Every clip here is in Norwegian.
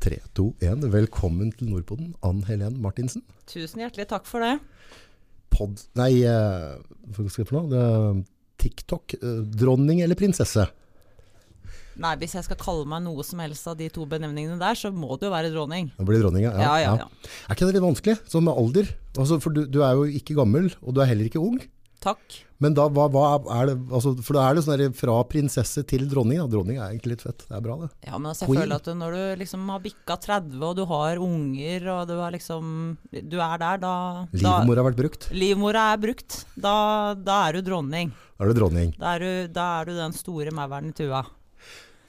3, 2, 1. Velkommen til Nordpoden, Ann Helen Martinsen. Tusen hjertelig takk for det. Pod... Nei, eh, hva skal jeg for noe? Er TikTok. eh, Dronning eller prinsesse? Nei, Hvis jeg skal kalle meg noe som helst av de to benevningene der, så må det jo være dronning. Det blir dronning, ja. Ja, ja, ja. Er ikke det litt vanskelig, sånn med alder? Altså, for du, du er jo ikke gammel, og du er heller ikke ung. Takk. Men da, hva, hva er det altså, For da er det sånn der fra prinsesse til dronning. Da. Dronning er egentlig litt fett. Det er bra, det. Ja, men altså, Queen. jeg føler at når du liksom har bikka 30, og du har unger, og du er liksom Du er der, da Livmora Livmor har vært brukt. Livmora er brukt. Da, da er du dronning. Da er du dronning. Da er du, da er du den store mauren i tua.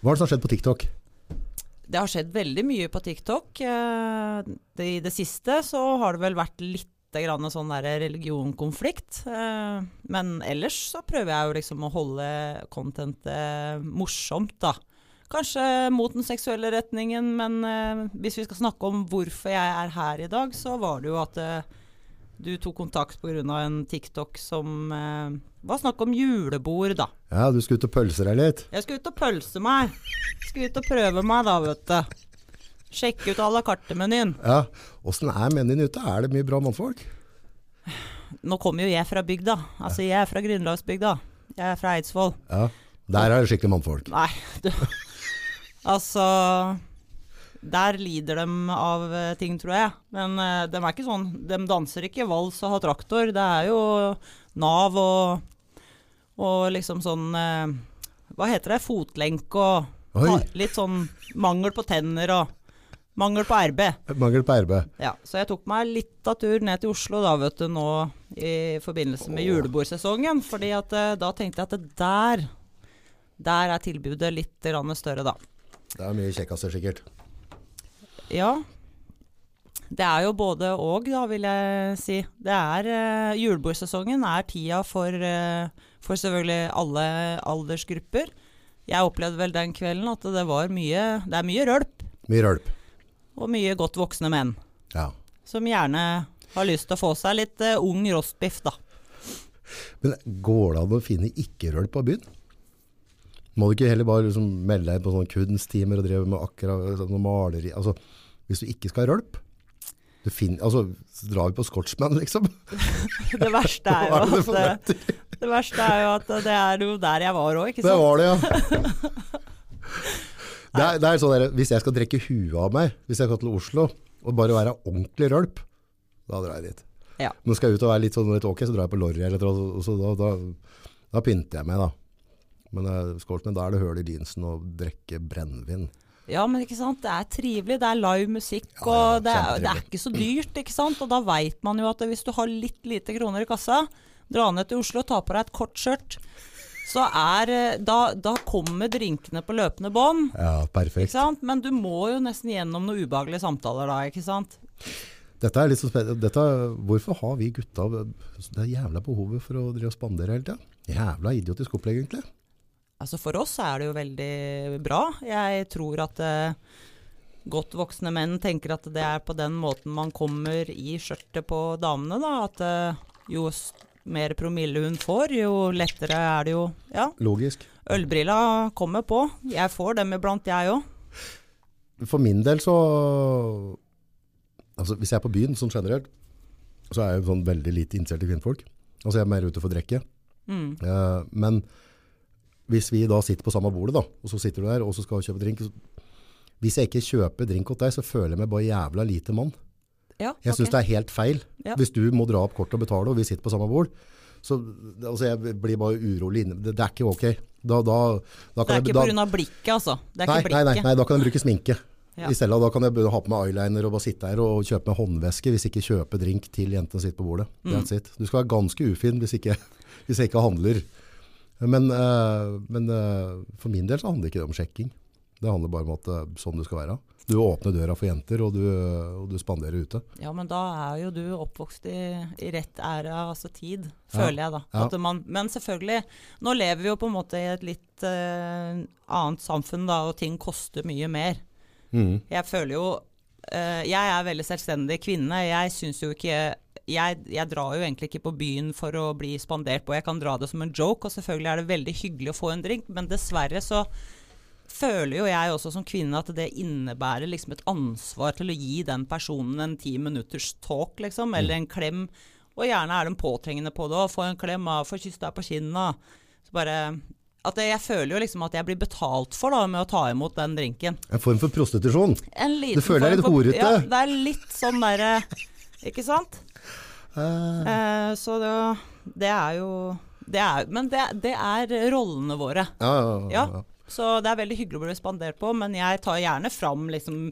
Hva er det som har skjedd på TikTok? Det har skjedd veldig mye på TikTok. Eh, I det siste så har det vel vært litt grann sånn religionkonflikt. Eh, men ellers så prøver jeg jo liksom å holde contentet morsomt, da. Kanskje mot den seksuelle retningen, men eh, hvis vi skal snakke om hvorfor jeg er her i dag, så var det jo at eh, du tok kontakt pga. en TikTok som eh, var snakk om julebord, da. Ja, du skulle ut og pølse deg litt. Jeg skulle ut og pølse meg. Skulle ut og prøve meg da, vet du. Sjekke ut à la carte-menyen. Ja, Åssen er menyen ute? Er det mye bra mannfolk? Nå kommer jo jeg fra bygda. Altså, jeg er fra Grunnlagsbygda. Jeg er fra Eidsvoll. Ja, Der er det skikkelig mannfolk. Nei, du Altså Der lider de av eh, ting, tror jeg. Men eh, de er ikke sånn De danser ikke vals og har traktor. Det er jo Nav og, og liksom sånn eh, Hva heter det? Fotlenke og Oi. litt sånn mangel på tenner og mangel på RB. Mangel på RB. Ja, så jeg tok meg litt av tur ned til Oslo da, vet du, nå i forbindelse med julebordsesongen. fordi at eh, da tenkte jeg at det der, der er tilbudet litt større, da. Det er mye kjekkaser, sikkert. Ja. Det er jo både og, da, vil jeg si. Det er uh, Julebordsesongen er tida for, uh, for selvfølgelig alle aldersgrupper. Jeg opplevde vel den kvelden at det var mye Det er mye rølp, Mye rølp. Og mye godt voksne menn. Ja. Som gjerne har lyst til å få seg litt uh, ung rostbiff, da. Men går det an å finne ikke-røl på byen? Må du ikke heller bare liksom melde deg inn på sånne kunsttimer og drive med akkurat sånn maleri altså, Hvis du ikke skal ha rølp du finner, altså, så drar vi på Scotsman, liksom. Det verste er er at det, verste er jo at det er jo der jeg var òg, ikke Det var det, ja. Det er, det er sånn der, hvis jeg skal trekke huet av meg, hvis jeg skal til Oslo, og bare være ordentlig rølp, da drar jeg dit. Ja. Nå skal jeg ut og være litt sånn litt ok, så drar jeg på Lorry eller noe, sånt. så da, da, da pynter jeg meg da. Men uh, da er det høl i jeansen og drikke brennvin. Ja, men ikke sant. Det er trivelig. Det er live musikk, Ja, ja, og det er, det er ikke så dyrt, ikke sant. Og da veit man jo at hvis du har litt lite kroner i kassa, dra ned til Oslo, ta på deg et kort skjørt, så er eh, da, da kommer drinkene på løpende bånd. Ja, Ikke perfekt. sant? Men du må jo nesten gjennom noen ubehagelige samtaler da, ikke sant. Dette er litt så. Dette, hvorfor har vi gutta det jævla behovet for å drive og spandere hele tiden? Jævla idiotisk opplegg, egentlig. Altså For oss er det jo veldig bra. Jeg tror at eh, godt voksne menn tenker at det er på den måten man kommer i skjørtet på damene. da, At eh, jo mer promille hun får, jo lettere er det jo Ja, Logisk. ølbrilla kommer på. Jeg får dem iblant, jeg òg. For min del så altså Hvis jeg er på byen sånn generelt, så er jeg jo sånn veldig lite interessert i kvinnfolk. Altså jeg er mer ute for å drikke. Mm. Eh, men hvis vi da sitter på samme bordet, da, og så sitter du der og så skal kjøpe drink så, Hvis jeg ikke kjøper drink hos deg, så føler jeg meg bare jævla lite mann. Ja, Jeg syns det er helt feil. Ja. Hvis du må dra opp kortet og betale, og vi sitter på samme bord, så altså jeg blir bare urolig inne. Det, det er ikke ok. Da, da, da Det er ikke jeg, pga. blikket, altså. Det nei, ikke nei, nei, nei, da kan jeg bruke sminke. Ja. I stedet da kan jeg ha på meg eyeliner og bare sitte her og kjøpe meg håndveske hvis ikke kjøpe drink til jentene sitter på bordet. Mm. Du skal være ganske ufin hvis, ikke, hvis jeg ikke handler. Men, eh, men eh, for min del så handler ikke det om sjekking. Det handler bare om at er sånn du skal være. Du åpner døra for jenter, og du, og du spanderer ute. Ja, men da er jo du oppvokst i, i rett æra, altså tid, føler jeg da. Ja. Man, men selvfølgelig, nå lever vi jo på en måte i et litt uh, annet samfunn da, og ting koster mye mer. Mm. Jeg føler jo uh, Jeg er veldig selvstendig kvinne. Jeg syns jo ikke jeg, jeg drar jo egentlig ikke på byen for å bli spandert på. Jeg kan dra det som en joke, og selvfølgelig er det veldig hyggelig å få en drink, men dessverre så føler jo jeg også som kvinne at det innebærer liksom et ansvar til å gi den personen en ti minutters talk, liksom, eller en klem. Og gjerne er de påtrengende på det òg. Få en klem av, få kyss deg på kinna. Så bare at jeg, føler jo liksom at jeg blir betalt for da, med å ta imot den drinken. En form for prostitusjon. En liten Du føler deg litt horete? Ja, det er litt sånn derre Ikke sant? Uh. Eh, så det, det er jo det er, Men det, det er rollene våre. ja, ja, ja, Ja. Så det er veldig hyggelig å bli spandert på, men jeg tar gjerne fram liksom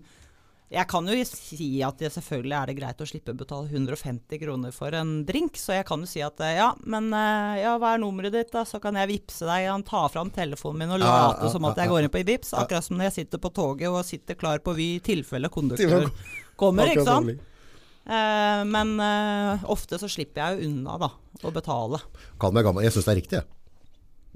Jeg kan jo si at det selvfølgelig er det greit å slippe å betale 150 kroner for en drink, så jeg kan jo si at eh, ja, men eh, ja, hva er nummeret ditt, da? Så kan jeg vippse deg. Han tar fram telefonen min og later ja, som at jeg går inn på i akkurat som når jeg sitter på toget og sitter klar på Vy i tilfelle konduktør kommer, ikke sant? Eh, men ofte så slipper jeg jo unna, da, å betale. Kall meg gammel. Jeg syns det er riktig. Jeg.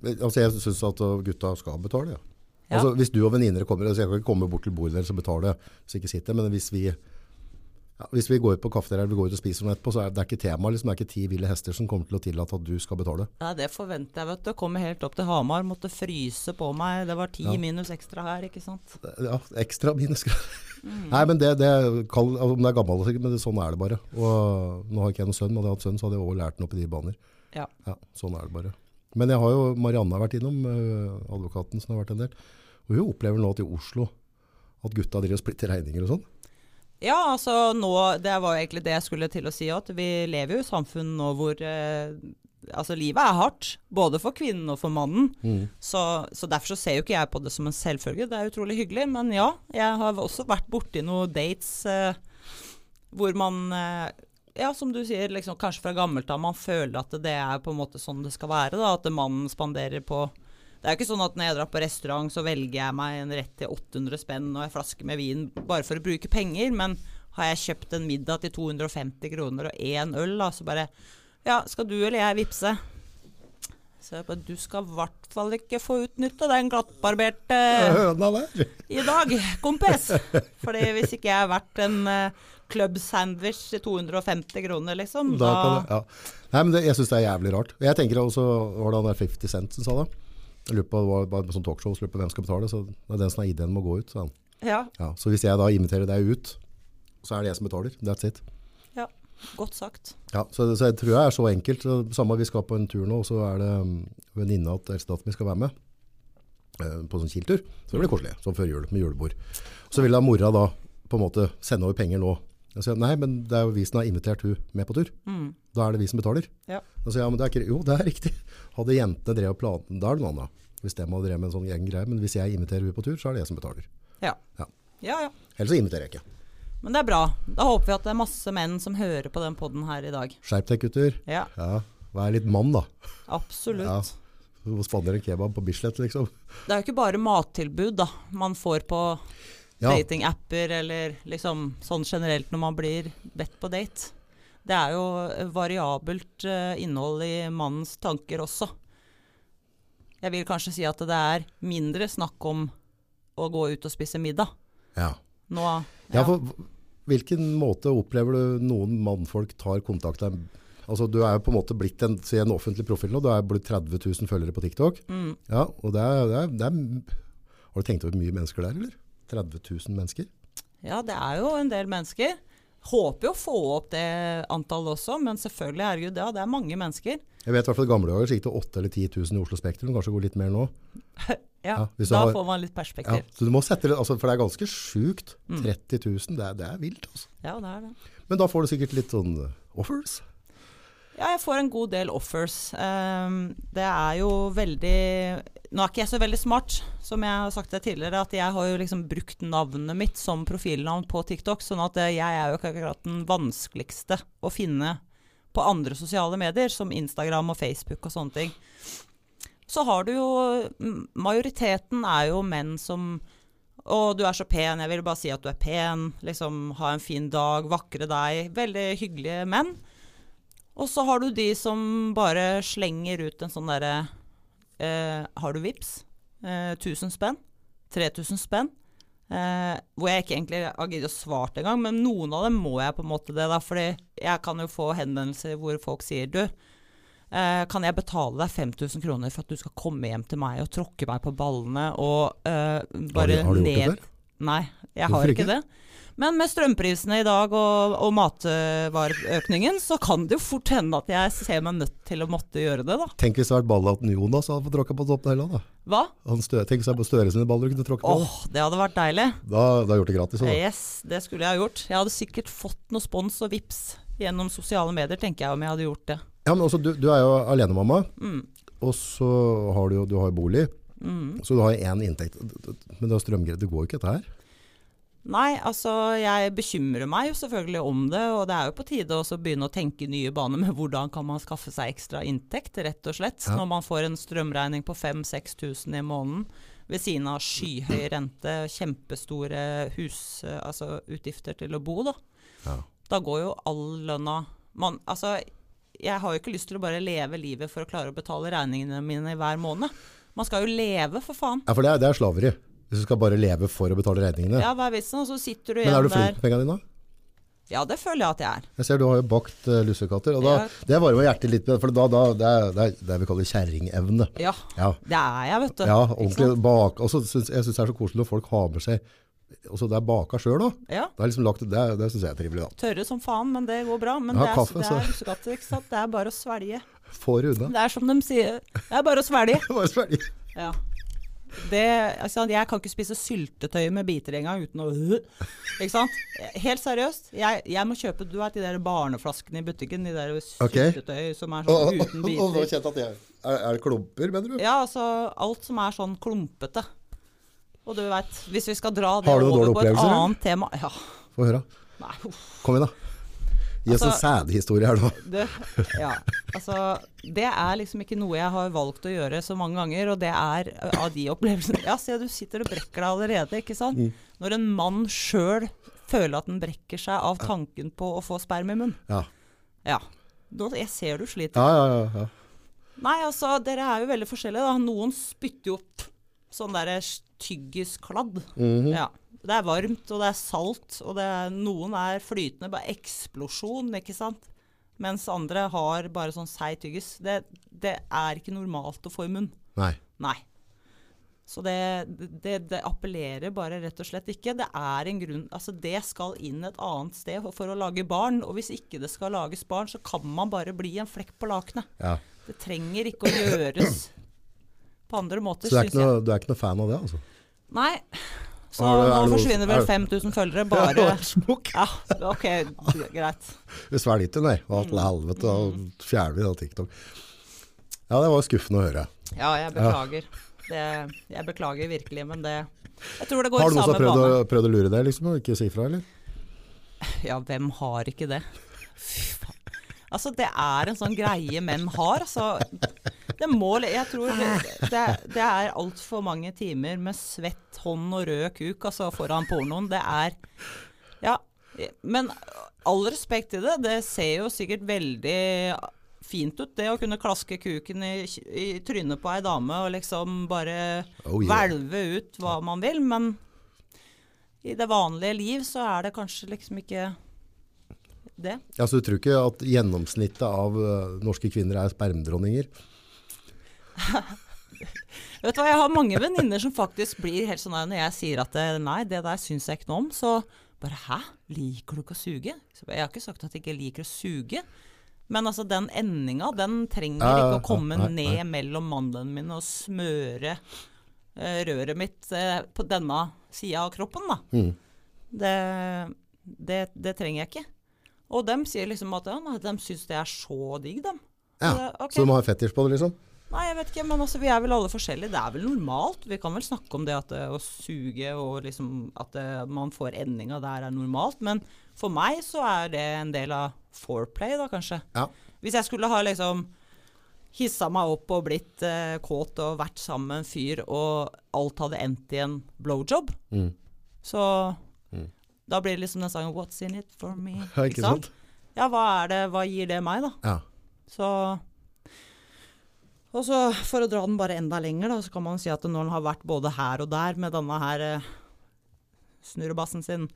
Altså, jeg syns at uh, gutta skal betale. Ja. Ja. Altså, hvis du og venninner kommer altså, Jeg kan ikke komme bort til bordet deres og betale, så ikke sitter Men hvis vi, ja, hvis vi går ut på eller vi går ut og spiser noe etterpå, så er det ikke tema. Liksom, det er ikke ti ville hester som kommer til å tillate at du skal betale. Nei, det forventer jeg, vet du. Kommer helt opp til Hamar, måtte fryse på meg. Det var ti minus ekstra her, ikke sant. Ja, ekstra minus. Mm. Nei, men det, det kall, altså, Om det er gammel, men det, sånn er det bare. Og nå har ikke jeg noen sønn, men hadde jeg hatt sønn, så hadde jeg også lært den opp i de baner. Ja. Ja, sånn er det bare. Men jeg har jo Marianne har vært innom, øh, advokaten som har vært en del. Og hun opplever nå at i Oslo at gutta driver og splitter regninger og sånn. Ja, altså nå Det var jo egentlig det jeg skulle til å si òg. Vi lever jo i et samfunn nå hvor eh, Altså, livet er hardt. Både for kvinnen og for mannen. Så, så derfor så ser jo ikke jeg på det som en selvfølge. Det er utrolig hyggelig. Men ja, jeg har også vært borti noen dates eh, hvor man eh, ja, som du sier, liksom, kanskje fra gammelt av man føler at det er på en måte sånn det skal være. da, At mannen spanderer på Det er jo ikke sånn at når jeg drar på restaurant, så velger jeg meg en rett til 800 spenn og en flaske med vin bare for å bruke penger. Men har jeg kjøpt en middag til 250 kroner og én øl, da, så bare Ja, skal du eller jeg vippse? Så jeg bare Du skal i hvert fall ikke få utnytte den glattbarberte Høna der! i dag, kompis. Fordi hvis ikke jeg har vært en uh, club sandwich 250 kroner, liksom, Da da, det, ja. Nei, men det, jeg syns det er jævlig rart. Jeg tenker også, var det han der 50 Cent som sa det? Jeg lurer på, det var bare sånn talkshow, så lurer på hvem skal betale. Så det er den som har ideen må gå ut, sa han. ja, Ja, så hvis jeg da inviterer deg ut, så er det jeg som betaler. That's it. ja, godt sagt. Ja, så, så jeg tror jeg er så enkelt. Så Samme vi skal på en tur nå, så er det um, venninna til eldstedatteren min skal være med. eh, På sånn kiltur. Så det blir koselig, Sånn før jul, med julebord. Så vil da mora da på en måte sende over penger nå. Jeg sier, nei, men det er jo vi som har invitert hun med på tur. Mm. Da er det vi som betaler. Ja. Da sier jeg, ja, men det er ikke, jo, det er riktig. Hadde jentene drevet planen, da er det noe annet. Hvis de hadde drevet med en sånn egen greie. Men hvis jeg inviterer hun på tur, så er det jeg som betaler. Ja. Ja. ja, ja. Ellers så inviterer jeg ikke. Men det er bra. Da håper vi at det er masse menn som hører på den poden her i dag. Skjerp deg, gutter. Ja, Ja, vær litt mann da. absolutt. Ja. Du en kebab på Bislett, liksom. Det er jo ikke bare mattilbud da man får på Ja. datingapper eller liksom sånn generelt når man blir bedt på date. Det er jo variabelt eh, innhold i mannens tanker også. Jeg vil kanskje si at det er mindre snakk om å gå ut og spise middag. Ja. Nå, Ja, for hvilken måte opplever du noen mannfolk tar kontakt med Altså, du er jo på en måte blitt en, en offentlig profil nå. Du er blitt 30 000 følgere på TikTok. Mm. Ja, og det er, det, er, det er Har du tenkt over mye mennesker det er, eller? 30 000 mennesker? Ja, det er jo en del mennesker. Håper jo å få opp det antallet også, men selvfølgelig, herregud, ja, det er mange mennesker. Jeg vet i hvert fall i gamle dager så gikk det 8000 eller 10 000 i Oslo Spektrum. Kanskje går litt mer nå. Ja, Ja, da har- får man litt Ja, perspektiv. så du må sette litt, altså, For det er ganske sjukt. Mm. 30 000, det er, det er vilt. Altså. Ja, det er det. Men da får du sikkert litt sånn uh, offers. Ja, jeg får en god del offers. Um, det er jo veldig Nå er ikke jeg så veldig smart, som jeg har sagt det tidligere, at jeg har jo liksom brukt navnet mitt som profilnavn på TikTok, sånn at eh, jeg er jo ikke akkurat den vanskeligste å finne på andre sosiale medier, som Instagram og Facebook og sånne ting. Så har du jo Majoriteten er jo menn som å, du er så pen. Jeg vil bare si at du er pen. Liksom, ha en fin dag. Vakre deg. Veldig hyggelige menn. Og så har du de som bare slenger ut en sånn derre eh, Har du vips? Eh, 1000 spenn? 3000 spenn? Eh, hvor jeg ikke egentlig har giddet å svare engang, men noen av dem må jeg på en måte det, da. Fordi jeg kan jo få henvendelser hvor folk sier du, Eh, kan jeg betale deg 5000 kroner for at du skal komme hjem til meg og tråkke meg på ballene og eh, bare har, du, har du gjort ned det før? Nei, jeg Hvorfor har ikke ikke? det. Men med strømprisene i dag og, og matvareøkningen, så kan det jo fort hende at jeg ser meg nødt til å måtte gjøre det, da. Tenk hvis det hadde vært ballaten Jonas hadde fått tråkka på toppen heller, da. Hva? Han stø, tenk hadde vært Støre sine baller du kunne tråkke på. Åh, det hadde vært deilig. Da, hadde du jeg gjort det gratis. Da. Yes, det skulle jeg ha gjort. Jeg hadde sikkert fått noe spons og vips gjennom sosiale medier, tenker jeg, om jeg hadde gjort det. Ja, men også, du, du er jo alenemamma, Mm. og så har du jo du har bolig. Mm. Så du har én inntekt. Men det er strømgreit. Det går jo ikke dette her. Nei, altså jeg bekymrer meg jo selvfølgelig om det, og det er jo på tide også å begynne å tenke nye baner med hvordan kan man skaffe seg ekstra inntekt, rett og slett. Ja. Når man får en strømregning på 5000-6000 i måneden ved siden av skyhøy rente, kjempestore hus, altså utgifter til å bo, da. Ja. Da går jo all lønna man, Altså, jeg har jo ikke lyst til å bare leve livet for å klare å betale regningene mine hver måned. Man skal jo leve, for faen. Ja, for det er, det er slaveri. Hvis du skal bare leve for å betale regningene. Ja, hva er vitsen? Og så sitter du igjen der. Men er du flink med pengene dine? Ja, det føler jeg at jeg er. Jeg ser du har jo bakt uh, lussekatter. Og da, Ja. Det varmer hjertet litt, for da, da, det, er, det er det vi kaller kjerringevne. Ja, Ja, det er jeg, vet du. ja ordentlig bak. Og så syns jeg synes det er så koselig når folk har med seg også det er baka sjøl òg. Ja, Det liksom lagt, det, det syns jeg er trivelig. da. tørre som faen, men det går bra. Men det er, kaffe, det så- er lussekatter, ikke sant. Det er bare å svelge. Får unna. Det er som de sier, det er bare å svelge. Bare svelge. Ja. Det, altså, jeg kan ikke spise syltetøy med biter engang uten å Ikke sant? Helt seriøst. Jeg, jeg må kjøpe du vet, de der barneflaskene i butikken. De der syltetøy syltetøy som er sånn uten uten og, og og, biter. jeg at jeg er, er det klumper, mener du? Ja, altså alt som er sånn klumpete. Og du veit, hvis vi skal dra det over på et eller? annet tema Ja, Få høre. nei, uff. Kom igjen, da. Gi oss en Altså- sædhistorie her nå. Det, ja, altså Det er liksom ikke noe jeg har valgt å gjøre så mange ganger, og det er av de opplevelsene Ja, se du sitter og brekker deg allerede, ikke sant. Mm. Når en mann sjøl føler at den brekker seg av tanken på å få sperm i munnen. Ja. Ja. Nå, jeg ser du sliter. Ja, ja, ja, ja. Nei, altså, dere er jo veldig forskjellige, da. Noen spytter jo opp sånn derre tyggiskladd. Mhm. Ja. Det er varmt, og det er salt, og det er, noen er flytende. Bare eksplosjon, ikke sant. Mens andre har bare sånn seig tyggis. Det, det er ikke normalt å få i munnen. Nei. Nei. Så det, det, det appellerer bare rett og slett ikke. Det er en grunn Altså, det skal inn et annet sted for, å lage barn. Og hvis ikke det skal lages barn, så kan man bare bli en flekk på lakenet. Ja. Det trenger ikke å gjøres på andre måter, er, syns jeg. Så du er ikke noe fan av det, altså? Nei. Så er nå det noe- forsvinner er vel det- 5000 følgere bare. Ja, ok, greit. Vi svelger ikke, nei. Hva til helvete, da fjerner vi da TikTok. Ja, det var skuffende å høre. Ja, jeg beklager. Det, jeg beklager virkelig, men det Jeg tror det går Har du noen som samme har prøvd å, lure deg, liksom, og ikke si fra, eller? Ja, hvem har ikke det? Fy. Altså, det er en sånn greie menn har, altså. Det må Jeg tror det, det, det er altfor mange timer med svett hånd og rød kuk altså, foran pornoen. Det er Ja. Men all respekt til det. Det ser jo sikkert veldig fint ut, det å kunne klaske kuken i, i trynet på ei dame og liksom bare Oh, yeah. hvelve ut hva man vil. Men i det vanlige liv så er det kanskje liksom ikke det. Ja, så du tror ikke at gjennomsnittet av eh, norske kvinner er spermdronninger? Vet du hva, Jeg har mange venninner som faktisk blir helt sånn når jeg sier at eh, nei, det der syns jeg ikke noe om. Så bare hæ, liker du ikke å suge? Så jeg har ikke sagt at jeg ikke liker å suge. Men altså den endinga, den trenger ikke å komme nei, ned nei. mellom mandlene mine og smøre uh, røret mitt uh, på denne sida av kroppen, da. Mm. Det, det, det trenger jeg ikke. Og dem sier liksom at ja, de syns det er så digg, dem. Ja, Så det- ok. Så du må ha fetisj på det, liksom? Nei, jeg vet ikke, men altså, vi er vel alle forskjellige. Det er vel normalt. Vi kan vel snakke om det at å suge og liksom at det, man får endinga der er normalt. Men for meg så er det en del av foreplay, da kanskje. Ja. Hvis jeg skulle ha liksom hissa meg opp og blitt eh, kåt og vært sammen med en fyr, og alt hadde endt i en blowjob, Mm. så Mm. Da blir det liksom den sangen 'What's in it for me'? Ja, ikke sant? Ja, hva er det, hva gir det meg, da? Ja. Så Og så for å dra den bare enda lenger, da, så kan man si at når den har vært både her og der med denne her eh, snurrebassen sin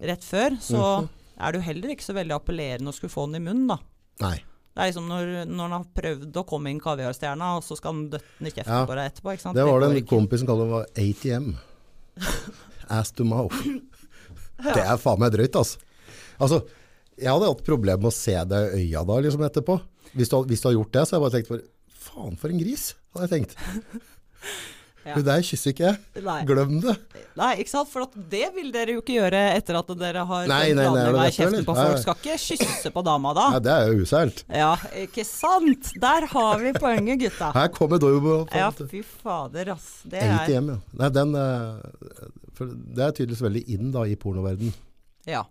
rett før, så Mhm. er det jo heller ikke så veldig appellerende å skulle få den i munnen, da. Nei. Det er liksom når, når han har prøvd å komme inn kaviarstjerna, og så skal han døtte den i kjeften Ja. på deg etterpå. Det var det en kompis som kalte det var ATM. Ass to mouth. Det er faen meg drøyt, altså. altså. Jeg hadde hatt problemer med å se deg i øya da, liksom etterpå. Hvis du, hvis du har gjort det, så har jeg bare tenkt for, faen for en gris, hadde jeg tenkt. Ja. Det der kysser ikke jeg. Glem det. Nei, ikke sant? For at det vil dere jo ikke gjøre etter at dere har i kjeften på folk. nei. Skal ikke kysse på dama da. Nei, det er jo useilt. Ja, ikke sant? Der har vi poenget, gutta. Her kommer Dorbo. Ja, fy fader, ass. Det er hjem, ja. Nei, den, eh, for det er tydeligvis veldig inn da i pornoverden. Ja.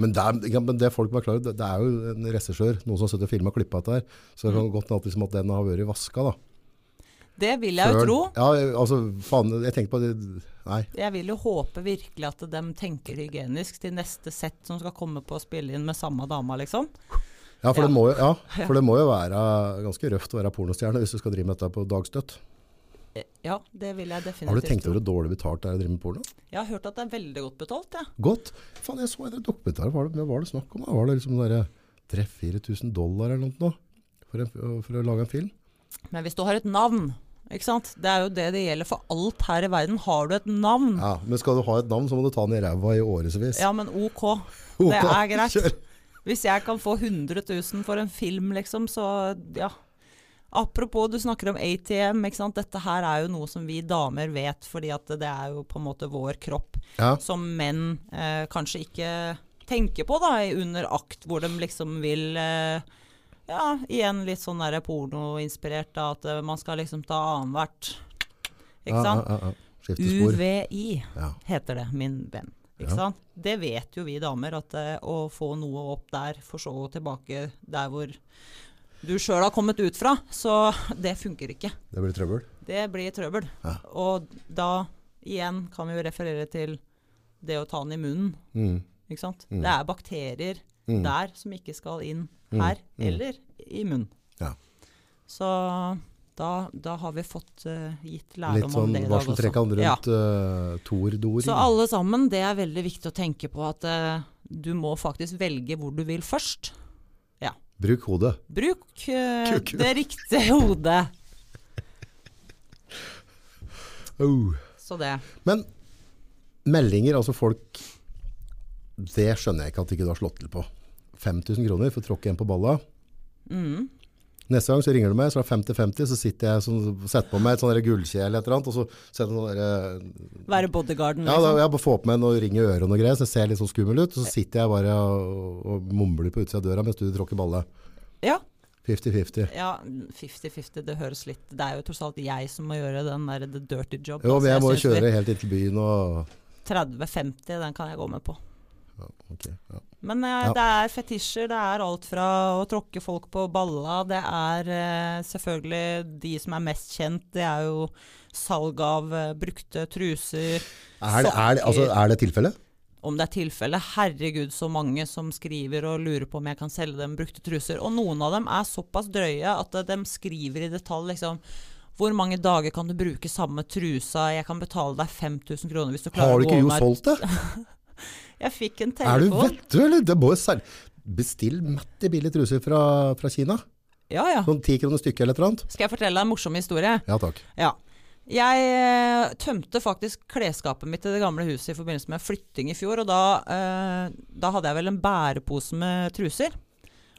Men det, er, ja, men det folk må være klar over, det, det er jo en regissør, noen som har sittet og filmer og klipper dette her, så det kan godt hende liksom at den har vært vaska da. Det vil jeg jo tro. Ja, altså, faen, jeg tenkte på det, nei. Jeg vil jo håpe virkelig at de tenker hygienisk til neste sett som skal komme på å spille inn med samme dama, liksom. Ja, for, Ja. Det, må jo, ja, for det må jo være ganske røft å være pornostjerne hvis du skal drive med dette på dagstøtt. Eh, Ja, det vil jeg definitivt Har du tenkt over hvor dårlig betalt det er å drive med porno? Jeg har hørt at det er veldig godt betalt, jeg. Godt. Faen, jeg så en dokumentar, hva var det, hva var det snakk om? da? Var det liksom der 3000-4000 dollar eller noe? For, en, for å lage en film? Men hvis du har et navn, ikke sant. Det er jo det det gjelder for alt her i verden. Har du et navn, Ja, men skal du ha et navn, så må du ta den i ræva i årevis. ja, men. Ok, Det er greit. Hvis jeg kan få 100 000 for en film, liksom, så ja. Apropos, du snakker om ATM. Dette her er jo noe som vi damer vet, fordi at det er jo på en måte vår kropp Ja. som menn eh, kanskje ikke tenker på da, under akt, hvor de liksom vil eh, Ja, igjen litt sånn pornoinspirert, da, at eh, man skal liksom ta annethvert. Ikke sant? Ja, ja. UVI Ja. heter det, min venn. Ja. Det vet jo vi damer, at eh, å få noe opp der, for så å tilbake der hvor du sjøl har kommet ut fra, så det funker ikke. Det blir trøbbel. Det blir trøbbel. Ja. Og da igjen kan vi jo referere til det å ta den i munnen. Mm. Ikke sant? Mm. Det er bakterier Mm. der som ikke skal inn Mm. her, Mm. eller i munnen. Ja. Så da, da har vi fått uh, gitt Litt sånn om sånn det i dag også. varseltrekkene Ja. rundt uh, Tor-dor. Så alle sammen, det er veldig viktig å tenke på at uh, du må faktisk velge hvor du vil først. Bruk hodet. Bruk Kuku. det riktige hodet. Oh. Så det. Men meldinger, altså folk Det skjønner jeg ikke at ikke du har slått til på. 5000 kroner for å tråkke en på balla. Mm. Neste gang så ringer du meg, så er det 50-50, så sitter jeg og setter på meg et sånn der eller et eller annet, og så setter sånn der, Være bodyguarden, Ja, da, liksom. jeg får på meg noe ring i øret og noe greier, så jeg ser litt sånn skummel ut, og så sitter jeg bare og, og mumler på utsida av døra mens du tråkker balle. Ja. 50-50. Ja, 50-50, det høres litt Det er jo tross alt jeg som må gjøre den der the dirty job. Jo, men jeg, men jeg må kjøre helt inn til byen og 30-50, den kan jeg gå med på. Ja, ok, ja. Men eh, Ja. det er fetisjer. Det er alt fra å tråkke folk på balla. Det er eh, selvfølgelig de som er mest kjent. Det er jo salg av eh, brukte truser. Er det, er det, altså, er det tilfellet? Om det er tilfelle, herregud så mange som skriver og lurer på om jeg kan selge dem brukte truser. Og noen av dem er såpass drøye at eh, de skriver i detalj liksom hvor mange dager kan du bruke samme trusa? Jeg kan betale deg 5000 kroner hvis du klarer Har du ikke jo solgt det? Jeg fikk en telefon. Er du vettu, eller? Det må. Bestill mette billige truser fra, fra Kina. Ja, ja. Sånn ti kroner stykket eller et eller annet. Skal jeg fortelle deg en morsom historie? Ja, takk. Ja. Jeg eh, tømte faktisk klesskapet mitt i det gamle huset i forbindelse med flytting i fjor, og da, eh, da hadde jeg vel en bærepose med truser.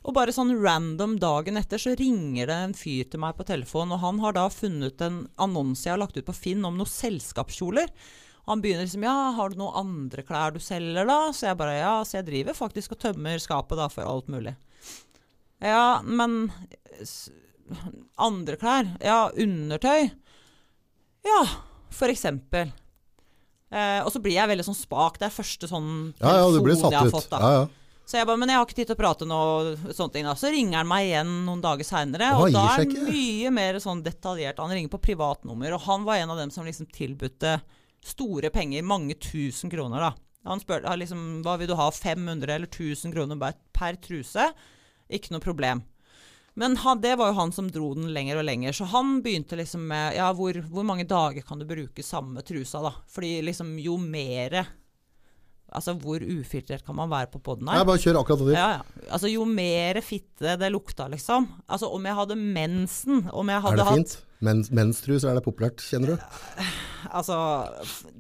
Og bare sånn random dagen etter så ringer det en fyr til meg på telefon, og han har da funnet en annonse jeg har lagt ut på Finn om noen selskapskjoler. Han begynner liksom Ja, har du noen andre klær du selger, da? Så jeg bare Ja, så jeg driver faktisk og tømmer skapet da for alt mulig. Ja, men Andre klær? Ja, undertøy? Ja, for eksempel. Eh, og så blir jeg veldig sånn spak. Det er første sånn Ja, ja, telefon jeg har ut. fått. da. Ja, ja. Så jeg bare, men jeg har ikke tid til å prate noe sånne ting da. Så ringer han meg igjen noen dager seinere, og da er han mye mer sånn detaljert. Han ringer på privatnummer, og han var en av dem som liksom tilbudte store penger, mange tusen kroner da. Han spør liksom, hva vil du ha, 500 eller 1000 kroner per truse? Ikke noe problem. Men han, det var jo han som dro den lenger og lenger, så han begynte liksom med ja, hvor, hvor mange dager kan du bruke samme trusa, da? Fordi liksom jo mere Altså, hvor ufiltrert kan man være på poden Nei, Ja, bare kjør akkurat det. Ja, ja. Altså, jo mer fitte det lukta, liksom. Altså, om jeg hadde mensen, om jeg Er hadde det hatt fint? Men, menstrus, er det populært, kjenner du? Altså,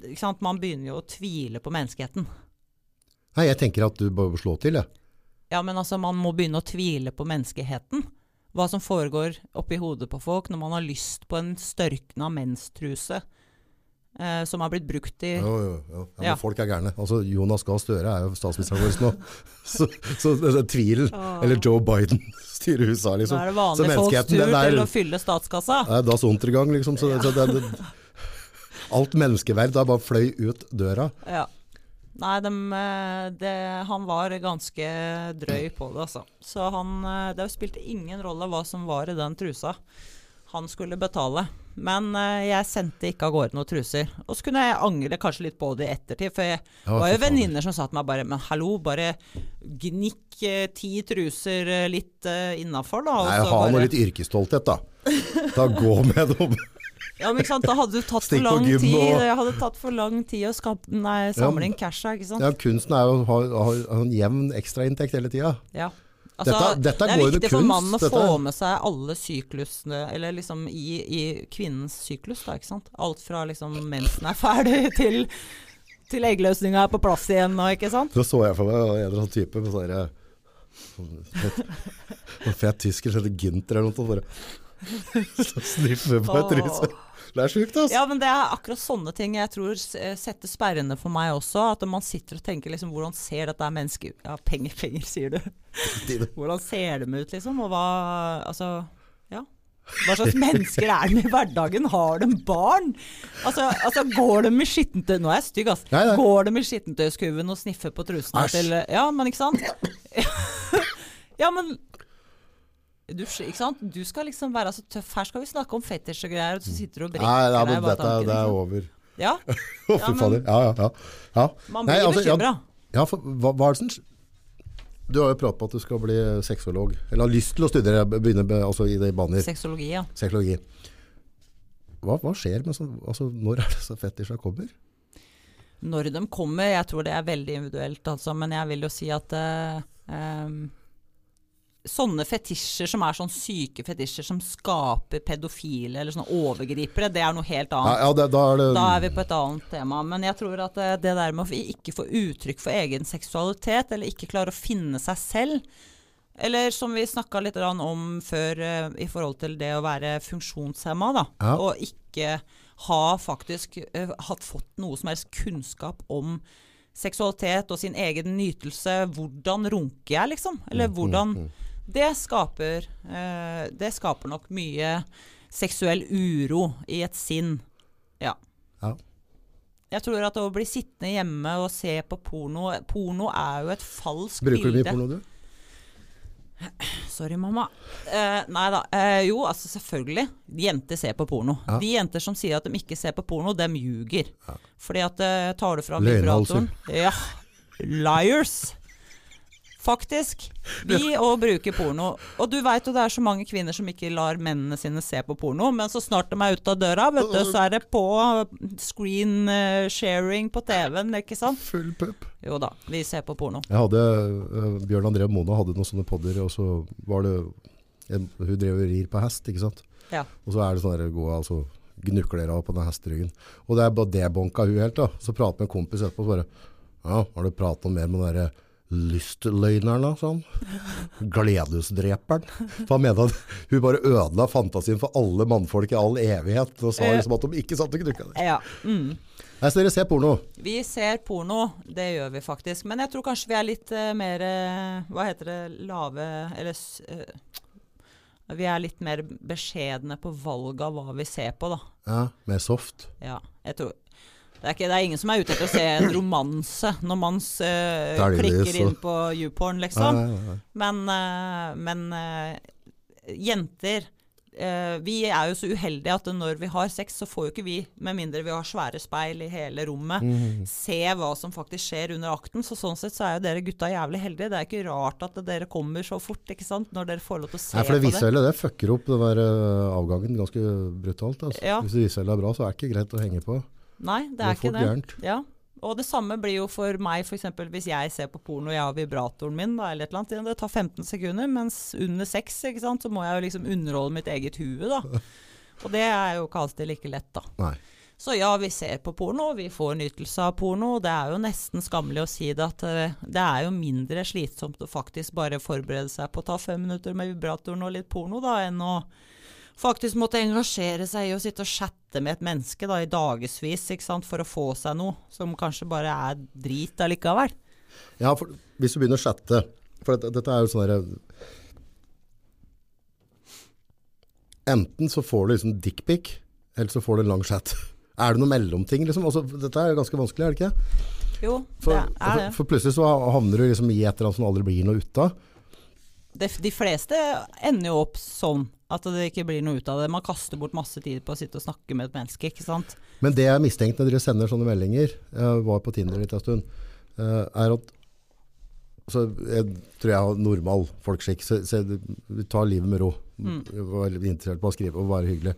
ikke sant. Man begynner jo å tvile på menneskeheten. Nei, jeg tenker at du bør slå til, jeg. Ja, men altså, man må begynne å tvile på menneskeheten. Hva som foregår oppi hodet på folk når man har lyst på en størkna menstruse eh, som har blitt brukt i Jo, jo, jo. Ja, Ja. folk er gærne. Altså, Jonas Gahr Støre er jo statsministeren vår nå. Så, så er tvilen. Eller Joe Biden styrer USA, liksom. er det Så vanlige folks tur den er- til å fylle statskassa. Det er Das Untergang, liksom. Så, så det, det, alt menneskeverd da bare fløy ut døra. Ja. Nei, de, de, han var ganske drøy på det, altså. Så han eh, Det spilte ingen rolle hva som var i den trusa. Han skulle betale. Men uh, jeg sendte ikke av gårde noen truser. Og så kunne jeg angre kanskje litt på det i ettertid, for jeg Ja, var jo venninner som sa til meg bare Men hallo, bare gnikk uh, ti truser uh, litt uh, innafor, da. Nei, ha bare... noe litt yrkesstolthet, da. Da gå med dem. Ja, men ikke sant, Da hadde du tatt for lang tid og- Jeg hadde tatt for lang tid å skape, nei, samle inn casha, ikke sant. Ja, kunsten er jo å ha, ha en jevn ekstrainntekt hele tida. Ja. Altså, Dette- dette det er viktig for mannen å dette få med seg alle syklusene, eller liksom i, i kvinnens syklus, da, ikke sant. Alt fra liksom mensen er ferdig til, til eggløsninga er på plass igjen nå, ikke sant. Så så jeg for meg en eller annen type med sånn derre- sånn fet, sånn fet tysker som heter Ginter eller noe sånt. Så sniffer på et rus. Det er sjukt, altså. Ja, men det er akkurat sånne ting jeg tror eh, setter sperrene for meg også. At man sitter og tenker liksom hvordan ser dette mennesket Ja, penger, penger, sier du. Hvordan ser de ut, liksom? Og hva Altså, ja. Hva slags mennesker er de i hverdagen? Har de barn? Altså, altså går de med skittentøy Nå er jeg stygg, ass. Nei, nei. Går de med skittentøyskurven og sniffer på trusene til Ja, men ikke sant? ja, men du, ikke sant? du skal liksom være så tøff. Her skal vi snakke om fetisj og greier, og så sitter du og brekker Nei, ja, men dette er- tanken, det er over. Ja, Å, fy fader. Ja, ja, ja. ja. man blir altså, bekymra. Ja, for hva, hva er det som Du har jo pratet på at du skal bli sexolog. Eller har lyst til å studere, begynne med, altså, i det baner. Sexologi, ja. Sexologi. Hva, hva skjer med sånn altså, Når er det så fetisja kommer? Når de kommer, jeg tror det er veldig individuelt, altså. Men jeg vil jo si at uh, em, sånne fetisjer som er sånn syke fetisjer som skaper pedofile eller sånne overgripere, det er noe helt annet. ja det, da er det Da er vi på et annet tema. Men jeg tror at eh, det der med å ikke få uttrykk for egen seksualitet, eller ikke klare å finne seg selv, eller som vi snakka litt om før eh, i forhold til det å være funksjonshemma, da. Ja. Og ikke ha faktisk eh, hatt fått noe som helst kunnskap om seksualitet og sin egen nytelse. Hvordan runker jeg, liksom? Eller Mm, hvordan Det skaper eh, Det skaper nok mye seksuell uro i et sinn. Ja. Ja. Jeg tror at å bli sittende hjemme og se på porno Porno er jo et falskt Bruker du mye porno, du? Sorry, mamma. Eh, nei da. Eh, jo, altså selvfølgelig. Jenter ser på porno. Ja. De jenter som sier at de ikke ser på porno, dem ljuger. Ja. Fordi at eh, tar du fra vibratoren Ja. Liars. Faktisk. Vi å bruke porno. Og du veit jo det er så mange kvinner som ikke lar mennene sine se på porno, men så snart de er ute av døra, vet du, så er det på screen eh, sharing på TV-en, ikke sant? Full pupp. Jo da, vi ser på porno. Jeg hadde, uh, Bjørn André Mona hadde noen sånne podder, og så var det en, Hun drev og rir på hest, ikke sant? Ja. Og så er det sånn der gå altså gnukler av på den hesteryggen. Og det er bare debonka hun helt, da. Så prater med en kompis etterpå, og bare Ja, har du pratet noe mer med den derre lystløgneren, da? Sånn. Gledesdreperen. For han mente at hun bare ødela fantasien for alle mannfolk i all evighet. Og sa liksom at de ikke satt og knukka der. Ja. Mm. Nei, så dere ser porno. Vi ser porno, det gjør vi faktisk. Men jeg tror kanskje vi er litt uh, mer eh, Hva heter det? Lave Eller eh, Vi er litt mer beskjedne på valget av hva vi ser på, da. Ja, mer soft. Ja, jeg tror det er, ikke, det er ingen som er ute etter å se en romanse når man uh, klikker inn på YouPorn, liksom. Nei, nei, nei. Men, uh, men uh, jenter eh, Vi er jo så uheldige at når vi har sex, så får jo ikke vi, med mindre vi har svære speil i hele rommet, mm. se hva som faktisk skjer under akten. Så sånn sett så er jo dere gutta jævlig heldige. Det er ikke rart at dere kommer så fort, ikke sant, når dere får lov til å se Nei, for det på det. det fucker opp den der avgangen ganske brutalt. Altså. Ja. Hvis det visuelle er bra, så er det ikke greit å henge på. Nei, det Det er er ikke det. gærent. Ja. Og det samme blir jo for meg, f.eks. hvis jeg ser på porno og jeg har vibratoren min, da, eller et eller annet. Det tar 15 sekunder, mens under sex, ikke sant, så må jeg jo liksom underholde mitt eget hue, da. Og det er jo ikke alltid like lett, da. Nei. Så ja, vi ser på porno, vi får nytelse av porno. og Det er jo nesten skammelig å si det at eh, det er jo mindre slitsomt å faktisk bare forberede seg på å ta fem minutter med vibratoren og litt porno, da, enn å faktisk måtte engasjere seg i å sitte og chatte med et menneske da, i dagevis for å få seg noe som kanskje bare er drit allikevel. Ja, for hvis du begynner å chatte For dette, dette er jo sånn derre Enten så får du liksom dickpic, eller så får du en lang chat. Er det noe mellomting, liksom? Altså, dette er ganske vanskelig, er det ikke? Jo, For, det er det. for, for plutselig så havner du liksom i et eller annet som aldri blir noe ut av. De, de fleste ender jo opp sånn at det ikke blir noe ut av det. Man kaster bort masse tid på å sitte og snakke med et menneske, ikke sant. Men det jeg mistenkte når dere sender sånne meldinger, jeg var på Tinder litt en stund, eh, er at så jeg tror jeg har normal folkskikk, så, så vi tar livet med ro. Mm. Jeg var interessert på å skrive og være hyggelig.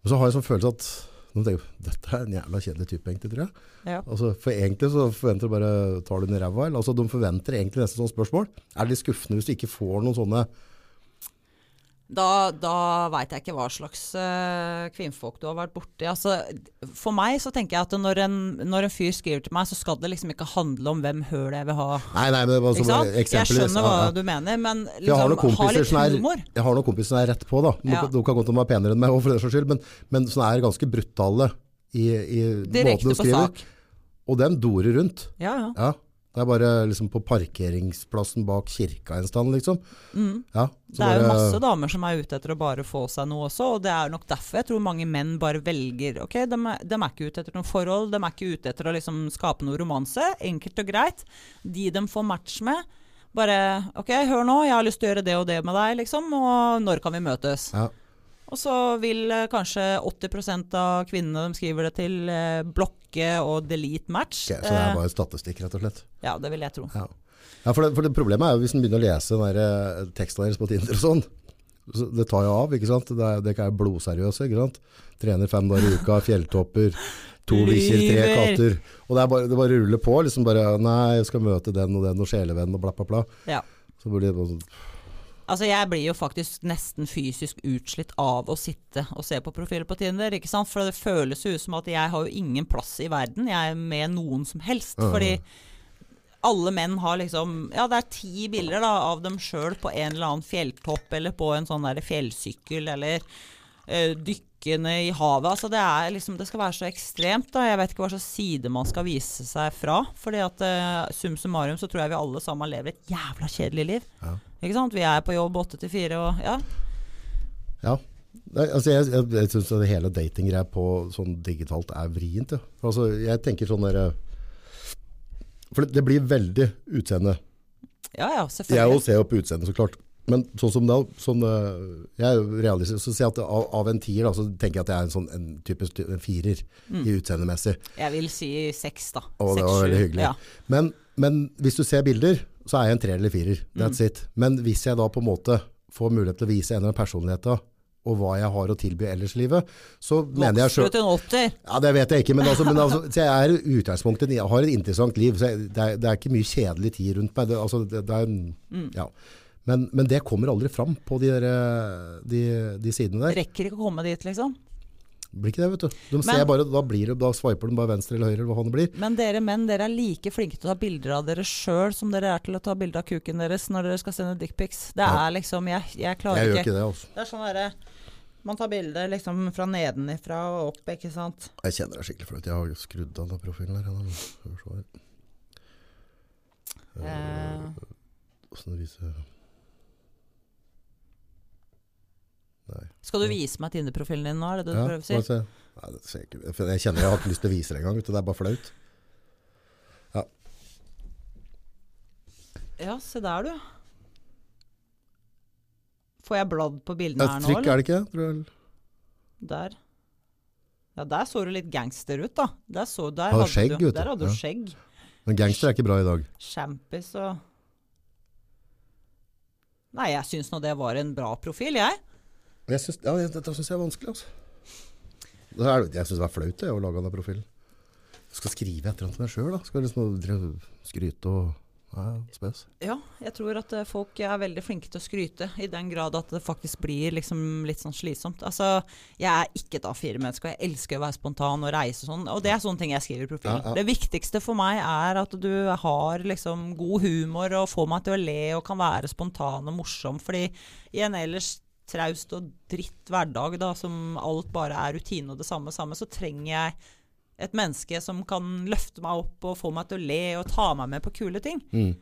Men så har jeg sånn følelse at noen tenker dette er en jævla kjedelig type, egentlig, tror jeg. Ja. Altså, for egentlig så forventer de bare tar du den i ræva. Altså, de forventer egentlig nesten sånne spørsmål. Er det litt skuffende hvis du ikke får noen sånne Da, da veit jeg ikke hva slags uh, kvinnfolk du har vært borti. Altså, for meg så tenker jeg at når en, når en fyr skriver til meg, så skal det liksom ikke handle om hvem høl jeg vil ha. Nei, nei, men det var som? Jeg skjønner hva ja, ja. du mener, men liksom, ha litt humor. jeg har noen kompiser som er rett på, da. Du, Ja. du kan godt være penere enn meg, for den saks skyld, men, men som er ganske brutale i, i måten Direkte på skriver. sak. Og dem dorer rundt. Ja, ja. Ja. Det er bare liksom på parkeringsplassen bak kirka en stand, liksom. Mm. Ja, så Det er jo masse damer som er ute etter å bare få seg noe også, og det er nok derfor jeg tror mange menn bare velger Ok, de de er ikke ute etter noe forhold, de er ikke ute etter å liksom skape noe romanse. Enkelt og greit. De de får match med, bare Ok, hør nå, jeg har lyst til å gjøre det og det med deg, liksom, og når kan vi møtes? Ja. Og så vil eh, kanskje 80% av kvinnene de skriver det til, eh, blokke og delete match. Okay, så det er Eh, bare statistikk, rett og slett. ja, det vil jeg tro. Ja, ja for, det, for det problemet er jo hvis en begynner å lese den eh, teksten deres på Tinder og sånn, så det tar jo av, ikke sant? Det er, er blodseriøse, ikke sant? Trener fem dager i uka, fjelltopper, to bikkjer, tre katter. Og det, er bare, det bare ruller på, liksom bare, nei, jeg skal møte den og den og sjelevenn og bla bla bla. Ja. Så blir det bare sånn, Altså, jeg blir jo faktisk nesten fysisk utslitt av å sitte og se på profiler på Tinder, ikke sant? For det føles jo ut som at jeg har jo ingen plass i verden, jeg er med noen som helst. Ja. Fordi alle menn har liksom Ja, det er ti bilder da, av dem sjøl på en eller annen fjelltopp, eller på en sånn der fjellsykkel, eller uh, dykkende i havet. Altså, det er liksom Det skal være så ekstremt, da. Jeg vet ikke hva slags side man skal vise seg fra. Fordi at uh, sum summarum så tror jeg vi alle sammen lever et jævla kjedelig liv. ja. Ikke sant? Vi er på jobb åtte til fire og ja. Ja. Altså jeg jeg, jeg syns det hele datinggreia på sånn digitalt er vrient. Ja. Altså, jeg tenker sånn der For det, det blir veldig utseende. Ja ja, Jeg selvfølgelig. jo ser jo på utseendet, så klart. Men sånn som da, sånn, øh, jeg er jo realistisk, så sier jeg at av, av en tier, da, så tenker jeg at jeg er en, sånn, en typisk en firer Mm. i utseendemessig. Jeg vil si seks, da. Å, det var veldig hyggelig. Ja. Men, men hvis du ser bilder, så er jeg en treer eller firer. That's Mm. it. Men hvis jeg da på en måte får mulighet til å vise en av personlighetene og hva jeg har å tilby ellers i livet, så mener jeg Vokser selv... du til en åtter? Ja, det vet jeg ikke, men, altså, men altså, jeg er utgangspunktet, jeg har et interessant liv, så jeg, det, er, det er ikke mye kjedelig tid rundt meg. Det, altså, det, er, en- Mm. ja. men, men det kommer aldri fram på de, der, de, de sidene der. Rekker ikke å komme dit, liksom. Blir ikke det, vet du. De Men- ser bare, da, blir det, da swiper de bare venstre eller høyre, eller hva faen det blir. Men dere menn, dere er like flinke til å ta bilder av dere sjøl som dere er til å ta bilde av kuken deres når dere skal sende dickpics. Det Ja. er liksom Jeg, jeg klarer Jeg gjør ikke ikke det, altså. Det er sånn derre Man tar bilder liksom fra nedenifra og opp, ikke sant. Jeg kjenner det skikkelig flaut. Jeg har jo skrudd av den profilen her. her. Eh, Hvordan viser Nei. skal du vise meg Tinder-profilen din nå, er det det du Ja, prøver å si? se. Nei, det ser jeg ikke. For Jeg kjenner jeg har ikke lyst til å vise det engang. Det er bare flaut. Ja, se der, du. Får jeg bladd på bildene er her et nå, trykk, er det ikke? Tror jeg. Der. Ja, der så du litt gangster ut, da. Der, så, der Hadde skjegg, du, der hadde du Ja. skjegg. Men gangster er ikke bra i dag. Sjampis og Nei, jeg syns nå det var en bra profil, jeg. Jeg synes, ja, jeg- dette syns jeg er vanskelig. Altså. Er, jeg syns det er flaut jeg, å lage den profilen. skal skrive et eller annet til meg sjøl. Skal liksom skryte og ja, spes. Ja, jeg tror at eh, folk er veldig flinke til å skryte, i den grad at det faktisk blir liksom litt sånn slitsomt. Altså, jeg er ikke et A4-menneske, og jeg elsker å være spontan og reise og sånn. Og det er sånne ting jeg skriver i profilen. Ja, ja. Det viktigste for meg er at du har liksom god humor og får meg til å le og kan være spontan og morsom. Fordi i en ellers traust og dritt hverdag, da, som alt bare er rutine og det samme, samme, så trenger jeg et menneske som kan løfte meg opp og få meg til å le og ta meg med på kule ting. Mm.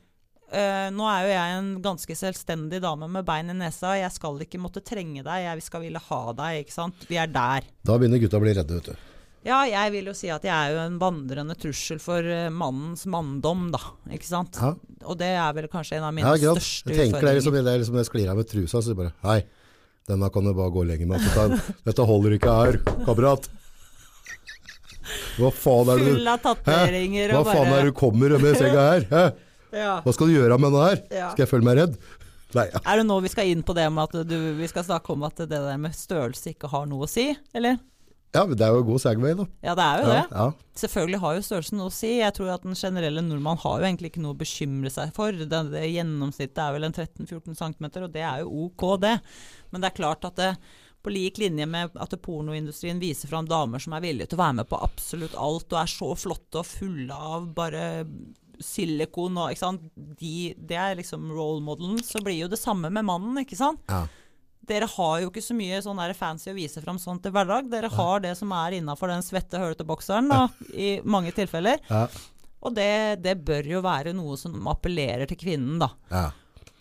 Uh, nå er jo jeg en ganske selvstendig dame med bein i nesa. Jeg skal ikke måtte trenge deg, jeg skal ville ha deg. ikke sant? Vi er der. Da begynner gutta å bli redde, vet du. Ja, jeg vil jo si at jeg er jo en vandrende trussel for eh, mannens manndom, da. Ikke sant? Ja, Og det er vel kanskje en av mine ja største Jeg tenker det er liksom, utfordringer. det er liksom det sklir av med trusa, så bare Hei, denne kan du bare gå lenger med. Dette, dette holder ikke her, kamerat. Hva faen er det du Hva faen er det du kommer med i senga her? Hæ? ja. Hva skal du gjøre med denne her? Ja. Skal jeg føle meg redd? Nei, ja. Er det nå vi skal inn på det med at du, vi skal snakke om at det der med størrelse ikke har noe å si, eller? Ja, men det er jo god Segway, da. Ja, det er jo Ja, det. ja. Selvfølgelig har jo størrelsen noe å si. Jeg tror at den generelle nordmann har jo egentlig ikke noe å bekymre seg for. Det, det Gjennomsnittet er vel en 13-14 cm, og det er jo ok, det. Men det er klart at det, på lik linje med at pornoindustrien viser fram damer som er villige til å være med på absolutt alt, og er så flotte og fulle av bare silikon og ikke sant. De, det er liksom role modelen. Så blir jo det samme med mannen, ikke sant. ja. Dere har jo ikke så mye sånn der fancy å vise fram sånn til hverdag. Dere har det som er innafor den svette, hølete bokseren da, i mange tilfeller. ja. Og det, det bør jo være noe som appellerer til kvinnen, da. ja.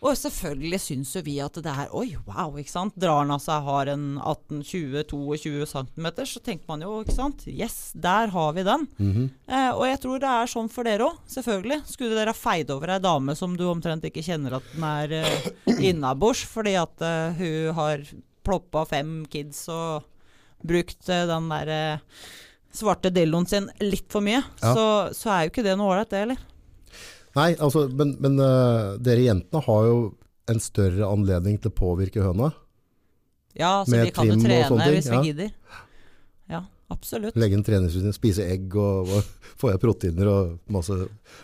Og selvfølgelig syns jo vi at det er Oi, wow, ikke sant. Drar han av seg har en 18-20-22 cm, så tenker man jo, ikke sant. Yes, der har vi den. Mhm. Eh, og jeg tror det er sånn for dere òg, selvfølgelig. Skulle dere ha feid over ei dame som du omtrent ikke kjenner at den er eh, innabords fordi at eh, hun har ploppa fem kids og brukt eh, den der eh, svarte dilloen sin litt for mye, Ja. så, så er jo ikke det noe ålreit, det heller. Nei, altså, men, men uh, dere jentene har jo en større anledning til å påvirke høna. Ja, så vi kan jo trene hvis vi ja. gidder. Ja, absolutt. Legge en treningsrutine, spise egg og, og får jeg proteiner og masse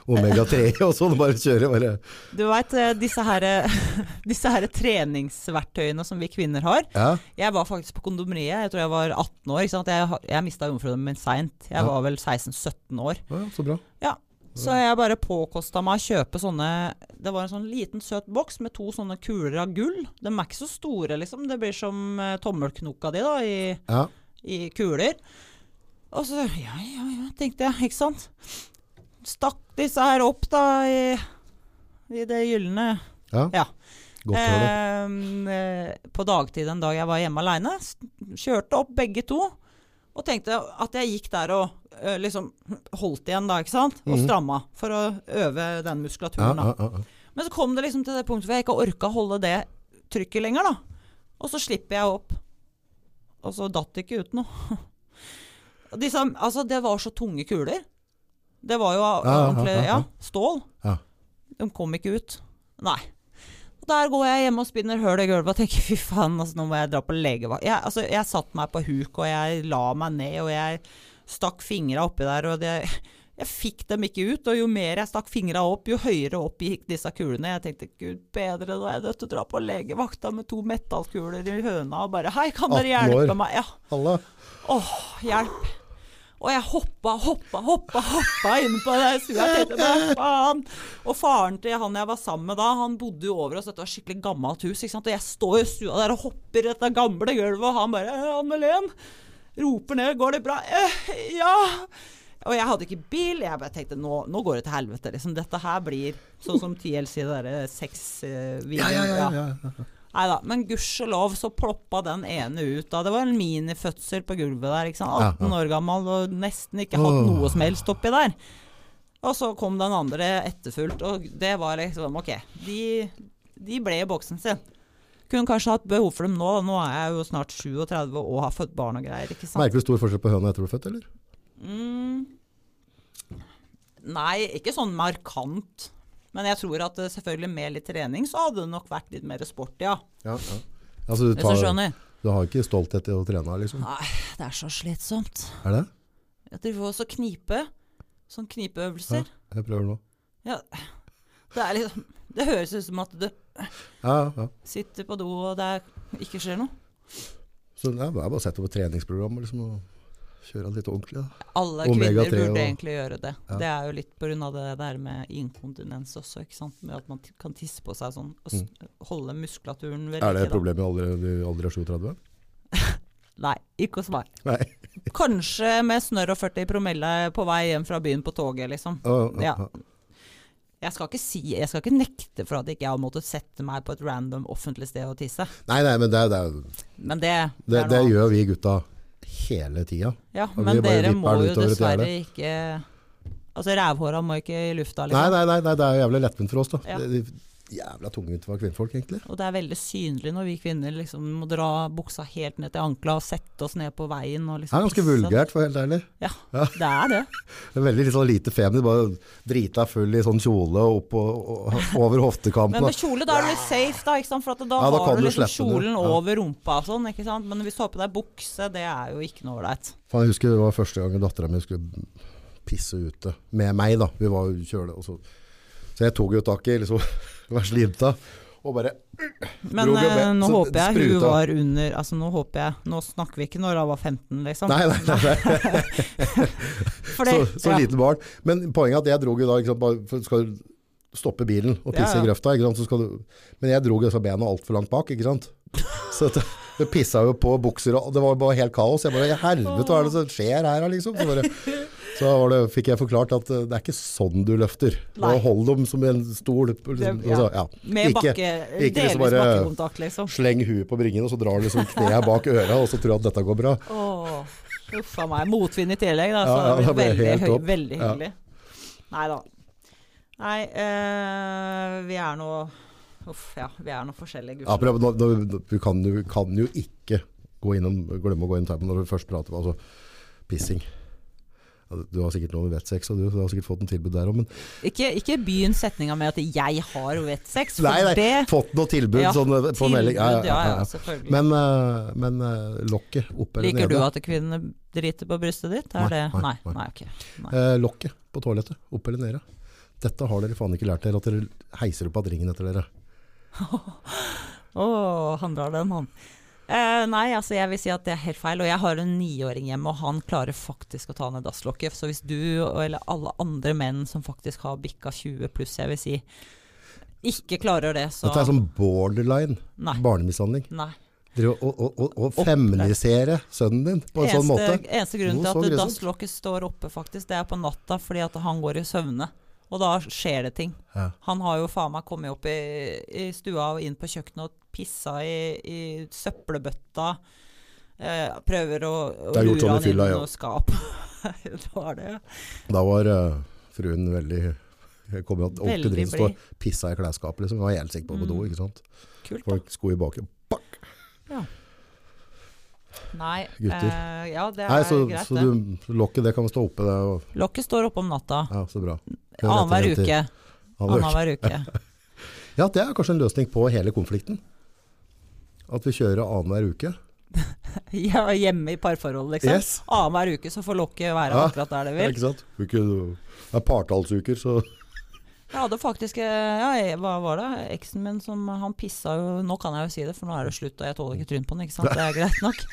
omega-3 og sånn. Bare kjøre. Bare. Du veit disse her, disse her treningsverktøyene som vi kvinner har. Ja, Jeg var faktisk på kondomeriet, jeg tror jeg var 18 år. Jeg, jeg mista jomfrudommen min seint. Jeg Ja. var vel 16-17 år. ja, så bra. Ja. Så jeg bare påkosta meg å kjøpe sånne Det var en sånn liten, søt boks med to sånne kuler av gull. De er ikke så store, liksom. Det blir som tommelknoka tommelknokka di da, i, Ja, i kuler. Og så ja, ja, ja, tenkte jeg, ikke sant. Stakk disse her opp, da, i, i det gylne ja. Ja. godt. Ehm, eh, på dagtid en dag jeg var hjemme aleine. Kjørte opp begge to. Og tenkte at jeg gikk der og eh, liksom holdt igjen, da, ikke sant. Og Mhm. stramma for å øve den muskulaturen. da. Men så kom det liksom til det punktet hvor jeg ikke orka å holde det trykket lenger, da. Og så slipper jeg opp. Og så datt det ikke ut noe. Disse, altså, det var så tunge kuler. Det var jo ordentlig ja. ja, stål. De kom ikke ut. Nei. Og Der går jeg hjemme og spinner høl i gulvet og tenker fy faen, altså, nå må jeg dra på legevakt. Jeg, altså, jeg satte meg på huk, og jeg la meg ned, og jeg stakk fingra oppi der, og det, jeg fikk dem ikke ut. Og jo mer jeg stakk fingra opp, jo høyere opp gikk disse kulene. Jeg tenkte gud bedre, da er jeg nødt til å dra på legevakta med to metallkuler i høna og bare hei, kan dere hjelpe meg? Ja. Halla. Åh, hjelp. Og jeg hoppa, hoppa, hoppa hoppa inn på det stua. Tenkte, faen? Og faren til han jeg var sammen med da, han bodde jo over oss. Dette var et skikkelig gammelt hus. ikke sant? Og jeg står i stua der og hopper i dette gamle gulvet, og han bare «Eh, 'Anne-Len!' Roper ned. 'Går det bra?' Eh, 'Ja.' Og jeg hadde ikke bil. Jeg bare tenkte nå, nå går det til helvete. liksom. Dette her blir sånn som TLC, det derre sexvideoen. Ja, ja, ja, ja, ja. Nei da, men gudskjelov så ploppa den ene ut. da. Det var en minifødsel på gulvet der. ikke sant? 18 Ja, år gammel og nesten ikke hatt noe som helst oppi der. Og så kom den andre etterfulgt, og det var liksom Ok, de, de ble i boksen sin. Kunne kanskje hatt behov for dem nå. Nå er jeg jo snart 37 og har født barn og greier. ikke sant? Merker du stor forskjell på høna etter du er født, eller? Mm. Nei, ikke sånn markant. Men jeg tror at eh, selvfølgelig med litt trening så hadde det nok vært litt mer sport, ja. Ja, ja. Altså, du, tar, du har ikke stolthet i å trene, liksom? Nei, det er så slitsomt. Er det? Jeg driver også og knipe. Sånn knipeøvelser. Jeg prøver nå. Ja. Det er liksom Det høres ut som at du Ja, ja, ja. sitter på do og det ikke skjer noe. Så det er bare å sette opp et treningsprogram og liksom, og kjøre litt ordentlig. Da. Alle Omega kvinner burde og- egentlig gjøre det. Ja. Det er jo litt pga. det der med inkontinens også, ikke sant. Med at man kan tisse på seg sånn og s holde muskulaturen ved like. Er det et problem i aldri, i aldri 37? Nei, ikke hos meg. Kanskje med snørr og 40 promille på vei hjem fra byen på toget, liksom. Oh, oh, Ja. ja. Jeg skal ikke si, jeg skal ikke nekte for at ikke jeg har måttet sette meg på et random offentlig sted og tisse. Nei, nei, men det, det, Men det, det, det gjør vi gutta hele tida. Ja, men dere må jo dessverre ikke Altså rævhåra må ikke i lufta, liksom. nei, nei, nei, det er jo jævlig lettvint for oss, da. Ja. Det jævla tungvint for kvinnfolk, egentlig. Og det er veldig synlig når vi kvinner liksom må dra buksa helt ned til ankla og sette oss ned på veien og Det liksom er ganske pisse. vulgært, for helt ærlig. Ja, det er det. Det er veldig sånn lite feminint, bare drita full i sånn kjole opp og, og, over hoftekampen. Men med kjole da er du litt safe, da. For at da, Ja, da har du liksom det. kjolen Ja. over rumpa og sånn. ikke sant? Men hvis du har på deg bukse, det er jo ikke noe ålreit. Jeg husker det var første gang dattera mi skulle pisse ute. Med meg, da. Vi var jo kjøle. Og så, så jeg tok jo tak i liksom, verslimta og bare Men eh, nå håper jeg hun var under Altså nå håper jeg Nå snakker vi ikke når hun var 15, liksom. Nei, nei, nei. Det, så, så ja. liten barn. Men poenget er at jeg dro jo da sant, skal du stoppe bilen og pisse Ja, ja. i grøfta. Sant, du, men jeg dro jo disse bena altfor langt bak, ikke sant. Så det, det pissa jo på bukser, og det var bare helt kaos. Jeg bare helvete, hva er det som skjer her, liksom? Så, bare, så det, fikk jeg forklart at eh, det er ikke sånn du løfter. Nei. Og hold dem som en stol. Liksom, Det- ja. altså, ja. Med bakke, ikke delvis liksom bare- bakkekontakt, liksom. Sleng huet på bringen, og så drar du liksom kneet bak øra, og så tror du at dette går bra. Oh, uff a meg. Motvind i tillegg, da. Så ja, det ble veldig, helt høy, veldig hyggelig. Nei da. Nei, eh, vi er nå Uff, ja. Vi er nå forskjellige, Ja, gudskjelov. du kan kan jo ikke gå innom, glemme å gå inn på når du først prater altså pissing. Du har sikkert noe med vettsex, og du, du har sikkert fått en tilbud der òg, men Ikke, ikke begynn setninga med at 'jeg har vettsex', Nei, nei, det fått noe tilbud Ja, sånn på tilbud, melding. Ja, ja, ja, selvfølgelig. Men, uh, men uh, lokket opp eller Liker nede? du at kvinnene driter på brystet ditt? Er Nei, det? nei, Nei, nei. nei, ok. Nei. Eh, lokket på toalettet, opp eller nede? Dette har dere faen ikke lært dere, at dere heiser opp av ringen etter dere. Å, han drar den, han. Eh, nei, altså jeg vil si at det er helt feil. Og jeg har en niåring hjemme, og han klarer faktisk å ta ned dasslokket. Så hvis du, eller alle andre menn som faktisk har bikka 20 pluss, jeg vil si, ikke klarer det, så Dette er sånn borderline Nei. barnemishandling. Nei. Å, å, feminisere sønnen din på en sånn måte. eneste grunn til at dasslokket står oppe, faktisk, det er på natta fordi at han går i søvne. Og da skjer det ting. Ja. Han har jo faen meg kommet opp i, i stua og inn på kjøkkenet og pissa i, i søppelbøtta. Eh, prøver å, å lure sånn han inn i ja. noe skap. det var det, ja. Da var uh, fruen veldig jeg kom opp Veldig dritt og pissa i klesskapet. Liksom. Jeg var helt sikker på på do. Mm. ikke sant? Kult, da. Folk sko i baken. Bakk! Nei, Gutter. eh, ja, det er Nei, så, greit, så du, lokket det kan stå oppe. Det, og, Lokket står oppe om natta. ja, så bra. Annenhver uke. Annenhver uke. Ja, det er kanskje en løsning på hele konflikten. At vi kjører annenhver uke. Ja, hjemme i parforhold, liksom. Yes. Annenhver uke så får lokket være Ja, akkurat der det vil. Ja, ikke sant? Det er partallsuker, så Jeg hadde faktisk eh, ja, jeg- Hva var det? Eksen min som Han pissa jo Nå kan jeg jo si det, for nå er det slutt, og jeg tåler ikke trynet på den. Ikke sant? Det er greit nok.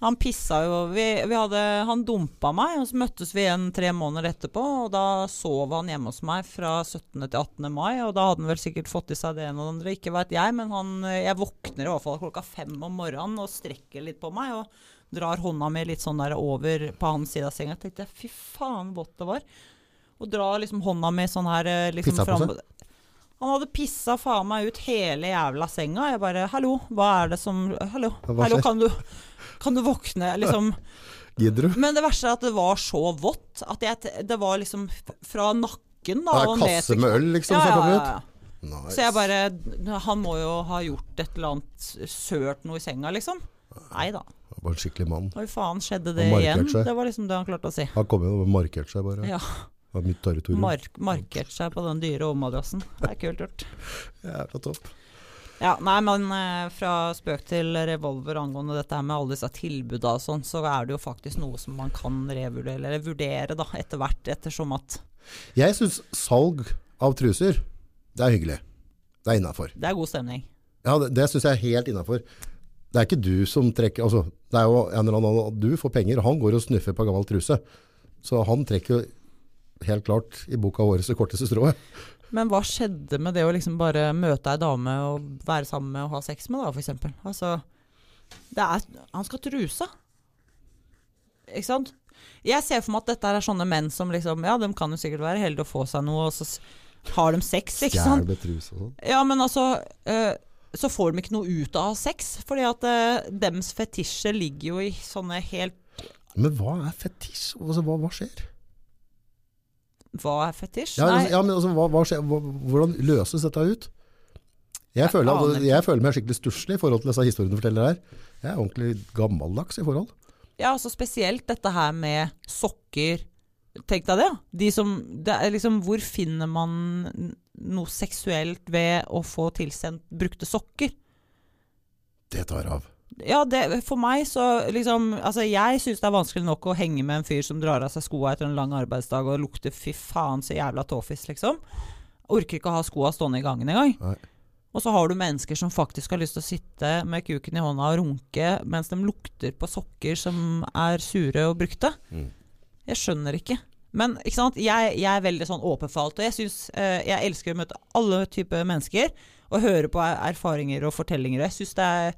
Han pissa jo vi, vi hadde, Han dumpa meg, og så møttes vi igjen tre måneder etterpå. Og da sov han hjemme hos meg fra 17. til 18. mai, og da hadde han vel sikkert fått i seg det ene og det andre. Ikke veit jeg, men han, jeg våkner i hvert fall klokka fem om morgenen og strekker litt på meg. og Drar hånda mi litt sånn der over på hans side av senga. Jeg tenkte fy faen, vått det var. Og dra liksom hånda mi sånn her eh, liksom Pissa på fram seg? Han hadde pissa faen meg ut hele jævla senga. Jeg bare 'hallo, hva er det som Hallo, hallo kan, du, kan du våkne?' Liksom. gidder du? Men det verste er at det var så vått at jeg, det var liksom fra nakken da, Det er kasse med øl, liksom, ja, som ja, ja, ja. Nice. Så jeg bare Han må jo ha gjort et eller annet sørt noe i senga, liksom. Nei da. Han var en skikkelig mann. Oi faen, skjedde det igjen? seg. Det var liksom det han klarte å si. Han kom inn og markerte seg bare. Ja, Var mitt territorium. mark markert seg på den dyre overmadrassen. Det er kult gjort. Jævla topp. Ja, nei, men eh, fra spøk til revolver angående dette her med alle disse tilbudene og sånn, så er det jo faktisk noe som man kan revurdere, eller vurdere da, etter hvert, ettersom at Jeg syns salg av truser, det er hyggelig. Det er innafor. Det er god stemning. Ja, det, det syns jeg er helt innafor. Det er ikke du som trekker altså, Det er jo en eller annen Du får penger, han går og snuffer på gammel truse. Så han trekker jo helt klart i boka 'Årets det korteste strået. Men hva skjedde med det å liksom bare møte ei dame og være sammen med og ha sex med, da, f.eks.? Altså, det er Han skal truse. Ikke sant? Jeg ser for meg at dette er sånne menn som liksom Ja, de kan jo sikkert være heldige å få seg noe, og så har de sex, ikke sant? Truse og sånn. Ja, men altså eh, Så får de ikke noe ut av sex, fordi at uh, dems fetisjer ligger jo i sånne helt Men hva er fetisj? Altså, hva, hva skjer? Hva er fetisj? Ja, Nei, ja men altså, hva, hva skjer? Hva, hvordan løses dette ut? Jeg, Jeg føler, at, jeg føler meg skikkelig stusslig i forhold til disse historiene du forteller her. Jeg er ordentlig gammeldags i forhold. Ja, altså spesielt dette her med sokker. Tenk deg det. ja. De som, det liksom, hvor finner man noe seksuelt ved å få tilsendt brukte sokker? Det tar av. Ja, det, for meg så liksom Altså, jeg syns det er vanskelig nok å henge med en fyr som drar av seg skoa etter en lang arbeidsdag og lukter fy faen så jævla tåfis, liksom. Orker ikke å ha skoa stående i gangen engang. Nei. Og så har du mennesker som faktisk har lyst til å sitte med kuken i hånda og runke mens de lukter på sokker som er sure og brukte. Mm. Jeg skjønner ikke. Men ikke sant? Jeg, jeg er veldig sånn åpen for alt. Og jeg, synes, eh, jeg elsker å møte alle typer mennesker og høre på er- erfaringer og fortellinger. Og jeg syns det er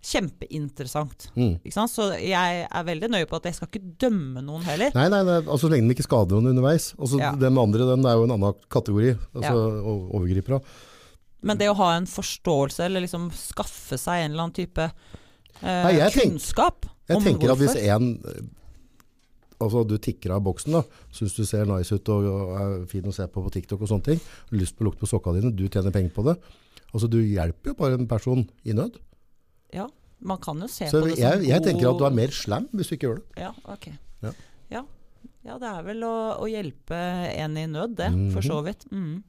kjempeinteressant. Mm. Så jeg er veldig nøye på at jeg skal ikke dømme noen heller. Nei, nei, nei, altså så lenge de ikke skader noen underveis. Altså, Ja. Den andre den er jo en annen kategori, altså ja. overgripere. Men det å ha en forståelse, eller liksom skaffe seg en eller annen type eh, Nei, jeg tenk- Jeg om tenker at hvis en Altså du tikker av boksen da Synes du ser nice ut og, og er fin å se på på TikTok og sånne ting lyst på å lukte på sokka dine Du tjener penger på det Altså du hjelper jo bare en person i nød Ja, man kan jo se Så på det jeg, som jeg god- tenker at du er mer slam hvis du ikke gjør det Ja, ok. Ja. Ja, ja det er vel å, å hjelpe en i nød, det, for Mhm. så vidt. Mm.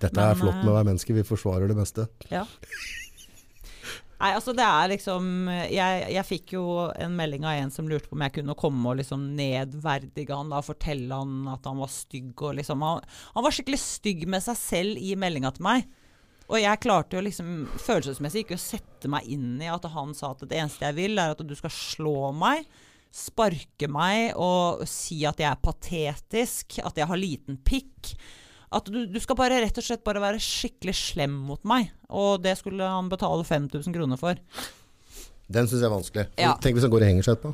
Dette Men, er flott med å eh, være menneske Vi forsvarer det meste Ja. Nei, altså det er liksom jeg, jeg fikk jo en melding av en som lurte på om jeg kunne komme og liksom nedverdige han da, fortelle han at han var stygg og liksom Han, han var skikkelig stygg med seg selv i meldinga til meg. Og jeg klarte jo liksom følelsesmessig ikke å sette meg inn i at han sa at det eneste jeg vil, er at du skal slå meg, sparke meg og si at jeg er patetisk, at jeg har liten pikk. At du, du skal bare rett og slett bare være skikkelig slem mot meg. Og det skulle han betale 5000 kroner for. Den synes jeg er vanskelig Ja. Tenk hvis han går og henger seg etterpå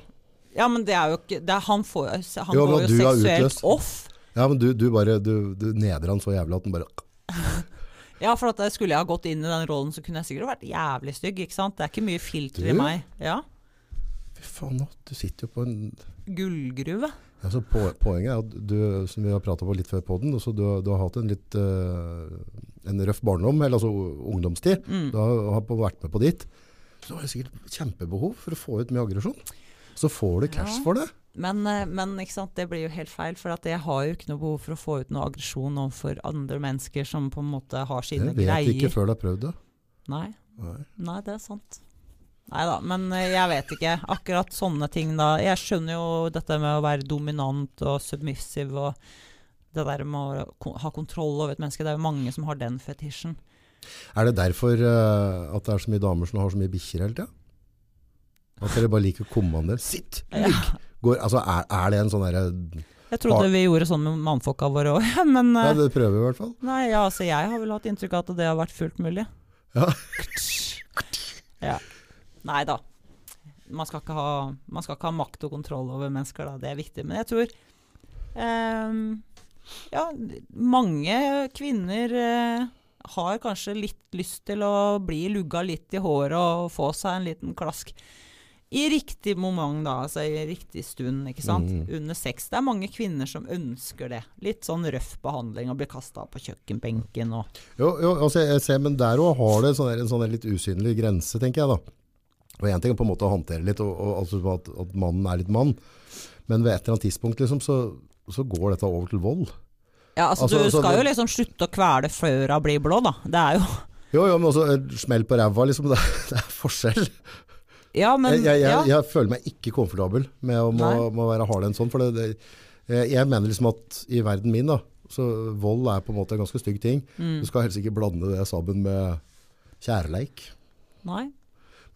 Ja, men det er jo ikke det er, Han, får, han Jo, går jo seksuelt off. Ja, men du, du bare Du, du neder han så jævlig at han bare Ja, for at skulle jeg ha gått inn i den rollen, så kunne jeg sikkert vært jævlig stygg. ikke sant? Det er ikke mye filter i meg. Ja. Fy faen Du sitter jo på en Gullgruve. Altså, på, poenget er at du, som vi har pratet på litt før podden, også, du, du har hatt en litt uh, en røff barndom, eller altså ungdomstid. Mm. Du har, har vært med på ditt. Så du har sikkert kjempebehov for å få ut mye aggresjon. Så får du cash Ja. for det. Men, eh, men ikke sant, det blir jo helt feil, for at jeg har jo ikke noe behov for å få ut noe aggresjon overfor andre mennesker som på en måte har sine greier. Det vet greier. ikke før du har prøvd det. Nei, Nei. nei, det er sant. Nei da, men eh, jeg vet ikke. Akkurat sånne ting da. Jeg skjønner jo dette med å være dominant og submissive og det der med å ha kontroll over et menneske. Det er jo mange som har den fetisjen. Er det derfor uh, at det er så mye damer som har så mye bikkjer hele tida? At dere bare liker å kommandere? Sitt! Ja. Går, altså, er, er det en sånn derre Jeg trodde vi gjorde sånn med mannfolka våre òg, men Ja, eh, det prøver vi i hvert fall. Nei, ja, altså jeg har vel hatt inntrykk av at det har vært fullt mulig. Ja. ja. Nei da. Man skal, ikke ha, man skal ikke ha makt og kontroll over mennesker, da. Det er viktig. Men jeg tror um, Ja, mange kvinner uh, har kanskje litt lyst til å bli lugga litt i håret og få seg en liten klask. I riktig moment, da. Altså i riktig stund, ikke sant. Mm. Under sex. Det er mange kvinner som ønsker det. Litt sånn røff behandling og bli kasta på kjøkkenbenken og Jo, jo altså jeg ser, men der òg har det sånne, en sånn litt usynlig grense, tenker jeg da. Og én ting er på en måte å håndtere litt, og, og, altså at, at mannen er litt mann. Men ved et eller annet tidspunkt liksom, så, så går dette over til vold. Ja, altså, Altså, du altså, skal det- jo liksom slutte å kvele før hun blir blå, da. Det er jo Jo, jo, men også smell på ræva, liksom. Det, det er forskjell. Ja, men jeg, jeg, jeg, føler meg ikke komfortabel med å må, må være hard en sånn, for det, det, Jeg, mener liksom at i verden min, da, så vold er på en måte en ganske stygg ting. Mm. Du skal helst ikke blande det sammen med kjærleik. Nei.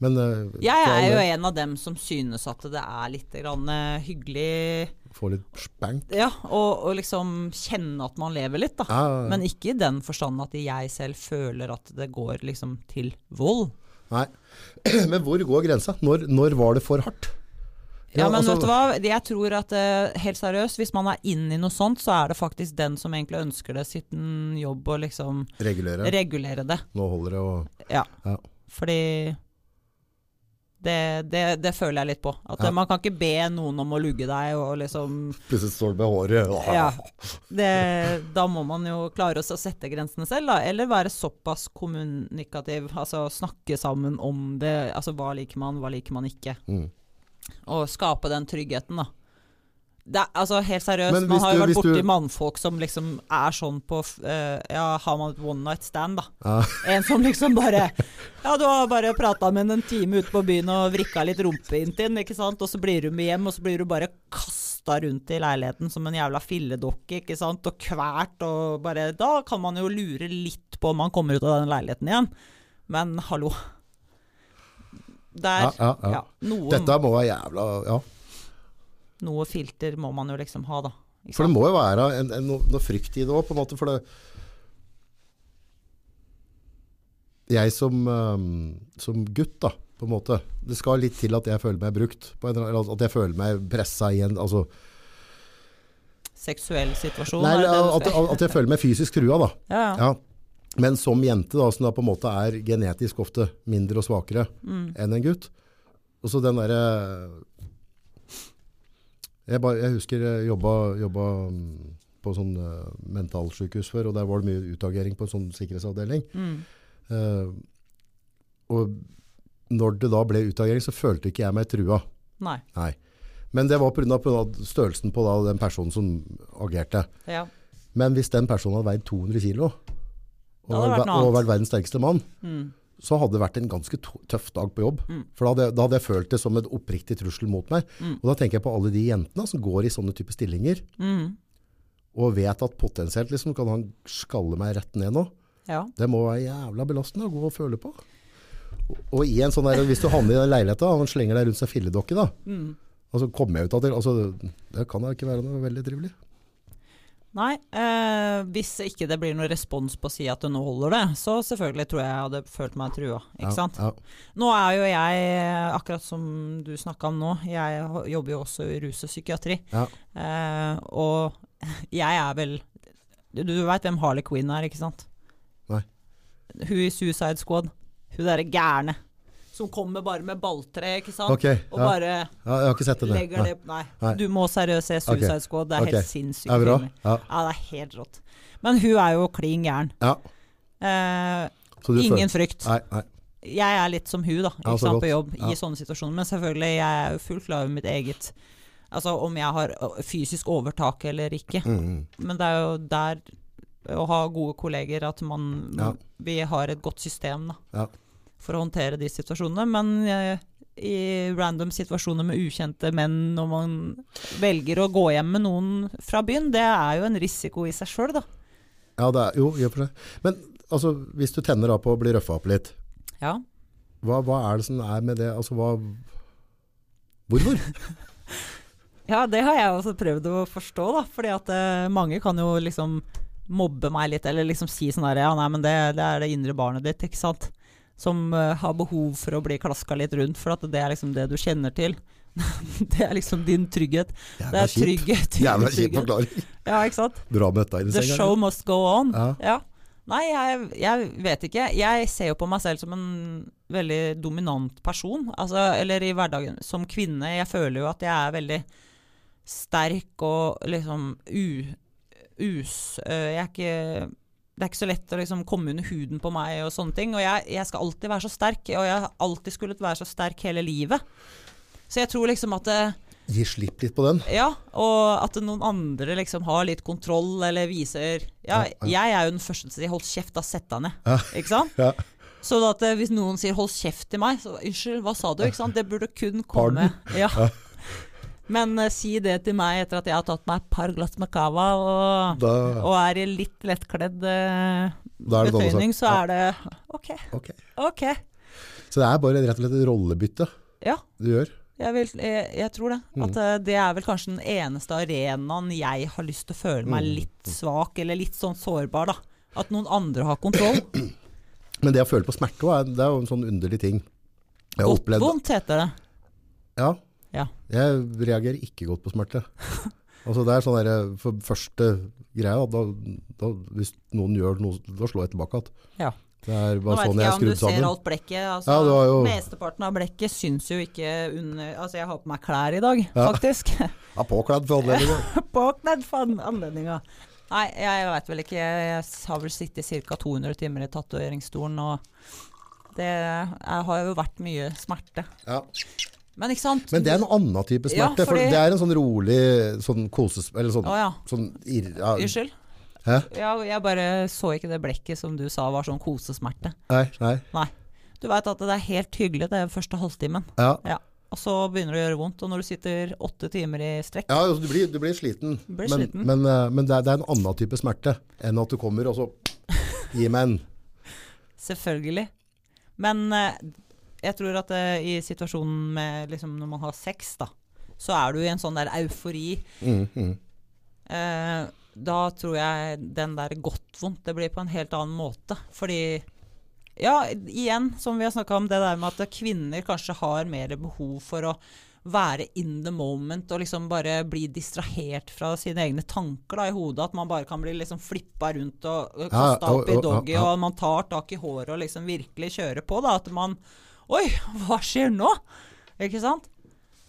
Men uh, Jeg er jo en av dem som synes at det er litt grann uh, hyggelig Få litt spank. Ja, og, og liksom kjenne at man lever litt, da. Ja. Men ikke i den forstand at jeg selv føler at det går liksom til vold. Nei. Men hvor går grensa? Når, når var det for hardt? Ja, Ja, men altså- vet du hva? Jeg tror at eh, helt seriøst, hvis man er inne i noe sånt, så er det faktisk den som egentlig ønsker det, sitt jobb å liksom Regulere. regulere det. Nå holder det å Ja. Ja. Fordi det, det, det føler jeg litt på. At Ja. Man kan ikke be noen om å lugge deg og liksom Plutselig står du med håret. Ja. Det, da må man jo klare å sette grensene selv, da. Eller være såpass kommunikativ. Altså snakke sammen om det. Altså hva liker man, hva liker man ikke. Mm. Og skape den tryggheten, da. Det, er- altså Helt seriøst, man har jo vært borti du- mannfolk som liksom er sånn på eh, Ja, har man et one night stand, da? Ja. En som liksom bare Ja, du har bare prata med henne en time ute på byen og vrikka litt rumpe inntil den, ikke sant, og så blir du med hjem, og så blir du bare kasta rundt i leiligheten som en jævla filledokke, ikke sant, og kvært og bare Da kan man jo lure litt på om man kommer ut av den leiligheten igjen. Men hallo. Der Ja, ja, ja. ja, noen, Dette må være jævla Ja. Noe filter må man jo liksom ha, da. For det må jo være en, en, noe, noe frykt i det òg, på en måte. For det Jeg som, som gutt, da, på en måte Det skal litt til at jeg føler meg brukt. På en, eller at jeg føler meg pressa i en altså, Seksuell situasjon. Nei, at, at jeg føler meg fysisk trua, da. ja, ja. Ja. Men som jente, da, som da på en måte er genetisk ofte mindre og svakere Mm. enn en gutt. Og så den derre jeg, bare- jeg husker jeg jobba, jobba mm, på sånn uh, mentalsykehus før, og der var det mye utagering på en sånn sikkerhetsavdeling. Mm. Uh, og når det da ble utagering, så følte ikke jeg meg trua. Nei. Nei. Men det var pga. størrelsen på da, den personen som agerte. Ja. Men hvis den personen hadde veid 200 kilo, og, vært vært, og vært verdens sterkeste mann, Mm. Så hadde det vært en ganske tøff dag på jobb. Mm. For da hadde, da hadde jeg følt det som et oppriktig trussel mot meg. Mm. Og da tenker jeg på alle de jentene som går i sånne type stillinger, Mm. og vet at potensielt liksom, kan han skalle meg rett ned nå. Ja. Det må være jævla belastende å gå og føle på. Og, og i en sånn der, hvis du havner i den leiligheten, og han slenger deg rundt seg filledokke da, Mm. og så kommer jeg ut av det, altså, det kan da ikke være noe veldig trivelig. Nei, eh, hvis ikke det blir noen respons på å si at du nå holder det, så selvfølgelig tror jeg jeg hadde følt meg trua. Ikke Ja, sant? Ja. Nå er jo jeg, akkurat som du snakka om nå, jeg jobber jo også i rus og psykiatri. Ja. Eh, og jeg er vel Du, du veit hvem Harley Quinn er, ikke sant? Nei. Hun i Suicide Squad. Hun derre gærne. Som kommer bare med balltre, ikke sant? Ok, Og ja. bare ja, jeg har ikke sett det. legger det Nei, Nei. du må seriøst se Suicide okay. Squad. Det er okay. helt sinnssykt. Er? Ja. Ja, det er helt rått. Men hun er jo klin gæren. ja. Eh, ingen føler- frykt. Nei, nei. Jeg er litt som hun da, ikke sant, godt. på jobb i sånne situasjoner. Men selvfølgelig, jeg er jo fullt klar over mitt eget Altså om jeg har fysisk overtak eller ikke. Mm, mm. Men det er jo der å ha gode kolleger at man. Vi har et godt system da, Ja. For å håndtere de situasjonene. Men eh, i random situasjoner med ukjente menn, når man velger å gå hjem med noen fra byen, det er jo en risiko i seg sjøl, da. Ja, det er, jo, og for seg. Men altså, hvis du tenner på å bli røffa opp litt, Ja. hva, hva er det som er med det? Altså, hva Hvorfor? Ja, det har jeg også prøvd å forstå, da. Fordi at eh, mange kan jo liksom mobbe meg litt, eller liksom si sånn her Ja, nei, men det, det er det indre barnet ditt, ikke sant. Som eh, har behov for å bli klaska litt rundt, for at det er liksom det du kjenner til. det er liksom din trygghet. Det er trygghet. Jævla kjip forklaring. Ja, ikke sant. Bra dette i The senga. show must go on. Ja. Ja. Nei, jeg, jeg vet ikke. Jeg ser jo på meg selv som en veldig dominant person. Altså, eller i hverdagen som kvinne. Jeg føler jo at jeg er veldig sterk og liksom u... Us... jeg er ikke det er ikke så lett å liksom komme under huden på meg og sånne ting. Og jeg, jeg skal alltid være så sterk, og jeg har alltid skullet være så sterk hele livet. Så jeg tror liksom at det, Gi slipp litt på den. ja, og at noen andre liksom har litt kontroll, eller viser Ja, Ja, jeg er jo den første til å si 'hold kjeft, da sett deg ned'. Ja. Ikke sant? Ja. Så eh, hvis noen sier 'hold kjeft' til meg, så unnskyld, hva sa du? Ikke sant? Det burde kun komme Pardon. Ja. Men uh, si det til meg etter at jeg har tatt meg et par glass med cava og, Da, og er i litt lettkledd uh, dårlig betøyning, så er det OK. Ok. ok. Så det er bare rett og slett et rollebytte Ja, du gjør. jeg, vil, jeg, jeg tror det. Mm. At eh, det er vel kanskje den eneste arenaen jeg har lyst til å føle meg Mm. litt svak, eller litt sånn sårbar, da. At noen andre har kontroll. Men det å føle på smerte er, det er jo en sånn underlig ting. Godt vondt heter det. Ja. Ja. Jeg reagerer ikke godt på smerte. altså det er sånn der, For første greia, da, da, hvis noen gjør noe, da slår jeg tilbake igjen. Ja. Det er Nå bare vet sånn ikke jeg er om du skrudd ser alt blekket. Altså, Ja, jo- Mesteparten av blekket syns jo ikke under Altså, jeg har på meg klær i dag, Ja. faktisk. Ja, påkledd for anledningen. Påkledd for anledninga. Nei, jeg veit vel ikke. Jeg, har vel sittet ca. 200 timer i tatoveringsstolen, og det har jo vært mye smerte. Ja. Men? Men det er en annen type Ja, smerte. for det er en sånn rolig sånn koses... Eller sånn, Å ja. sånn ir, Ja, Unnskyld. Hæ? Ja, jeg bare så ikke det blekket som du sa var sånn kosesmerte. Nei, nei. Du veit at det er helt hyggelig det er første halvtimen, Ja. og så begynner det å gjøre vondt. Og når du sitter åtte timer i strekk Ja, altså, du, blir, du blir sliten. Du blir men sliten. men, eh, men det, er, det er en annen type smerte enn at du kommer og så Gi meg en. Selvfølgelig. Men eh, jeg tror at uh, i situasjonen med liksom, når man har sex, da, så er du i en sånn der eufori. Mm, mm. Uh, da tror jeg den der godt-vondt, det blir på en helt annen måte. Fordi Ja, igjen, som vi har snakka om, det der med at kvinner kanskje har mer behov for å være in the moment og liksom bare bli distrahert fra sine egne tanker da, i hodet. At man bare kan bli liksom flippa rundt og kasta Ja, opp i doggy, og man tar tak i håret og liksom virkelig kjører på. da, At man Oi, hva skjer nå? Ikke sant?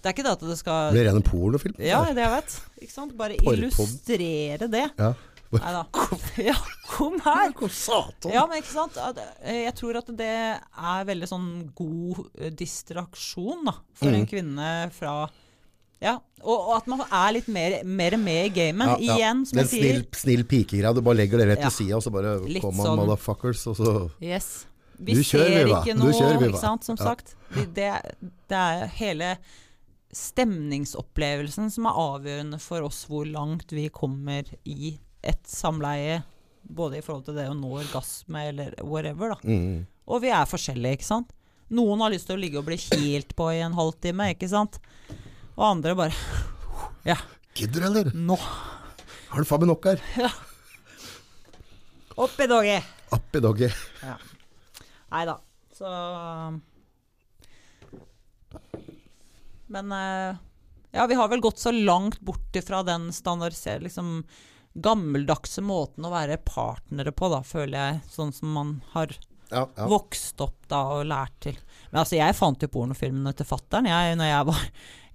Det er ikke det at det skal Det blir rene pornofilm. ja, det jeg vet. Ikke sant? Bare illustrere det. Ja. Nei da. Ja, kom her! Ja, men ikke sant. Eh, Jeg tror at det er veldig sånn god eh, distraksjon da, for en Mm. kvinne fra Ja, og, og at man er litt mer, mer med i gamet. Ja, ja. Igjen, som Den snill, snill pikegreia. Du bare legger det rett Ja. til sida, og så bare Litt Come on, sånn- motherfuckers. Og så Yes. Vi Du ser Viva. ikke noe, kjører, ikke sant, som Ja. sagt. Det, det, er hele stemningsopplevelsen som er avgjørende for oss hvor langt vi kommer i et samleie. Både i forhold til det å nå orgasme eller whatever, da. mm. Og vi er forskjellige, ikke sant. Noen har lyst til å ligge og bli kilt på i en halvtime, ikke sant. Og andre bare Ja, Gidder eller? nå! Har du faen meg nok her? Ja. Oppi doggy! Oppi doggy. Nei da. Så Men eh, ja, vi har vel gått så langt bort ifra den standardiserte, liksom gammeldagse måten å være partnere på, da, føler jeg. Sånn som man har Ja, ja. vokst opp da og lært til. Men altså, jeg fant jo pornofilmene til fattern. Jeg, jeg, var,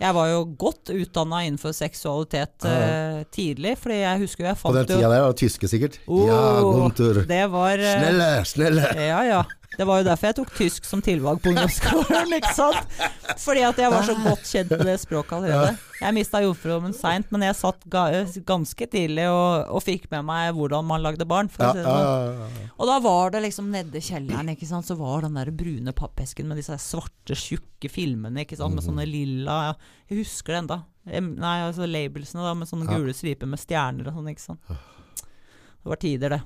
jeg var jo godt utdanna innenfor seksualitet Ja, eh, tidlig, fordi jeg husker jo jeg På den fant tida der var det tyske, sikkert. Oh, ja, Guntur. Det var eh, Snelle, snelle. ja, ja. Det var jo derfor jeg tok tysk som tilvalg på ungdomsskolen, ikke sant? Fordi at jeg var så godt kjent med det språket allerede. Jeg mista jordfruen seint, men jeg satt ga ganske tidlig og, og fikk med meg hvordan man lagde barn. For Ja, å si det ja, sånn. ja, ja. Og da var det liksom nede i kjelleren, ikke sant, så var den der brune pappesken med disse svarte, tjukke filmene, ikke sant, med Mhm. sånne lilla Jeg husker det enda. Nei, altså labelsene, da, med sånne gule striper med stjerner og sånn, ikke sant. Det var tider, det.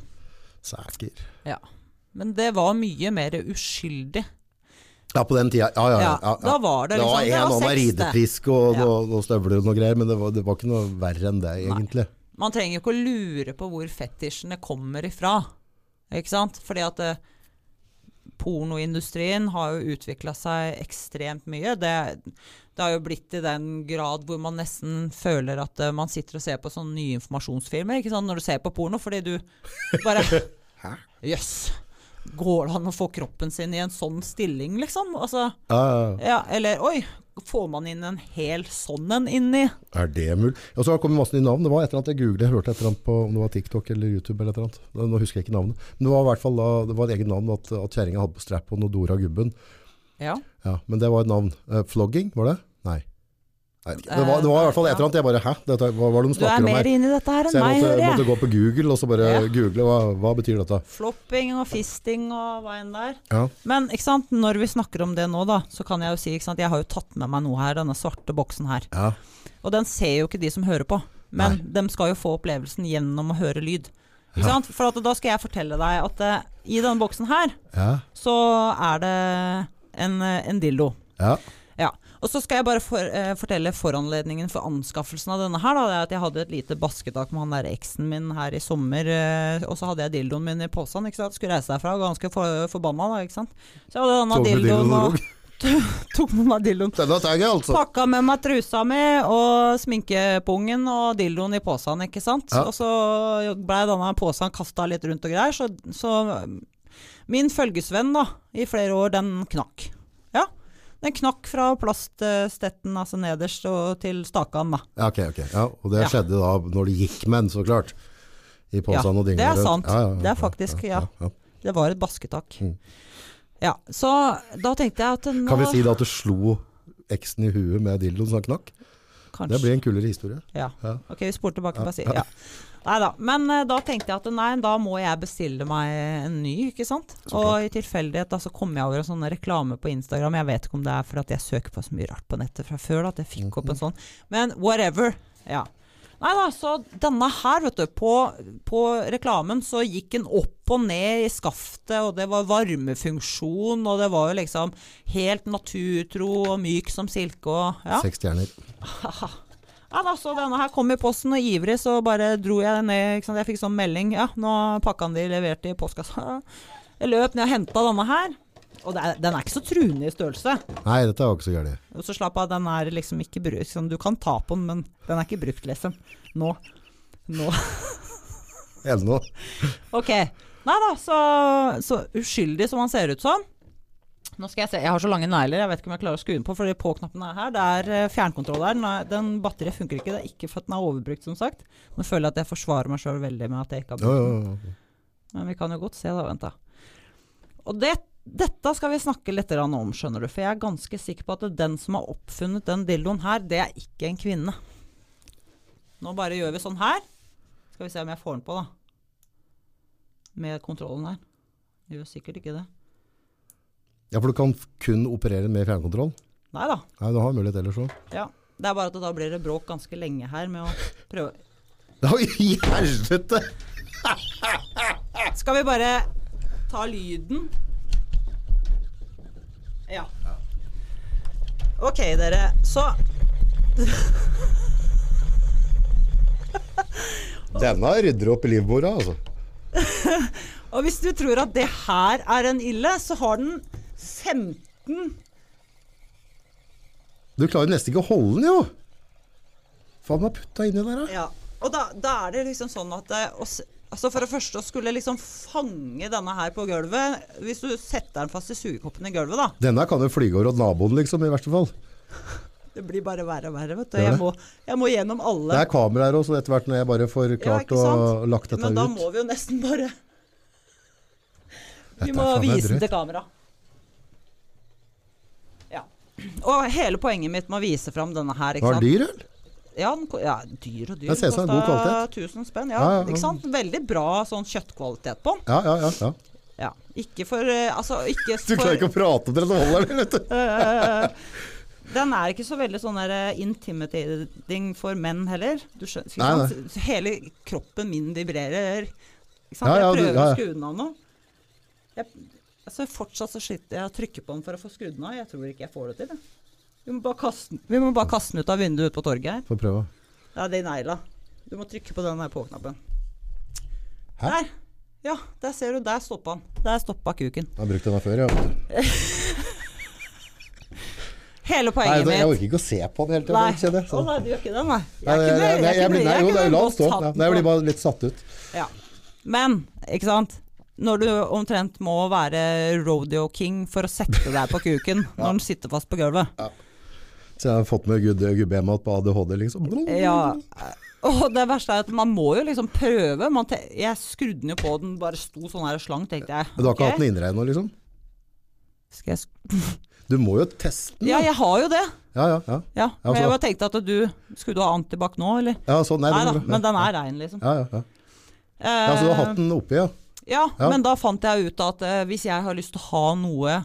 Sæker. Men det var mye mer uskyldig. Ja, på den tida. Ja, ja. ja, Ja, da var det Det liksom var det en var annen sex, det. rideprisk og Ja. noe, støvler og noe greier, men det var, det var ikke noe verre enn det, egentlig. Man trenger ikke å lure på hvor fetisjene kommer ifra. Ikke sant? Fordi at eh, pornoindustrien har jo utvikla seg ekstremt mye. Det, det har jo blitt i den grad hvor man nesten føler at uh, man sitter og ser på sånne nye informasjonsfilmer ikke sant? når du ser på porno, fordi du bare? Jøss. Går det an å få kroppen sin i en sånn stilling, liksom? Altså, uh. ja, eller oi, får man inn en hel sånn en inni? Er det mulig? Og så har det kommet masse nye navn. Det var et eller annet jeg googlet, jeg hørte et eller annet på om det var TikTok eller YouTube eller et eller annet. Nå husker jeg ikke navnet. Men det var i hvert fall da, det var et eget navn at, at kjerringa hadde på strap-on og Dora Gubben. Ja. Ja, men det var et navn. Eh, flogging, var det? Nei. Nei, det, var, det var i hvert fall et eller annet. Jeg bare, hæ? Dette, hva var det de Du er snakker om mer inne i dette her Så enn jeg meg, måtte, hører måtte gå på Google og så bare Ja. google hva, hva betyr dette. Flopping og fisting og hva enn der. Ja. Men ikke sant, når vi snakker om det nå, da, så kan jeg jo si ikke sant, Jeg har jo tatt med meg noe her, denne svarte boksen her. Ja. Og den ser jo ikke de som hører på, men de skal jo få opplevelsen gjennom å høre lyd. Ikke sant? For at da skal jeg fortelle deg at uh, i denne boksen her, Ja. så er det en, eh, en dildo. ja. Og så skal jeg bare for, eh, fortelle foranledningen for anskaffelsen av denne her. Da. Det er at jeg hadde et lite basketak med han der eksen min her i sommer, eh, og så hadde jeg dildoen min i posen. ikke sant? Skulle reise derfra, ganske for, forbanna da, ikke sant. Så jeg hadde denne dildoen og og tok med meg dildoen. Denne jeg, altså. Pakka med meg trusa mi og sminkepungen og dildoen i posen, ikke sant. Ja. Og så blei denne posen kasta litt rundt og greier, så, så min følgesvenn da, i flere år, den knakk. Ja. Den knakk fra plaststetten, altså nederst, og til stakan, da. Ja, ok, ok. Ja, og det Ja. skjedde da når det gikk med den, så klart. I Ja, posen og det er sant. Det er faktisk, ja. Det var et basketak. Mm. Ja, så da tenkte jeg at nå Kan vi si da at du slo eksen i huet med dildoen som knakk? Kanskje, Det blir en kulere historie. Ja. Ja. Ok, vi spoler tilbake på si. Ja. Nei da. Men uh, da tenkte jeg at nei, da må jeg bestille meg en ny, ikke sant. Så Og i tilfeldighet da så kom jeg over en sånn reklame på Instagram. Jeg vet ikke om det er for at jeg søker på så mye rart på nettet fra før, da, at jeg fikk opp en sånn. Men whatever. Ja. Nei da, så denne her, vet du, på, på reklamen så gikk den opp og ned i skaftet, og det var varmefunksjon, og det var jo liksom helt naturtro og myk som silke og ja. Seks stjerner. Ja da, så denne her kom i posten, og ivrig så bare dro jeg ned. Ikke sant? Jeg fikk sånn melding. Ja, nå har pakkaen de leverte i postkassa. Jeg løp ned og henta denne her. Og er, den er ikke så truende i størrelse. Nei, dette var ikke så gærent. Og så slapp av, den er liksom ikke brukt. Liksom, du kan ta på den, men den er ikke brukt, liksom. Nå. Nå. Ennå. Ok. Nei da, så, så uskyldig som han ser ut som. Nå skal jeg se, jeg har så lange negler, jeg vet ikke om jeg klarer å skru den på, fordi på-knappen er her. Det er eh, fjernkontroll her. Den, den batteriet funker ikke. Det er ikke for at den er overbrukt, som sagt. Nå føler jeg at jeg forsvarer meg sjøl veldig med at jeg ikke har brukt brukt ja, ja, ja. Men vi kan jo godt se, da. Vent, da. Og det, dette skal vi snakke litt om, skjønner du. For jeg er ganske sikker på at den som har oppfunnet den dildoen her, det er ikke en kvinne. Nå bare gjør vi sånn her. Skal vi se om jeg får den på, da. Med kontrollen her. Gjør sikkert ikke det. Ja, for du kan kun operere med fjernkontroll? Nei da. Nei, du har mulighet ellers òg. Ja. Det er bare at da blir det bråk ganske lenge her med å prøve Oi, i helvete! Skal vi bare ta lyden? Ja. Ok, dere. Så Denne rydder opp i livmora, altså. Og hvis du tror at det her er en ille, så har den 15 Du klarer nesten ikke å holde den, jo! Faen meg putta inni der, da. Ja. Og da, da er det liksom sånn at det, altså For det første å skulle liksom fange denne her på gulvet Hvis du setter den fast i sugekoppen i gulvet, da. Denne kan jo flyge over hos naboen, liksom, i verste fall. Det blir bare verre og verre. vet du. Jeg må, jeg må gjennom Det er kamera her også etter hvert når jeg bare får klart ikke å lagt dette Men da ut må vi jo nesten bare Vi må vise den til kamera. Og hele poenget mitt med å vise fram denne her, ikke Var den dyr, eller? Ja, den, ja, dyr og dyr. Den god kvalitet. 1000 spenn, ja, Ja, ja? Veldig bra sånn kjøttkvalitet på den. Ja, ja, ja. ja. Ja. Ikke for eh, Altså, ikke for Du klarer ikke å prate om det, så holder den, vet du. Eh, Den er ikke så veldig sånn der eh, intimidating for menn heller. Du skjønner, ikke Nei. Hele kroppen min vibrerer. Ikke sant? Jeg prøver å skru den av nå. Jeg, altså, fortsatt så sliter jeg og trykker på den for å få skrudd den av. Jeg tror ikke jeg får det til. Det. Vi må bare kaste, den- vi må bare kaste den ut av vinduet ute på torget her. Få prøve. Ja, det er negla. Du må trykke på den der på-knappen. Der. Ja, der ser du. Der stoppa den. Der stoppa kuken. Jeg har brukt denne før, ja. Hele poenget da, jeg orker ikke å se på den hele til Nei. kjenner det. Å, nei, du gjør ikke det, nei. Jeg jeg, jeg, jeg blir, nei, jo, det er jo Jeg blir bare litt satt ut. Ja. Men, ikke sant. Når du omtrent må være rodeo king for å sette deg på kuken når den sitter fast på gulvet. Så jeg har fått med gud- gubbemat på ADHD, liksom. Ja. Og det verste er at man må jo liksom prøve. Jeg skrudde den jo på, den bare sto sånn her slang, tenkte jeg. Men du har ikke okay. hatt den innreid nå, liksom? skal jeg sk Du må jo teste den. Ja, jeg har jo det. Ja, ja, ja. Ja, men jeg bare tenkte at du Skulle du ha antibac nå, eller? ja sånn, nei, Nei da, men den er rein, liksom. ja, ja, ja. ja, Så du har hatt den oppi, ja? Ja, Ja. men da fant jeg ut at eh, hvis jeg har lyst til å ha noe